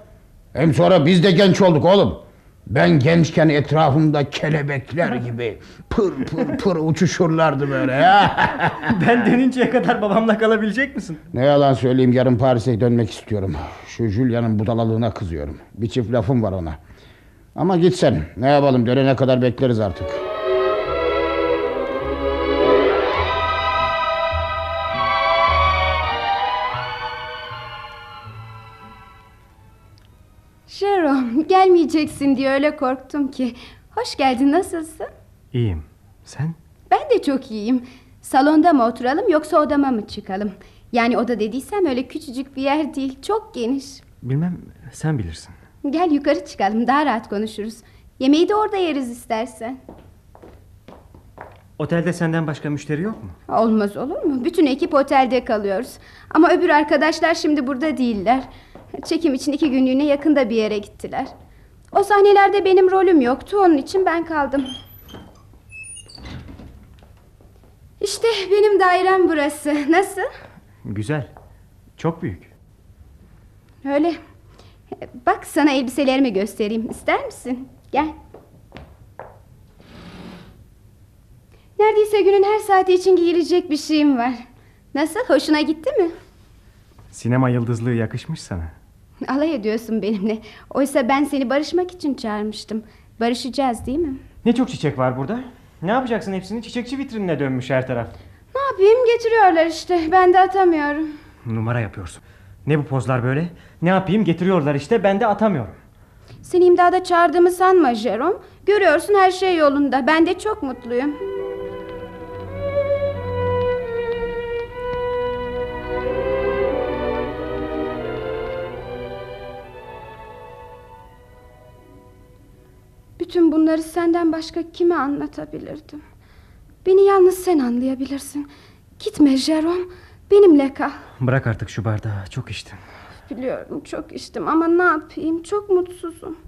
Hem sonra biz de genç olduk oğlum. Ben gençken etrafımda kelebekler gibi pır pır pır uçuşurlardı böyle ya. ben dönünceye kadar babamla kalabilecek misin? Ne yalan söyleyeyim yarın Paris'e dönmek istiyorum. Şu Julia'nın budalalığına kızıyorum. Bir çift lafım var ona. Ama git sen. Ne yapalım dönene kadar bekleriz artık. Gelmeyeceksin diye öyle korktum ki. Hoş geldin nasılsın? İyiyim. Sen? Ben de çok iyiyim. Salonda mı oturalım yoksa odama mı çıkalım? Yani oda dediysem öyle küçücük bir yer değil. Çok geniş. Bilmem sen bilirsin. Gel yukarı çıkalım daha rahat konuşuruz. Yemeği de orada yeriz istersen. Otelde senden başka müşteri yok mu? Olmaz olur mu? Bütün ekip otelde kalıyoruz. Ama öbür arkadaşlar şimdi burada değiller. Çekim için iki günlüğüne yakında bir yere gittiler. O sahnelerde benim rolüm yoktu. Onun için ben kaldım. İşte benim dairem burası. Nasıl? Güzel. Çok büyük. Öyle. Bak sana elbiselerimi göstereyim. İster misin? Gel. Neredeyse günün her saati için giyilecek bir şeyim var. Nasıl? Hoşuna gitti mi? Sinema yıldızlığı yakışmış sana. Alay ediyorsun benimle. Oysa ben seni barışmak için çağırmıştım. Barışacağız değil mi? Ne çok çiçek var burada. Ne yapacaksın hepsini? Çiçekçi vitrinine dönmüş her taraf. Ne yapayım getiriyorlar işte. Ben de atamıyorum. Numara yapıyorsun. Ne bu pozlar böyle? Ne yapayım getiriyorlar işte ben de atamıyorum. Seni imdada çağırdığımı sanma Jerome. Görüyorsun her şey yolunda. Ben de çok mutluyum. Bütün bunları senden başka kime anlatabilirdim? Beni yalnız sen anlayabilirsin. Gitme Jerome. Benimle kal. Bırak artık şu bardağı. Çok içtin. Biliyorum çok içtim ama ne yapayım? Çok mutsuzum.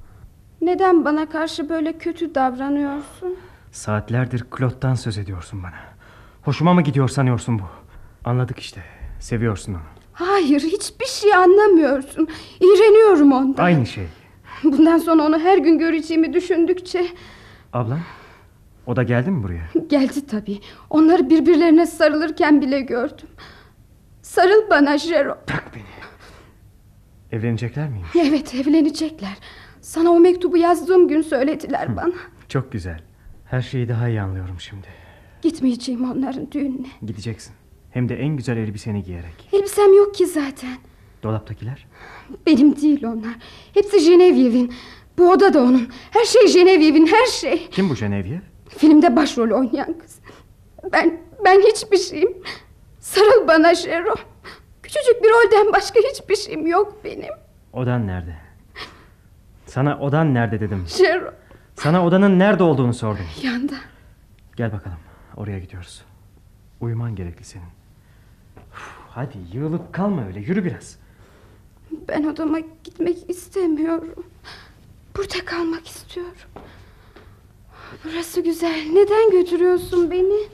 Neden bana karşı böyle kötü davranıyorsun? Saatlerdir Claude'dan söz ediyorsun bana. Hoşuma mı gidiyor sanıyorsun bu? Anladık işte. Seviyorsun onu. Hayır hiçbir şey anlamıyorsun. İğreniyorum ondan. Aynı şey. Bundan sonra onu her gün göreceğimi düşündükçe... Abla o da geldi mi buraya? Geldi tabii. Onları birbirlerine sarılırken bile gördüm. Sarıl bana Jero. Evlenecekler miyim? Evet evlenecekler. Sana o mektubu yazdığım gün söylediler bana. Çok güzel. Her şeyi daha iyi anlıyorum şimdi. Gitmeyeceğim onların düğününe. Gideceksin. Hem de en güzel elbiseni giyerek. Elbisem yok ki zaten. Dolaptakiler? Benim değil onlar. Hepsi Geneviève'in. Bu oda da onun. Her şey Geneviève'in her şey. Kim bu Genevieve? Filmde başrol oynayan kız. Ben ben hiçbir şeyim. Sarıl bana Şero. Küçücük bir rolden başka hiçbir şeyim yok benim. Odan nerede? Sana odan nerede dedim. Şero. Sana odanın nerede olduğunu sordum. Yanda. Gel bakalım. Oraya gidiyoruz. Uyuman gerekli senin. Uf, hadi yığılıp kalma öyle. Yürü biraz. Ben odama gitmek istemiyorum. Burada kalmak istiyorum. Burası güzel. Neden götürüyorsun beni?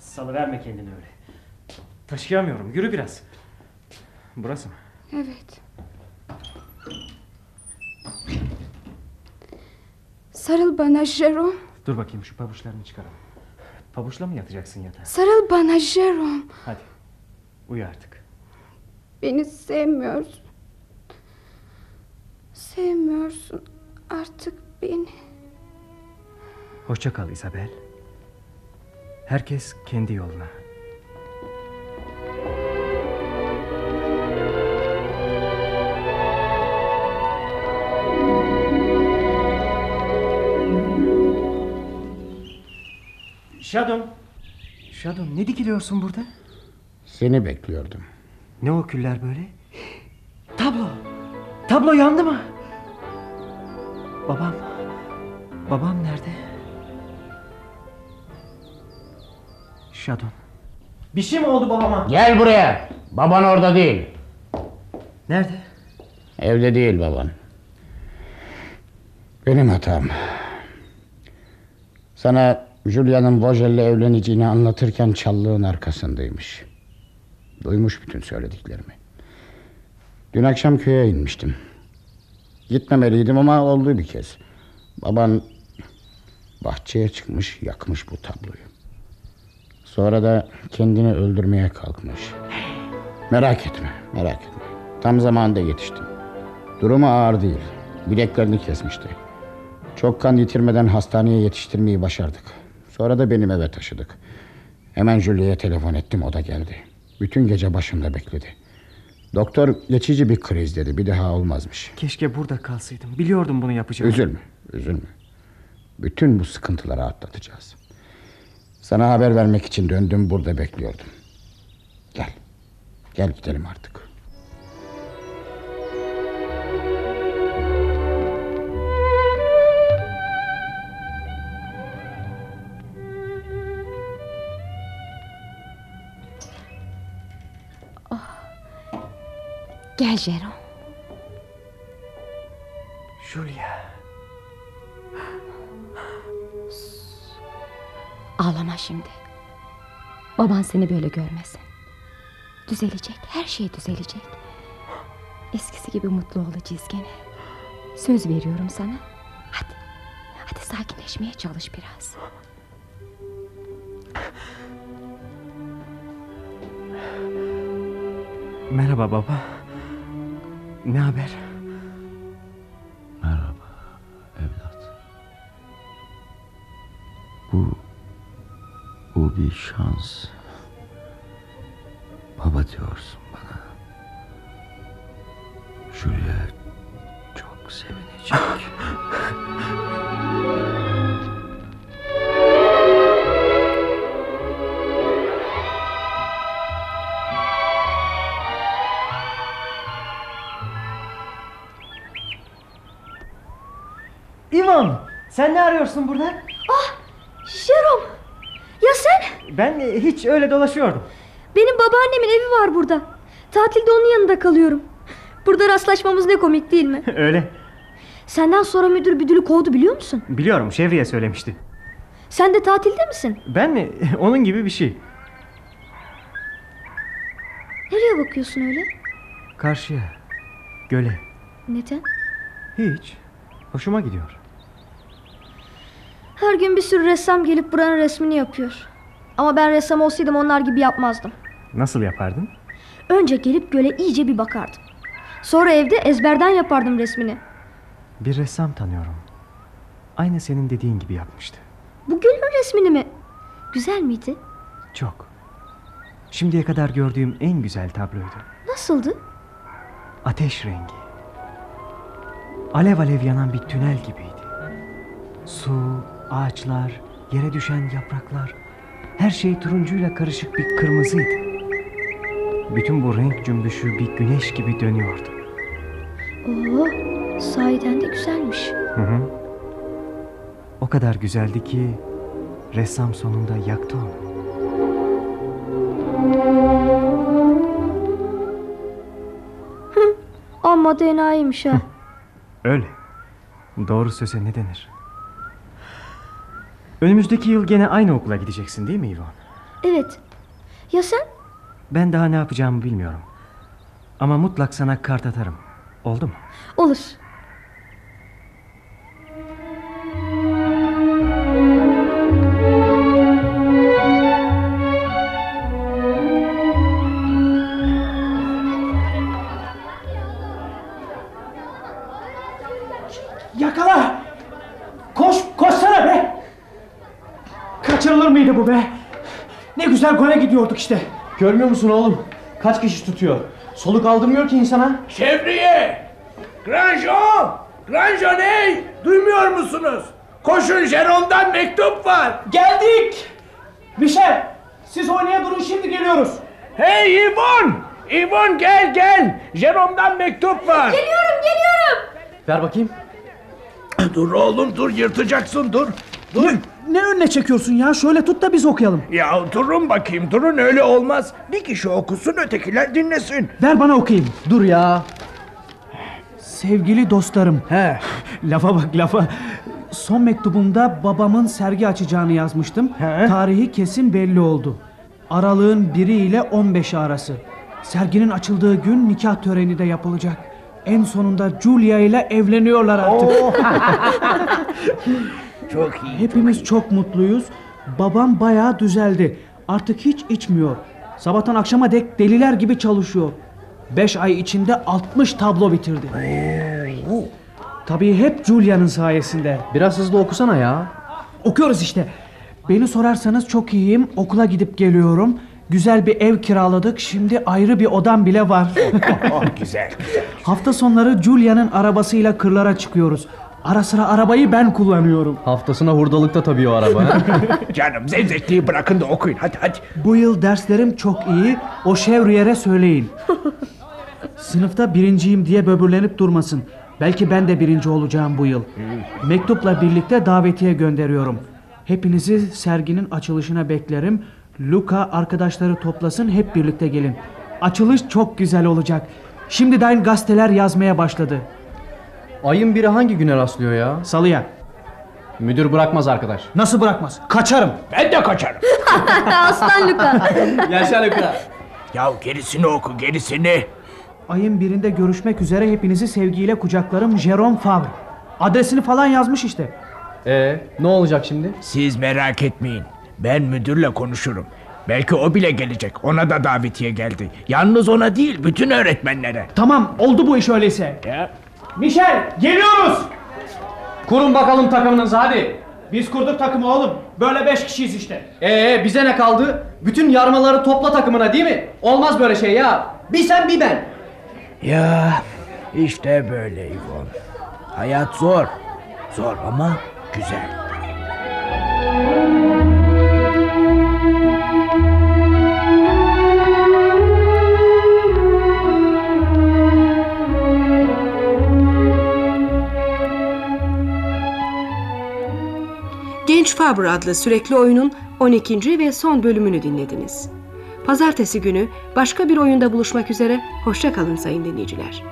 Salıverme kendini öyle. Taşıyamıyorum. Yürü biraz. Burası mı? Evet. Sarıl bana Jerome. Dur bakayım şu pabuçlarını çıkaralım. Pabuçla mı yatacaksın yatağa? Sarıl bana Jerome. Hadi. Uyu artık. Beni sevmiyorsun. Sevmiyorsun artık beni. Hoşça kal Isabel. Herkes kendi yoluna. Şadon. Şadon ne dikiliyorsun burada? Seni bekliyordum. Ne o küller böyle? Tablo. Tablo yandı mı? Babam. Babam nerede? Şadon. Bir şey mi oldu babama? Gel buraya. Baban orada değil. Nerede? Evde değil baban. Benim hatam. Sana Julia'nın Vogel'le evleneceğini anlatırken çallığın arkasındaymış. Duymuş bütün söylediklerimi. Dün akşam köye inmiştim. Gitmemeliydim ama oldu bir kez. Baban bahçeye çıkmış yakmış bu tabloyu. Sonra da kendini öldürmeye kalkmış. Merak etme, merak etme. Tam zamanında yetiştim. Durumu ağır değil. Bileklerini kesmişti. Çok kan yitirmeden hastaneye yetiştirmeyi başardık. Sonra da benim eve taşıdık. Hemen Julie'ye telefon ettim o da geldi. Bütün gece başımda bekledi. Doktor geçici bir kriz dedi. Bir daha olmazmış. Keşke burada kalsaydım. Biliyordum bunu yapacağımı. Üzülme, üzülme. Bütün bu sıkıntıları atlatacağız. Sana haber vermek için döndüm burada bekliyordum. Gel. Gel gidelim artık. Gel Jerome. Julia. Ağlama şimdi. Baban seni böyle görmesin. Düzelecek, her şey düzelecek. Eskisi gibi mutlu olacağız gene. Söz veriyorum sana. Hadi, hadi sakinleşmeye çalış biraz. Merhaba baba. Ne haber? Merhaba evlat. Bu bu bir şans. Baba diyorsun sen ne arıyorsun burada? Ah Jerome. Ya sen? Ben e, hiç öyle dolaşıyordum. Benim babaannemin evi var burada. Tatilde onun yanında kalıyorum. Burada rastlaşmamız ne komik değil mi? öyle. Senden sonra müdür büdülü kovdu biliyor musun? Biliyorum Şevriye söylemişti. Sen de tatilde misin? Ben mi? Onun gibi bir şey. Nereye bakıyorsun öyle? Karşıya. Göle. Neden? Hiç. Hoşuma gidiyor. Her gün bir sürü ressam gelip buranın resmini yapıyor. Ama ben ressam olsaydım onlar gibi yapmazdım. Nasıl yapardın? Önce gelip göle iyice bir bakardım. Sonra evde ezberden yapardım resmini. Bir ressam tanıyorum. Aynı senin dediğin gibi yapmıştı. Bu gülün resmini mi? Güzel miydi? Çok. Şimdiye kadar gördüğüm en güzel tabloydu. Nasıldı? Ateş rengi. Alev alev yanan bir tünel gibiydi. Su, ağaçlar, yere düşen yapraklar. Her şey turuncuyla karışık bir kırmızıydı. Bütün bu renk cümbüşü bir güneş gibi dönüyordu. Oo, sahiden de güzelmiş. Hı hı. O kadar güzeldi ki ressam sonunda yaktı onu. Amma da enayiymiş ha. Öyle. Doğru söze ne denir? Önümüzdeki yıl gene aynı okula gideceksin değil mi İvan? evet. Ya sen? Ben daha ne yapacağımı bilmiyorum. Ama mutlak sana kart atarım. Oldu mu? Olur. Gidiyorduk işte. Görmüyor musun oğlum? Kaç kişi tutuyor? Soluk aldırmıyor ki insana. Şevriye! Granjon! Granjon hey! Duymuyor musunuz? Koşun Jerome'dan mektup var. Geldik! Michel, siz oynaya durun şimdi geliyoruz. Hey Yvonne! Yvonne gel gel! Jerome'dan mektup var. Geliyorum, geliyorum. Ver bakayım. Dur oğlum dur yırtacaksın dur. Dur. Ne önüne çekiyorsun ya? Şöyle tut da biz okuyalım. Ya durun bakayım durun öyle olmaz. Bir kişi okusun ötekiler dinlesin. Ver bana okuyayım. Dur ya. Sevgili dostlarım. He. Lafa bak lafa. Son mektubumda babamın sergi açacağını yazmıştım. Tarihi kesin belli oldu. Aralığın biri ile 15 arası. Serginin açıldığı gün nikah töreni de yapılacak. En sonunda Julia ile evleniyorlar artık. çok iyi. Hepimiz çok mutluyuz. Babam bayağı düzeldi. Artık hiç içmiyor. Sabahtan akşama dek deliler gibi çalışıyor. 5 ay içinde 60 tablo bitirdi. Tabii hep Julia'nın sayesinde. Biraz hızlı okusana ya. Okuyoruz işte. Beni sorarsanız çok iyiyim. Okula gidip geliyorum. Güzel bir ev kiraladık. Şimdi ayrı bir odam bile var. güzel. Hafta sonları Julia'nın arabasıyla kırlara çıkıyoruz. Ara sıra arabayı ben kullanıyorum. Haftasına hurdalıkta tabii o araba. Canım zevzekliği bırakın da okuyun hadi hadi. Bu yıl derslerim çok iyi. O Şevriyer'e söyleyin. Sınıfta birinciyim diye böbürlenip durmasın. Belki ben de birinci olacağım bu yıl. Mektupla birlikte davetiye gönderiyorum. Hepinizi serginin açılışına beklerim. Luca arkadaşları toplasın hep birlikte gelin. Açılış çok güzel olacak. Şimdiden gazeteler yazmaya başladı. Ayın biri hangi güne rastlıyor ya? Salıya. Müdür bırakmaz arkadaş. Nasıl bırakmaz? Kaçarım. Ben de kaçarım. Aslan Luka. Yaşa Luka. Ya gerisini oku gerisini. Ayın birinde görüşmek üzere hepinizi sevgiyle kucaklarım Jerome Favre. Adresini falan yazmış işte. Ee, ne olacak şimdi? Siz merak etmeyin. Ben müdürle konuşurum. Belki o bile gelecek. Ona da davetiye geldi. Yalnız ona değil bütün öğretmenlere. Tamam oldu bu iş öyleyse. Ya. Michel geliyoruz. Kurun bakalım takımınızı hadi. Biz kurduk takımı oğlum. Böyle beş kişiyiz işte. Ee bize ne kaldı? Bütün yarmaları topla takımına değil mi? Olmaz böyle şey ya. Bir sen bir ben. Ya işte böyle İvon. Hayat zor. Zor ama güzel. Genç Fabre adlı sürekli oyunun 12. ve son bölümünü dinlediniz. Pazartesi günü başka bir oyunda buluşmak üzere, hoşça kalın sayın dinleyiciler.